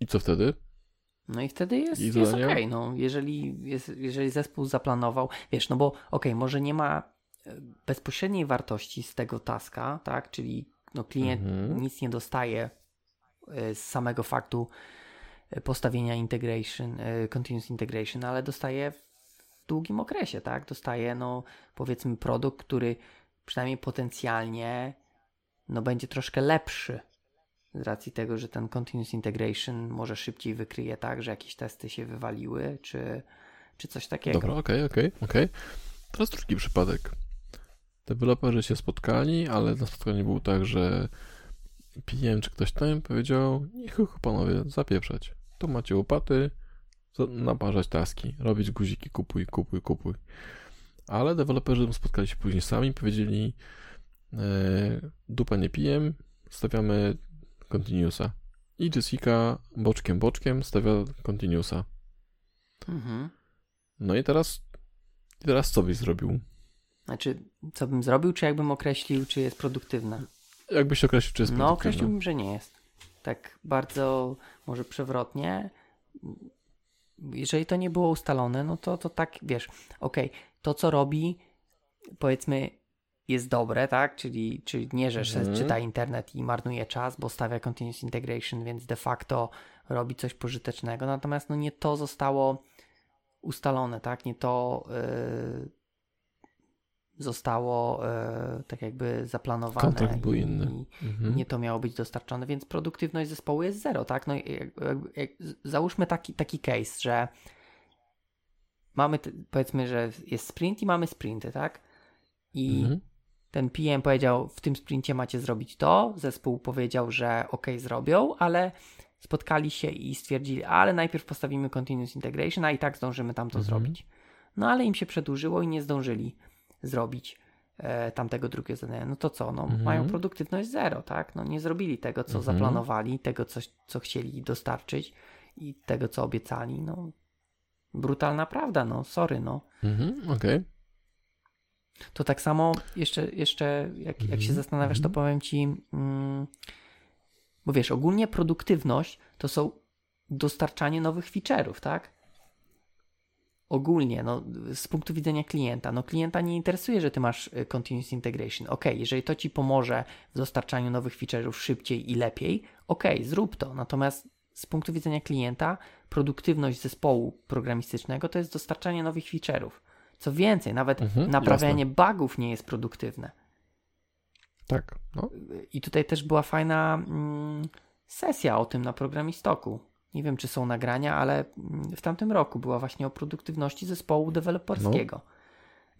I co wtedy? No i wtedy jest, jest okej, okay, no, jeżeli, jest, jeżeli zespół zaplanował, wiesz, no bo okej, okay, może nie ma e, bezpośredniej wartości z tego taska, tak, czyli no klient mhm. nic nie dostaje e, z samego faktu e, postawienia integration, continuous integration, ale dostaje w długim okresie, tak, dostaje no powiedzmy produkt, który przynajmniej potencjalnie no będzie troszkę lepszy z racji tego, że ten continuous integration może szybciej wykryje tak, że jakieś testy się wywaliły, czy, czy coś takiego. Dobra, okej, okay, okej, okay, okej. Okay. Teraz drugi przypadek. Deweloperzy się spotkali, ale na spotkaniu było tak, że PM czy ktoś tam powiedział, niech panowie, zapieprzać. To macie łopaty, naparzać taski, robić guziki, kupuj, kupuj, kupuj. Ale deweloperzy spotkali się później sami, powiedzieli, e, dupa nie pijem, stawiamy continuousa. I Jessica boczkiem, boczkiem stawia continuousa. Mhm. No i teraz, teraz co byś zrobił? Znaczy, co bym zrobił, czy jakbym określił, czy jest produktywna? Jakbyś określił, czy jest produktywna? No, określiłbym, że nie jest. Tak bardzo może przewrotnie. Jeżeli to nie było ustalone, no to, to tak, wiesz, okej, okay, to co robi, powiedzmy, jest dobre, tak? Czyli, czyli nie, że mhm. czyta internet i marnuje czas, bo stawia continuous integration, więc de facto robi coś pożytecznego. Natomiast no nie to zostało ustalone, tak? Nie to yy, zostało e, tak jakby zaplanowane Kontrakt był i, inny. Mhm. nie to miało być dostarczone, więc produktywność zespołu jest zero, tak? No jak, jak, jak, załóżmy taki, taki case, że mamy, powiedzmy, że jest sprint i mamy sprinty, tak? I Mhm. ten PM powiedział, w tym sprincie macie zrobić to, zespół powiedział, że ok, zrobią, ale spotkali się i stwierdzili, ale najpierw postawimy continuous integration, a i tak zdążymy tam to Mhm. zrobić. No ale im się przedłużyło i nie zdążyli zrobić e, tamtego drugiego zadania. No to co? No, Mhm. mają produktywność zero, tak? No nie zrobili tego, co Mhm. zaplanowali, tego, co, co chcieli dostarczyć i tego, co obiecali. No brutalna prawda, no sorry, no. Mhm. Okej. To tak samo jeszcze, jeszcze jak, jak się Mhm, zastanawiasz, to mhm. powiem ci, mm, bo wiesz, ogólnie produktywność to są dostarczanie nowych feature'ów, tak? Ogólnie, no, z punktu widzenia klienta, no klienta nie interesuje, że ty masz y, continuous integration. Ok, jeżeli to ci pomoże w dostarczaniu nowych feature'ów szybciej i lepiej, ok, zrób to. Natomiast z punktu widzenia klienta, produktywność zespołu programistycznego to jest dostarczanie nowych feature'ów. Co więcej, nawet Mhm, naprawianie bugów nie jest produktywne. Tak. No. I tutaj też była fajna mm, sesja o tym na programistoku. Nie wiem, czy są nagrania, ale mm, w tamtym roku była właśnie o produktywności zespołu deweloperskiego.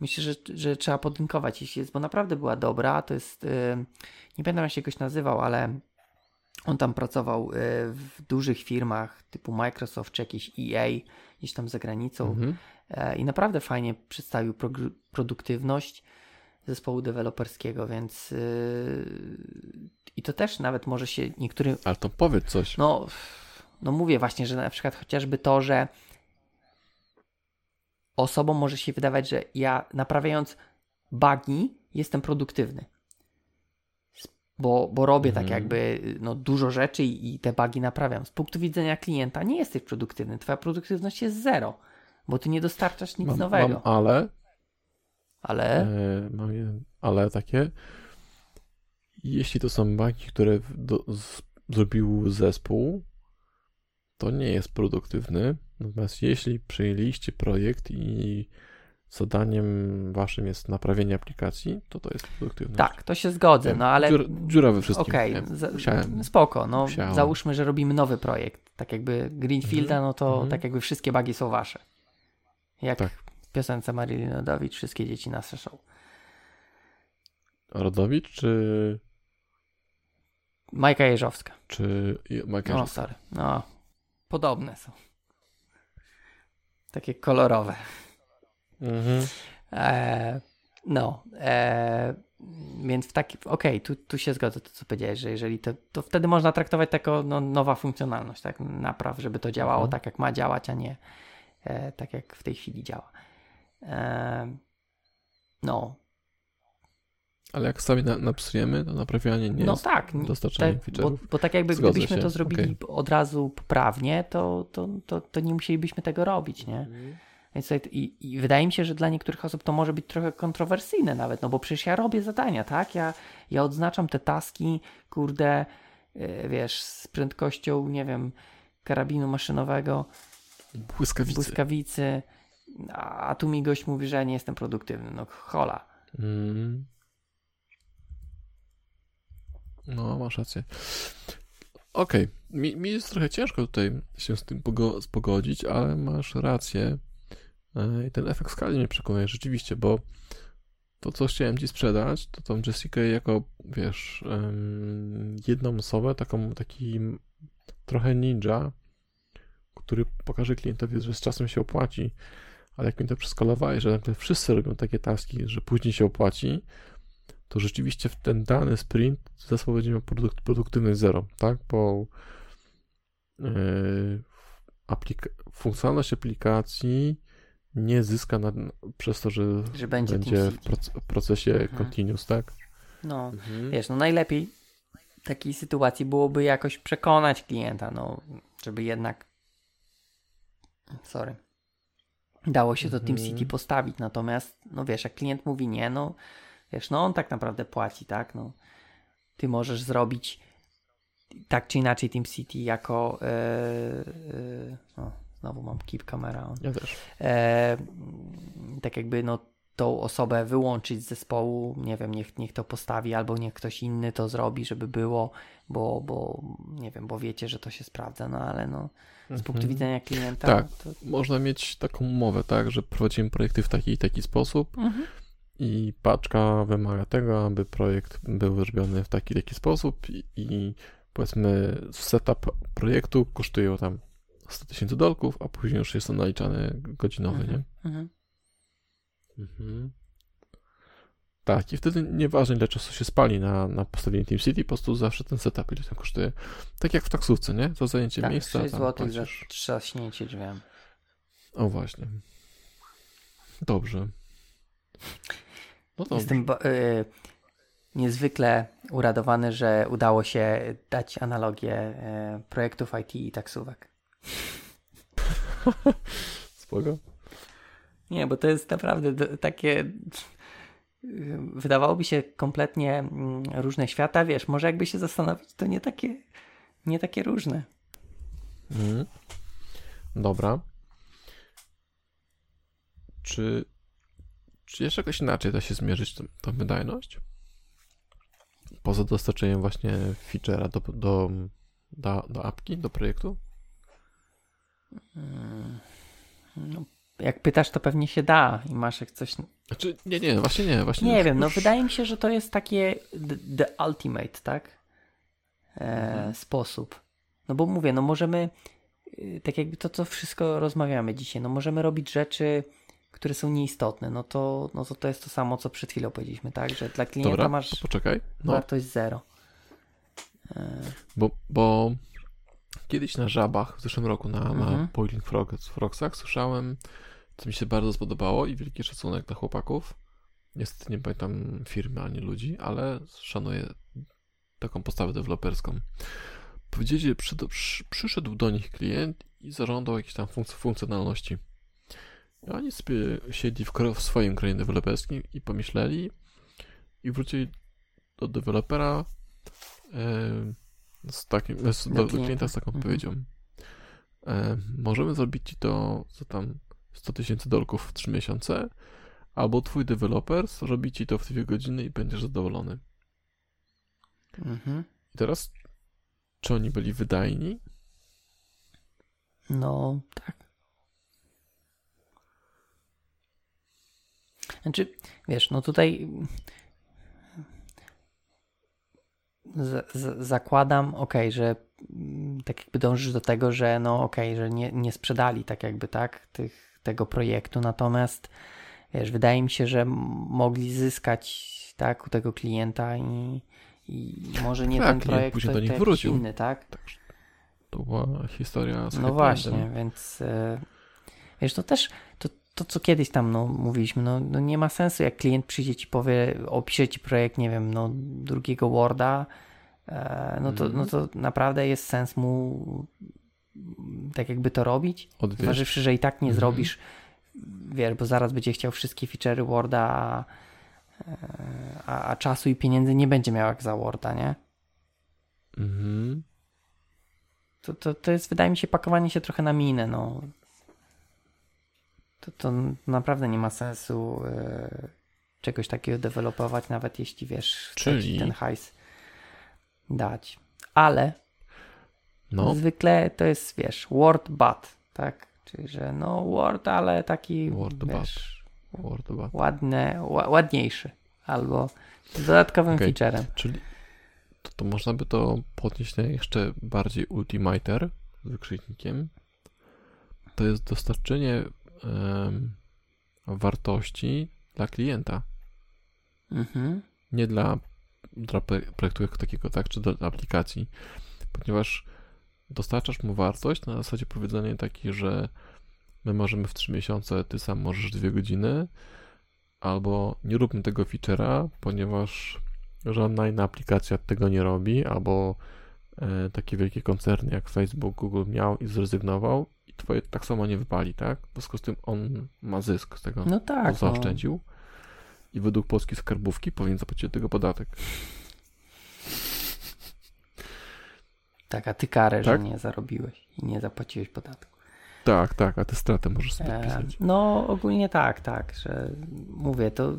Myślę, że, że trzeba podlinkować, jeśli jest, bo naprawdę była dobra. To jest, y, nie pamiętam jak się goś nazywał, ale on tam pracował y, w dużych firmach typu Microsoft czy jakieś EA, gdzieś tam za granicą. Mhm. E, I naprawdę fajnie przedstawił produktywność zespołu deweloperskiego, więc yy, i to też nawet może się niektórym, Ale to powiedz coś. no, no mówię właśnie, że na przykład chociażby to, że osobom może się wydawać, że ja naprawiając bugi jestem produktywny. Bo, bo robię tak Mhm. jakby no, dużo rzeczy i, i te bugi naprawiam. Z punktu widzenia klienta nie jesteś produktywny. Twoja produktywność jest zero, bo ty nie dostarczasz nic mam, nowego. mam ale, Ale e, mam ale takie. Jeśli to są bugi, które do, z, zrobił zespół, to nie jest produktywny. Natomiast jeśli przyjęliście projekt i zadaniem waszym jest naprawienie aplikacji, to to jest produktywność. tak, to się zgodzę, Wiem, no ale Dziura, dziura we wszystkim. Okej, musiałem. spoko, no Musiałem. załóżmy, że robimy nowy projekt, tak jakby Greenfielda, Mhm, no to mhm. tak jakby wszystkie bugi są wasze. Jak Tak. w piosence Marilyn Rodowicz, wszystkie dzieci na show. Rodowicz czy, Majka Jeżowska. czy Michael? No sorry, no podobne są. Takie kolorowe. Mhm. E, no, e, więc w taki, okej, tu, tu się zgodzę to, co powiedziałeś, że jeżeli to, to wtedy można traktować jako no, nowa funkcjonalność, tak, napraw, żeby to działało Mhm. tak, jak ma działać, a nie e, tak, jak w tej chwili działa. E, no, Ale jak sobie na, napsujemy, to naprawianie nie no jest tak, dostarczaniem te, bo, bo tak jakby Zgodzę gdybyśmy się, to zrobili okej. od razu poprawnie, to, to, to, to nie musielibyśmy tego robić, nie? Więc tutaj, i, I wydaje mi się, że dla niektórych osób to może być trochę kontrowersyjne nawet, no bo przecież ja robię zadania, tak? Ja, ja odznaczam te taski, kurde, yy, wiesz, z prędkością, nie wiem, karabinu maszynowego, Błyskawicy. błyskawicy, a, tu mi gość mówi, że nie jestem produktywny. No hola. Mm. No, masz rację. Okej, mi, mi jest trochę ciężko tutaj się z tym pogo- pogodzić, ale masz rację. E, I ten efekt skali mnie przekonuje rzeczywiście, bo to, co chciałem ci sprzedać, to tą Jessica jako, wiesz, jedną osobę, taką, taki trochę ninja, który pokaże klientowi, że z czasem się opłaci, ale jak mi to przeskalowałeś, że nagle wszyscy robią takie taski, że później się opłaci, to rzeczywiście w ten dany sprint zespół będzie miał produkt, produktywność zero, tak? Bo yy, funkcjonalność aplikacji nie zyska na, przez to, że Że będzie, będzie Team w City. proc- procesie Mhm. continuous, tak? No, wiesz, no najlepiej w takiej sytuacji byłoby jakoś przekonać klienta, no, żeby jednak sorry, dało się to Mhm. TeamCity postawić, natomiast, no wiesz, jak klient mówi nie, no, wiesz, no on tak naprawdę płaci, tak, no, ty możesz zrobić tak czy inaczej TeamCity jako yy, yy, o, znowu mam keep camera on Ja też. e, tak jakby no tą osobę wyłączyć z zespołu, nie wiem, niech, niech to postawi, albo niech ktoś inny to zrobi, żeby było, bo, bo nie wiem, bo wiecie, że to się sprawdza, no ale no z Mhm. punktu widzenia klienta Tak. to... Można mieć taką umowę, tak, że prowadzimy projekty w taki i taki sposób Mhm. i paczka wymaga tego, aby projekt był zrobiony w taki i taki sposób i, i powiedzmy setup projektu kosztuje tam 100 tysięcy dolków, a później już jest to naliczany godzinowy, nie? Mhm. Mhm. Tak, i wtedy nieważne ile czasu się spali na, na postawienie TeamCity, po prostu zawsze ten setup ile tam kosztuje. Tak jak w taksówce, nie? Za zajęcie Tak, miejsca 6 tam zł za trzaśnięcie drzwiami. O właśnie. Dobrze. No dobrze. Jestem y, niezwykle uradowany, że udało się dać analogię y, projektów IT i taksówek. Spoko. Nie, bo to jest naprawdę takie. Wydawałoby się kompletnie mm, różne świata, wiesz, może jakby się zastanowić, to nie takie, nie takie różne. Mhm. Dobra. Czy, czy jeszcze jakoś inaczej da się zmierzyć tą, tą wydajność? Poza dostarczeniem właśnie feature'a do, do, do, do apki, do projektu? No, jak pytasz, to pewnie się da i masz jak coś. Znaczy, nie, nie, właśnie nie. Właśnie Nie już- wiem, no już- wydaje mi się, że to jest takie the, ultimate, tak? E, Mhm. Sposób. No bo mówię, no możemy, y, tak jakby to, co wszystko rozmawiamy dzisiaj, no możemy robić rzeczy, które są nieistotne, no to, no to to jest to samo, co przed chwilą powiedzieliśmy, tak? Że dla klienta Dobra, masz poczekaj. No, wartość zero. E, bo, bo kiedyś na żabach w zeszłym roku na, na Mhm. Boiling Frogs, Frogsach słyszałem, co mi się bardzo spodobało i wielki szacunek dla chłopaków. Niestety nie pamiętam firmy ani ludzi, ale szanuję taką postawę deweloperską. Powiedzieli, że przy, przy, przyszedł do nich klient i zażądał jakiejś tam funkc- funkcjonalności. I oni sobie siedli w, w swoim kraju deweloperskim i pomyśleli i wrócili do dewelopera e, z takim, z, Do do, klienta. klienta z taką Mhm. odpowiedzią. E, możemy zrobić ci to za tam 100 tysięcy dolków w 3 miesiące, albo twój deweloper zrobi ci to w 2 godziny i będziesz zadowolony. mhm. I teraz, czy oni byli wydajni? No, tak. Znaczy, wiesz, no tutaj z, z, zakładam, okej, że mm, tak jakby dążysz do tego, że no okej, że nie, nie sprzedali tak jakby, tak, tych, tego projektu, natomiast wiesz, wydaje mi się, że mogli zyskać, tak, u tego klienta i, i może nie Tak, ten projekt, później to, do nich wrócił. inny, tak? Także to była historia z No właśnie, więc e, wiesz, to też to, to co kiedyś tam no, mówiliśmy, no, no nie ma sensu, jak klient przyjdzie ci powie, opisze ci projekt, nie wiem, no drugiego Worda, e, no, to, Mhm. no to naprawdę jest sens mu mm, tak jakby to robić, zważywszy, że i tak nie Mhm. zrobisz, wiesz, bo zaraz będzie chciał wszystkie feature'y Worda, a, e, a, a czasu i pieniędzy nie będzie miał jak za Worda, nie? Mhm. To, to, to jest, wydaje mi się, pakowanie się trochę na minę, no. To, to naprawdę nie ma sensu e, czegoś takiego dewelopować, nawet jeśli, wiesz, Czyli- ten hajs dać. Ale No, zwykle to jest, wiesz, word but, tak? Czyli, że no word, ale taki, Word wiesz, Word of Art. ładne, ła, ładniejszy. Albo z dodatkowym Okej. featurem. Czyli to, to można by to podnieść na jeszcze bardziej ultimater z wykrzyknikiem. To jest dostarczenie wartości dla klienta. Mhm. Nie dla, dla pro- projektu jako takiego, tak, czy dla aplikacji. Ponieważ dostarczasz mu wartość na zasadzie powiedzenia takiej, że my możemy w 3 miesiące, ty sam możesz 2 godziny, albo nie róbmy tego feature'a, ponieważ żadna inna aplikacja tego nie robi, albo e, takie wielkie koncerny jak Facebook, Google miał i zrezygnował i twoje tak samo nie wypali, tak? W związku z tym on ma zysk z tego, No tak. No. zaoszczędził i według polskiej skarbówki powinien zapłacić tego podatek. Tak, a ty karę, Tak? że nie zarobiłeś i nie zapłaciłeś podatku. Tak, tak, a te straty możesz sobie E, pisać. No, ogólnie tak, tak, że mówię, to,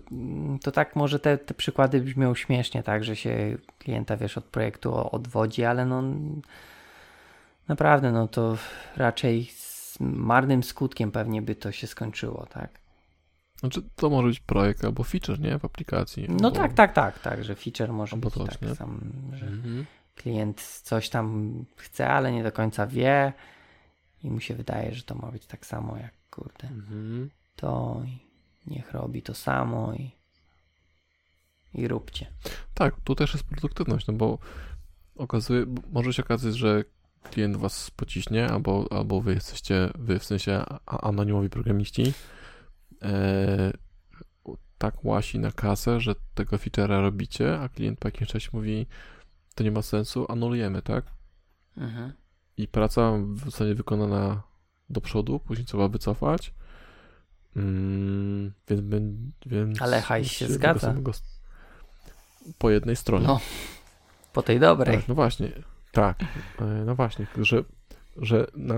to tak może te, te przykłady brzmią śmiesznie, tak, że się klienta, wiesz, od projektu odwodzi, ale no naprawdę, no to raczej z marnym skutkiem pewnie by to się skończyło, tak. Znaczy, to może być projekt albo feature, nie? W aplikacji. No albo... tak, tak, tak, tak, że feature może Albo być coś, tak nie? sam, że Mhm. klient coś tam chce, ale nie do końca wie i mu się wydaje, że to ma być tak samo jak, kurde, Mhm. to i niech robi to samo i, i róbcie. Tak, tu też jest produktywność, no bo okazuje, bo może się okazać, że klient was pociśnie, albo, albo wy jesteście, wy w sensie anonimowi programiści, e, tak łasi na kasę, że tego feature'a robicie, a klient po jakimś czasie mówi, to nie ma sensu, anulujemy, tak? Mhm. I praca zostanie wykonana do przodu, później trzeba wycofać. Mm, więc, więc Ale hajs się zgadza. samego Po jednej stronie. No, po tej dobrej. Tak, no właśnie, tak, e, no właśnie, że, że na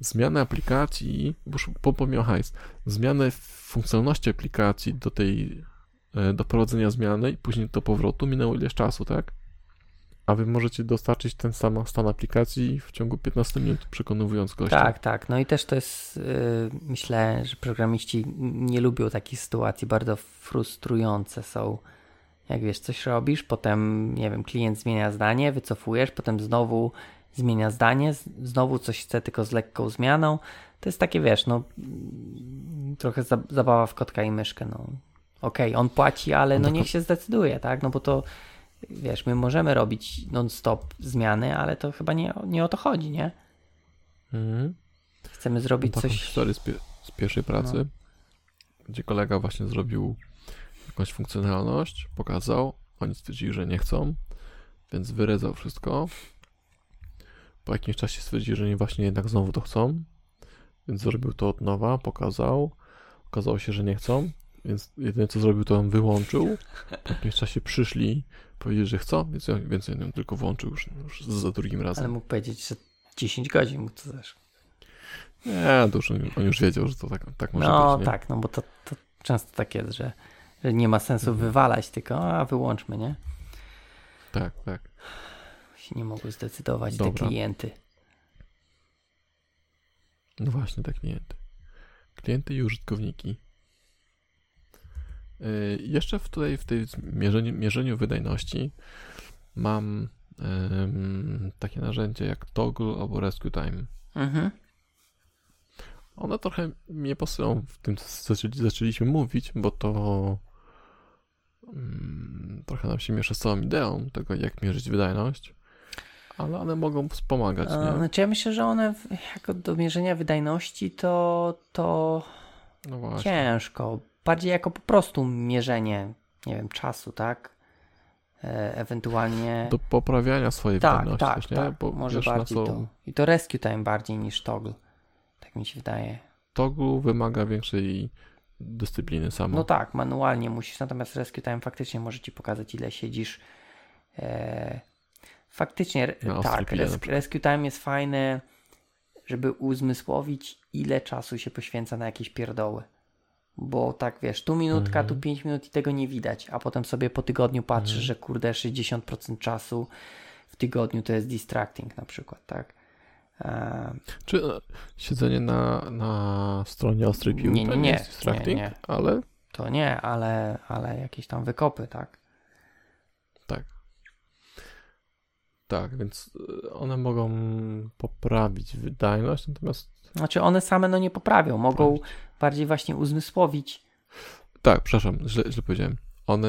zmianę aplikacji, bo pomimo hajs, zmianę funkcjonalności aplikacji do tej, e, do prowadzenia zmiany i później do powrotu minęło ileś czasu, tak? A wy możecie dostarczyć ten sam stan aplikacji w ciągu 15 minut, przekonywując gościa. Tak, tak. No i też to jest, yy, myślę, że programiści nie lubią takich sytuacji, bardzo frustrujące są. Jak wiesz, coś robisz, potem, nie wiem, klient zmienia zdanie, wycofujesz, potem znowu zmienia zdanie, znowu coś chce tylko z lekką zmianą. To jest takie, wiesz, no trochę za, zabawa w kotka i myszkę, no. Okej, on płaci, ale no No niech się zdecyduje, tak? No bo to, wiesz, my możemy robić non-stop zmiany, ale to chyba nie, nie o to chodzi, nie? Mhm. Chcemy zrobić Taką coś. historię z, pie- z pierwszej pracy, gdzie kolega właśnie zrobił jakąś funkcjonalność, pokazał, oni stwierdzili, że nie chcą, więc wyrezał wszystko. Po jakimś czasie stwierdzili, że nie właśnie jednak znowu to chcą, więc zrobił to od nowa, pokazał. Okazało się, że nie chcą, więc jedyne co zrobił, to on wyłączył. Po jakimś czasie przyszli, powiedzieli, że chcą, więc, ja- więc on ją tylko włączył już, już za drugim razem. Ale mógł powiedzieć, że 10 godzin mu to też. Nie, on, już wiedział, że to tak, tak może No być. Nie? tak, no bo to, to często tak jest, że nie ma sensu Mhm. wywalać, tylko a wyłączmy, nie? Tak, tak. Się nie mogły zdecydować te Dobra. klienty. No właśnie, te klienty. Klienty i użytkowniki. Yy, jeszcze w tutaj w tej mierzeniu, mierzeniu wydajności mam ym, takie narzędzie jak Toggle albo Rescue Time. Mhm. One trochę mnie pasują w tym, co zaczęli, zaczęliśmy mówić, bo to trochę nam się miesza z całą ideą tego, jak mierzyć wydajność, ale one mogą wspomagać, A, nie? Znaczy ja myślę, że one jako do mierzenia wydajności to, to No ciężko. Bardziej jako po prostu mierzenie, nie wiem, czasu, tak? E, ewentualnie... Do poprawiania swojej tak, wydajności tak, też, nie? tak. Bo Może bardziej co to. I to rescue time bardziej niż toggle. Tak mi się wydaje. Toggle wymaga większej dyscypliny samo. No tak, manualnie musisz, natomiast Rescue Time faktycznie może ci pokazać, ile siedzisz. E, faktycznie, ostrej tak, res. Rescue Time jest fajny, żeby uzmysłowić, ile czasu się poświęca na jakieś pierdoły. Bo tak wiesz, tu minutka, Mhm. tu 5 minut i tego nie widać, a potem sobie po tygodniu patrzysz, Mhm. że kurde, 60% czasu w tygodniu to jest distracting na przykład, tak? Czy e, siedzenie na, na stronie ostrej piłki Nie, nie, to nie. jest distracting, Nie, nie. ale to nie, ale, ale jakieś tam wykopy, tak? tak. Tak, więc e, one mogą poprawić wydajność, natomiast Znaczy one same no nie poprawią, mogą Poprawić. bardziej właśnie uzmysłowić. tak, przepraszam, źle, źle powiedziałem. One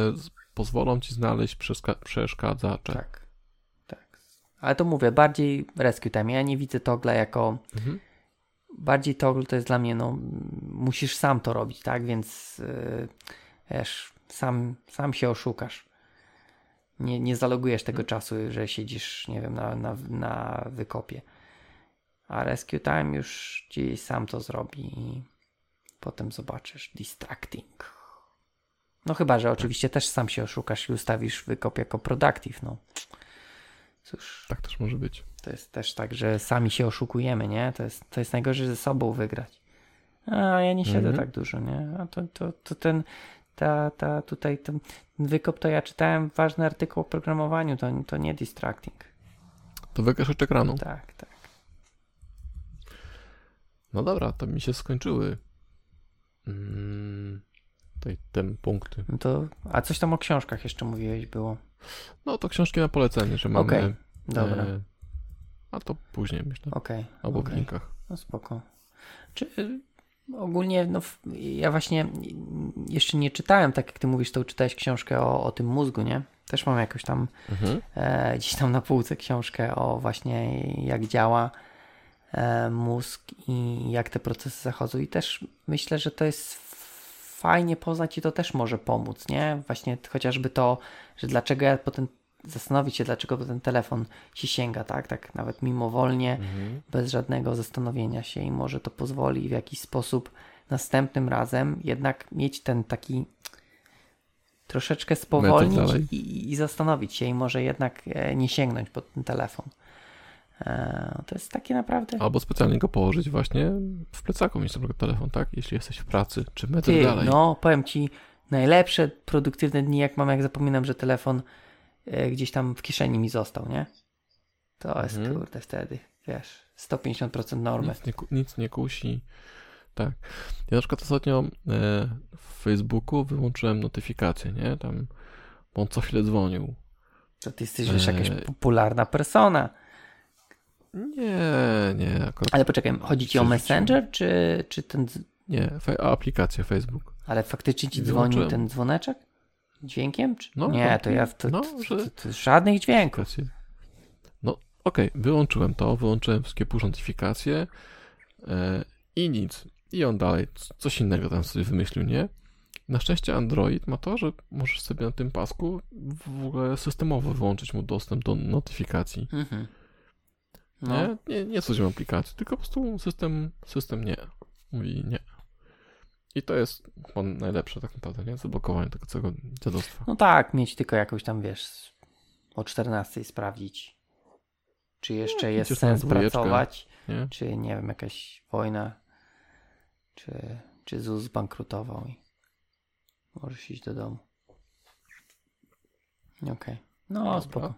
pozwolą ci znaleźć przeszkadzacze. Tak. Tak. Ale to mówię, bardziej rescue time. Ja nie widzę togla jako. Mhm. Bardziej toggle to jest dla mnie, no, musisz sam to robić, tak? Więc yy, wiesz, sam, sam się oszukasz. Nie, nie zalogujesz tego czasu, że siedzisz, nie wiem, na, na, na wykopie. A rescue time już ci sam to zrobi i potem zobaczysz. Distracting. No chyba, że oczywiście też sam się oszukasz i ustawisz wykop jako productive, no. Cóż, Tak też może być. To jest też tak, że sami się oszukujemy, nie? To jest, to jest najgorzej ze sobą wygrać. A ja nie siedzę Mhm. tak dużo, nie? A to, to, to ten, ta, ta tutaj ten wykop to ja czytałem ważny artykuł o programowaniu, to, to nie distracting. To wygasz ekranu. Tak, tak. No dobra, to mi się skończyły. Mm, tej, te punkty. No to, a coś tam o książkach jeszcze mówiłeś było. No to książki na polecenie, że mamy. Okej, Dobra, e, a to później myślę. okej. Albo w okej. linkach. No spoko. Czy y, ogólnie, no w- ja właśnie jeszcze nie czytałem, tak jak ty mówisz, to czytałeś książkę o, o tym mózgu, nie? Też mam jakoś tam Mhm. e, gdzieś tam na półce książkę o właśnie jak działa e, mózg i jak te procesy zachodzą. I też myślę, że to jest fajnie poznać i to też może pomóc, nie? Właśnie chociażby to, że dlaczego ja potem zastanowić się, dlaczego ten telefon się sięga, tak? Tak nawet mimowolnie Mhm. bez żadnego zastanowienia się i może to pozwoli w jakiś sposób następnym razem jednak mieć ten taki troszeczkę spowolnić i, i zastanowić się i może jednak e, nie sięgnąć pod ten telefon. E, to jest takie naprawdę... Albo specjalnie go położyć właśnie w plecaku, mieć na przykład telefon, tak? Jeśli jesteś w pracy, czy metr Ty, dalej. no powiem Ci, najlepsze produktywne dni jak mam, jak zapominam, że telefon e, gdzieś tam w kieszeni mi został, nie? To jest Mhm. kurde wtedy, wiesz, 150% normy. Nic nie, nic nie kusi. Tak. Ja na przykład ostatnio e, w Facebooku wyłączyłem notyfikacje, nie? Tam, bo on co chwilę dzwonił. To ty jesteś wiesz, jakaś popularna persona. Nie, nie, akurat Ale poczekaj, chodzi ci o. Messenger, czy, czy ten. nie. Fe, aplikacja Facebook. Ale faktycznie ci dzwonił ten dzwoneczek? Dźwiękiem? Czy... No, nie, tak, to ja. To, no, to, że- to, to żadnych dźwięków. Aplikacje. No, okej, wyłączyłem to, wyłączyłem wszystkie push notyfikacje e, i nic. I on dalej coś innego tam sobie wymyślił, nie? Na szczęście Android ma to, że możesz sobie na tym pasku w ogóle systemowo wyłączyć mu dostęp do notyfikacji. Mhm. No, Nie, nie, nie coś aplikacji, tylko po prostu system, system nie. Mówi nie. I to jest chyba najlepsze tak naprawdę, nie? Zablokowanie tego całego dziadostwa. no tak, mieć tylko jakąś tam, wiesz, o 14 sprawdzić, czy jeszcze jest idziesz na sens pracować, Nie? czy nie wiem, jakaś wojna, czy, czy ZUS zbankrutował i możesz iść do domu. Okej. No, Dobra. spoko.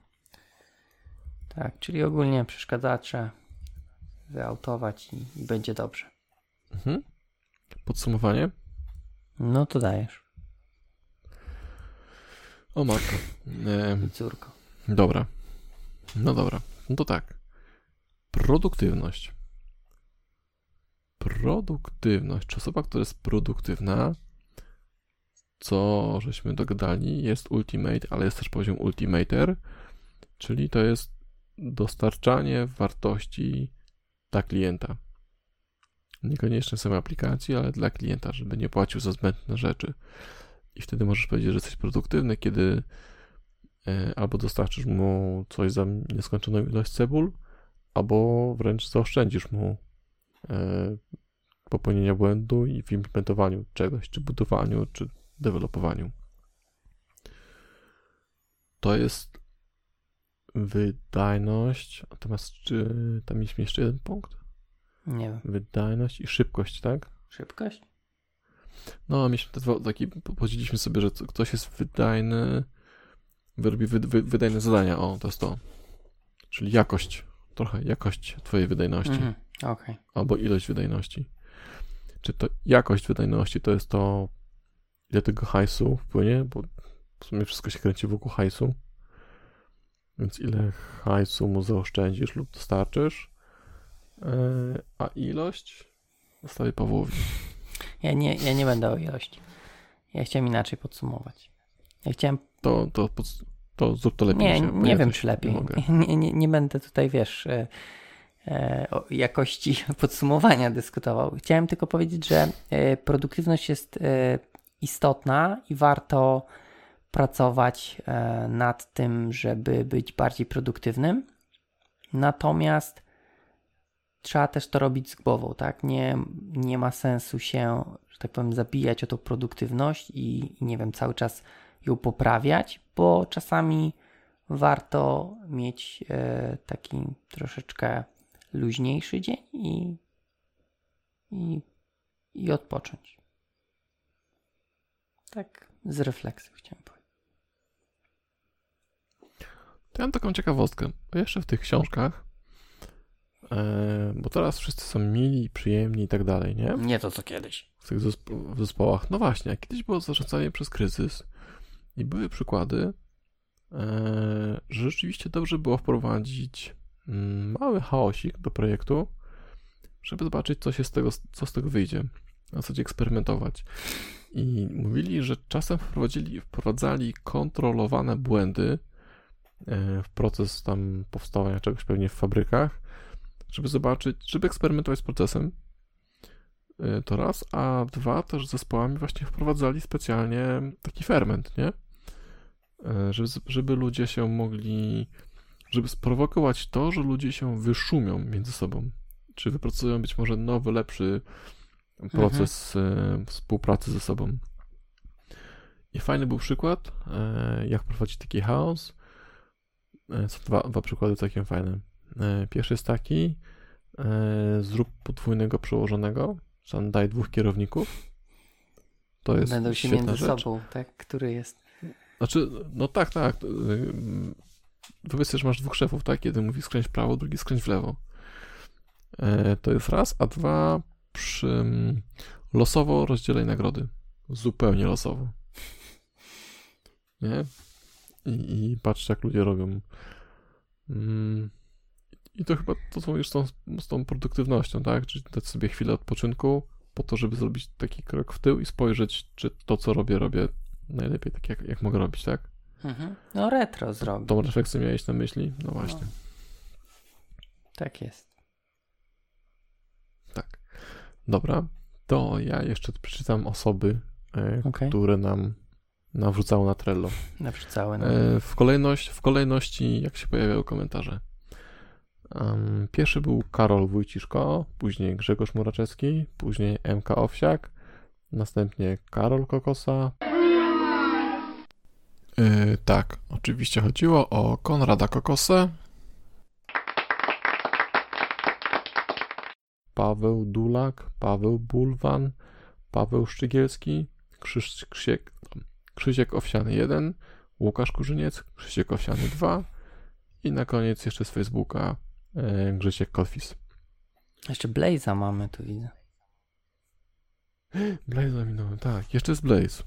Tak, czyli ogólnie przeszkadzacze wyautować i, i będzie dobrze. Mhm. Podsumowanie? No to dajesz, O matko. E, córko. Dobra. No dobra. No to tak. Produktywność. Produktywność. Czy osoba, która jest produktywna, co żeśmy dogadali, jest ultimate, ale jest też poziom ultimater, czyli to jest dostarczanie wartości dla klienta. Niekoniecznie samej aplikacji, ale dla klienta, żeby nie płacił za zbędne rzeczy. I wtedy możesz powiedzieć, że jesteś produktywny, kiedy e, albo dostarczysz mu coś za nieskończoną ilość cebul, albo wręcz zaoszczędzisz mu e, popełnienia błędu i w implementowaniu czegoś, czy budowaniu, czy dewelopowaniu. To jest wydajność, natomiast czy tam mieliśmy jeszcze jeden punkt? Nie wiem, Wydajność i szybkość, tak? szybkość? No, mieliśmy te dwa, taki, podzieliliśmy sobie, że ktoś jest wydajny, wyrobi wy, wy, wydajne zadania, o, to jest to. Czyli jakość, trochę jakość twojej wydajności, Mhm. Okej. albo ilość wydajności. Czy to jakość wydajności to jest to, ile tego hajsu wpłynie, bo w sumie wszystko się kręci wokół hajsu. Więc ile hajsu mu zaoszczędzisz lub dostarczysz, yy, a ilość zostawię Pawłowi. Ja nie, ja nie będę o ilości. Ja chciałem inaczej podsumować. Ja chciałem To, to, to zrób to lepiej. Nie, nie ja wiem, czy lepiej. Nie. Nie, nie, nie będę tutaj, wiesz, e, e, o jakości podsumowania dyskutował. Chciałem tylko powiedzieć, że e, produktywność jest e, istotna i warto pracować e, nad tym, żeby być bardziej produktywnym. Natomiast trzeba też to robić z głową, tak? Nie, nie ma sensu się, że tak powiem, zabijać o tą produktywność i, nie wiem, cały czas ją poprawiać, bo czasami warto mieć e, taki troszeczkę luźniejszy dzień i, i, i odpocząć. Tak, z refleksją chciałem powiedzieć. To ja mam taką ciekawostkę. Jeszcze w tych książkach, e, bo teraz wszyscy są mili, przyjemni i tak dalej, nie? Nie to co kiedyś. W tych zespo- w zespołach. No właśnie, kiedyś było zarządzanie przez kryzys i były przykłady, e, że rzeczywiście dobrze było wprowadzić mm, mały chaosik do projektu, żeby zobaczyć, co się z tego, co z tego wyjdzie. Na zasadzie eksperymentować. I mówili, że czasem wprowadzili, wprowadzali kontrolowane błędy w proces tam powstawania czegoś pewnie w fabrykach, żeby zobaczyć, żeby eksperymentować z procesem. E, To raz, a dwa też zespołami właśnie wprowadzali specjalnie taki ferment, nie? E, Żeby, żeby ludzie się mogli, żeby sprowokować to, że ludzie się wyszumią między sobą. Czy wypracują być może nowy, lepszy proces e, współpracy ze sobą. I fajny był przykład, e, jak prowadzić taki chaos. E, Są dwa, dwa przykłady całkiem fajne. E, Pierwszy jest taki, e, zrób podwójnego przełożonego, sam daj dwóch kierowników. To jest Będą się między rzecz. sobą, tak? Który jest. Znaczy, no tak, tak. sobie, że masz dwóch szefów, tak? Jeden mówi skręć w prawo, drugi skręć w lewo. To jest raz, a dwa przy mm, losowo rozdzielaj nagrody. Zupełnie losowo. Nie? I, i patrz, jak ludzie robią. Mm, I to chyba to są już z tą, z tą produktywnością, tak? Czyli dać sobie chwilę odpoczynku po to, żeby zrobić taki krok w tył i spojrzeć, czy to, co robię, robię najlepiej tak, jak, jak mogę robić, tak? Mhm. No retro zrobi. Tą refleksję miałeś na myśli? No właśnie. Tak jest. Tak. Dobra. To ja jeszcze przeczytam osoby, e, Okej. które nam nawrzucały na Trello. Nawrzucały nam. E, w, kolejność, w kolejności, jak się pojawiały komentarze. Pierwszy był Karol Wójciszko, później Grzegorz Muraczewski, później MK Owsiak, następnie Karol Kokosa. E, tak, oczywiście chodziło o Konrada Kokosę, Paweł Dulak, Paweł Bulwan, Paweł Szczygielski, Krzyś, Krzysiek, Krzysiek Owsiany 1, Łukasz Kurzyniec, Krzysiek Owsiany 2 i na koniec jeszcze z Facebooka e, Grzesiek Kotwis. Jeszcze Blaze'a mamy tu widzę. Blaze minąłem, tak, jeszcze jest Blaze.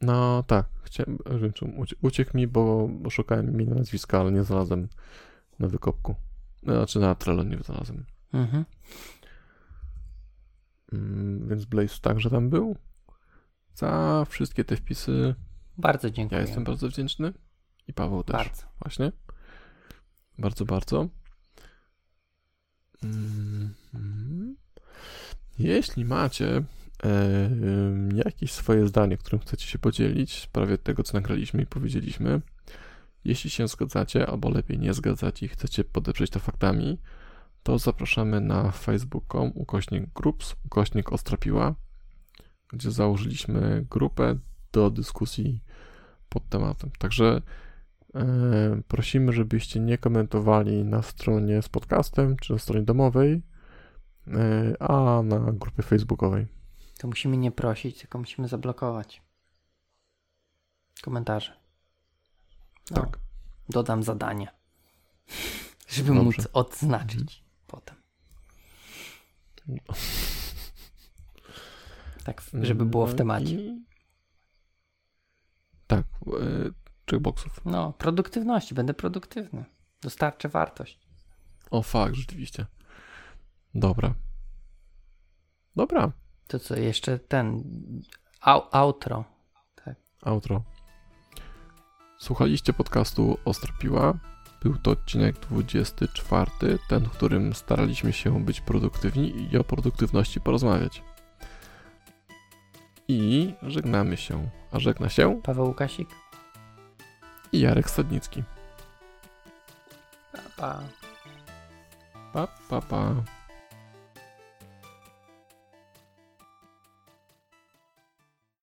No tak, chciałem, ucie- uciekł mi, bo, bo szukałem imienia nazwiska, ale nie znalazłem na wykopku. Znaczy na Trello nie znalazłem. Mhm. Mm, Więc Blaze także tam był. Za wszystkie te wpisy Bardzo ja dziękuję. jestem bardzo wdzięczny. I Paweł też. Bardzo. Właśnie. Bardzo, bardzo. Mhm. Jeśli macie e, jakieś swoje zdanie, którym chcecie się podzielić w sprawie tego, co nagraliśmy i powiedzieliśmy, jeśli się zgadzacie, albo lepiej nie zgadzacie i chcecie podeprzeć to faktami, to zapraszamy na facebook.com ukośnik groups, ukośnik Ostrapiła, gdzie założyliśmy grupę do dyskusji pod tematem. Także e, prosimy, żebyście nie komentowali na stronie z podcastem, czy na stronie domowej, e, a na grupie facebookowej. To musimy nie prosić, tylko musimy zablokować. Komentarze. No, Tak. Dodam zadanie. Żeby Dobrze. móc odznaczyć potem. Tak, żeby było w No temacie. Tak, e, checkboxów. No, produktywności, będę produktywny. Dostarczę wartość. O, fakt, rzeczywiście. Dobra. Dobra, To co, jeszcze ten au, outro. outro. Słuchaliście podcastu Ostra Piła. Był to odcinek 24, ten, w którym staraliśmy się być produktywni i o produktywności porozmawiać. I żegnamy się. A żegna się Paweł Łukasik. i Jarek Stadnicki. Pa, pa. Pa, pa, pa.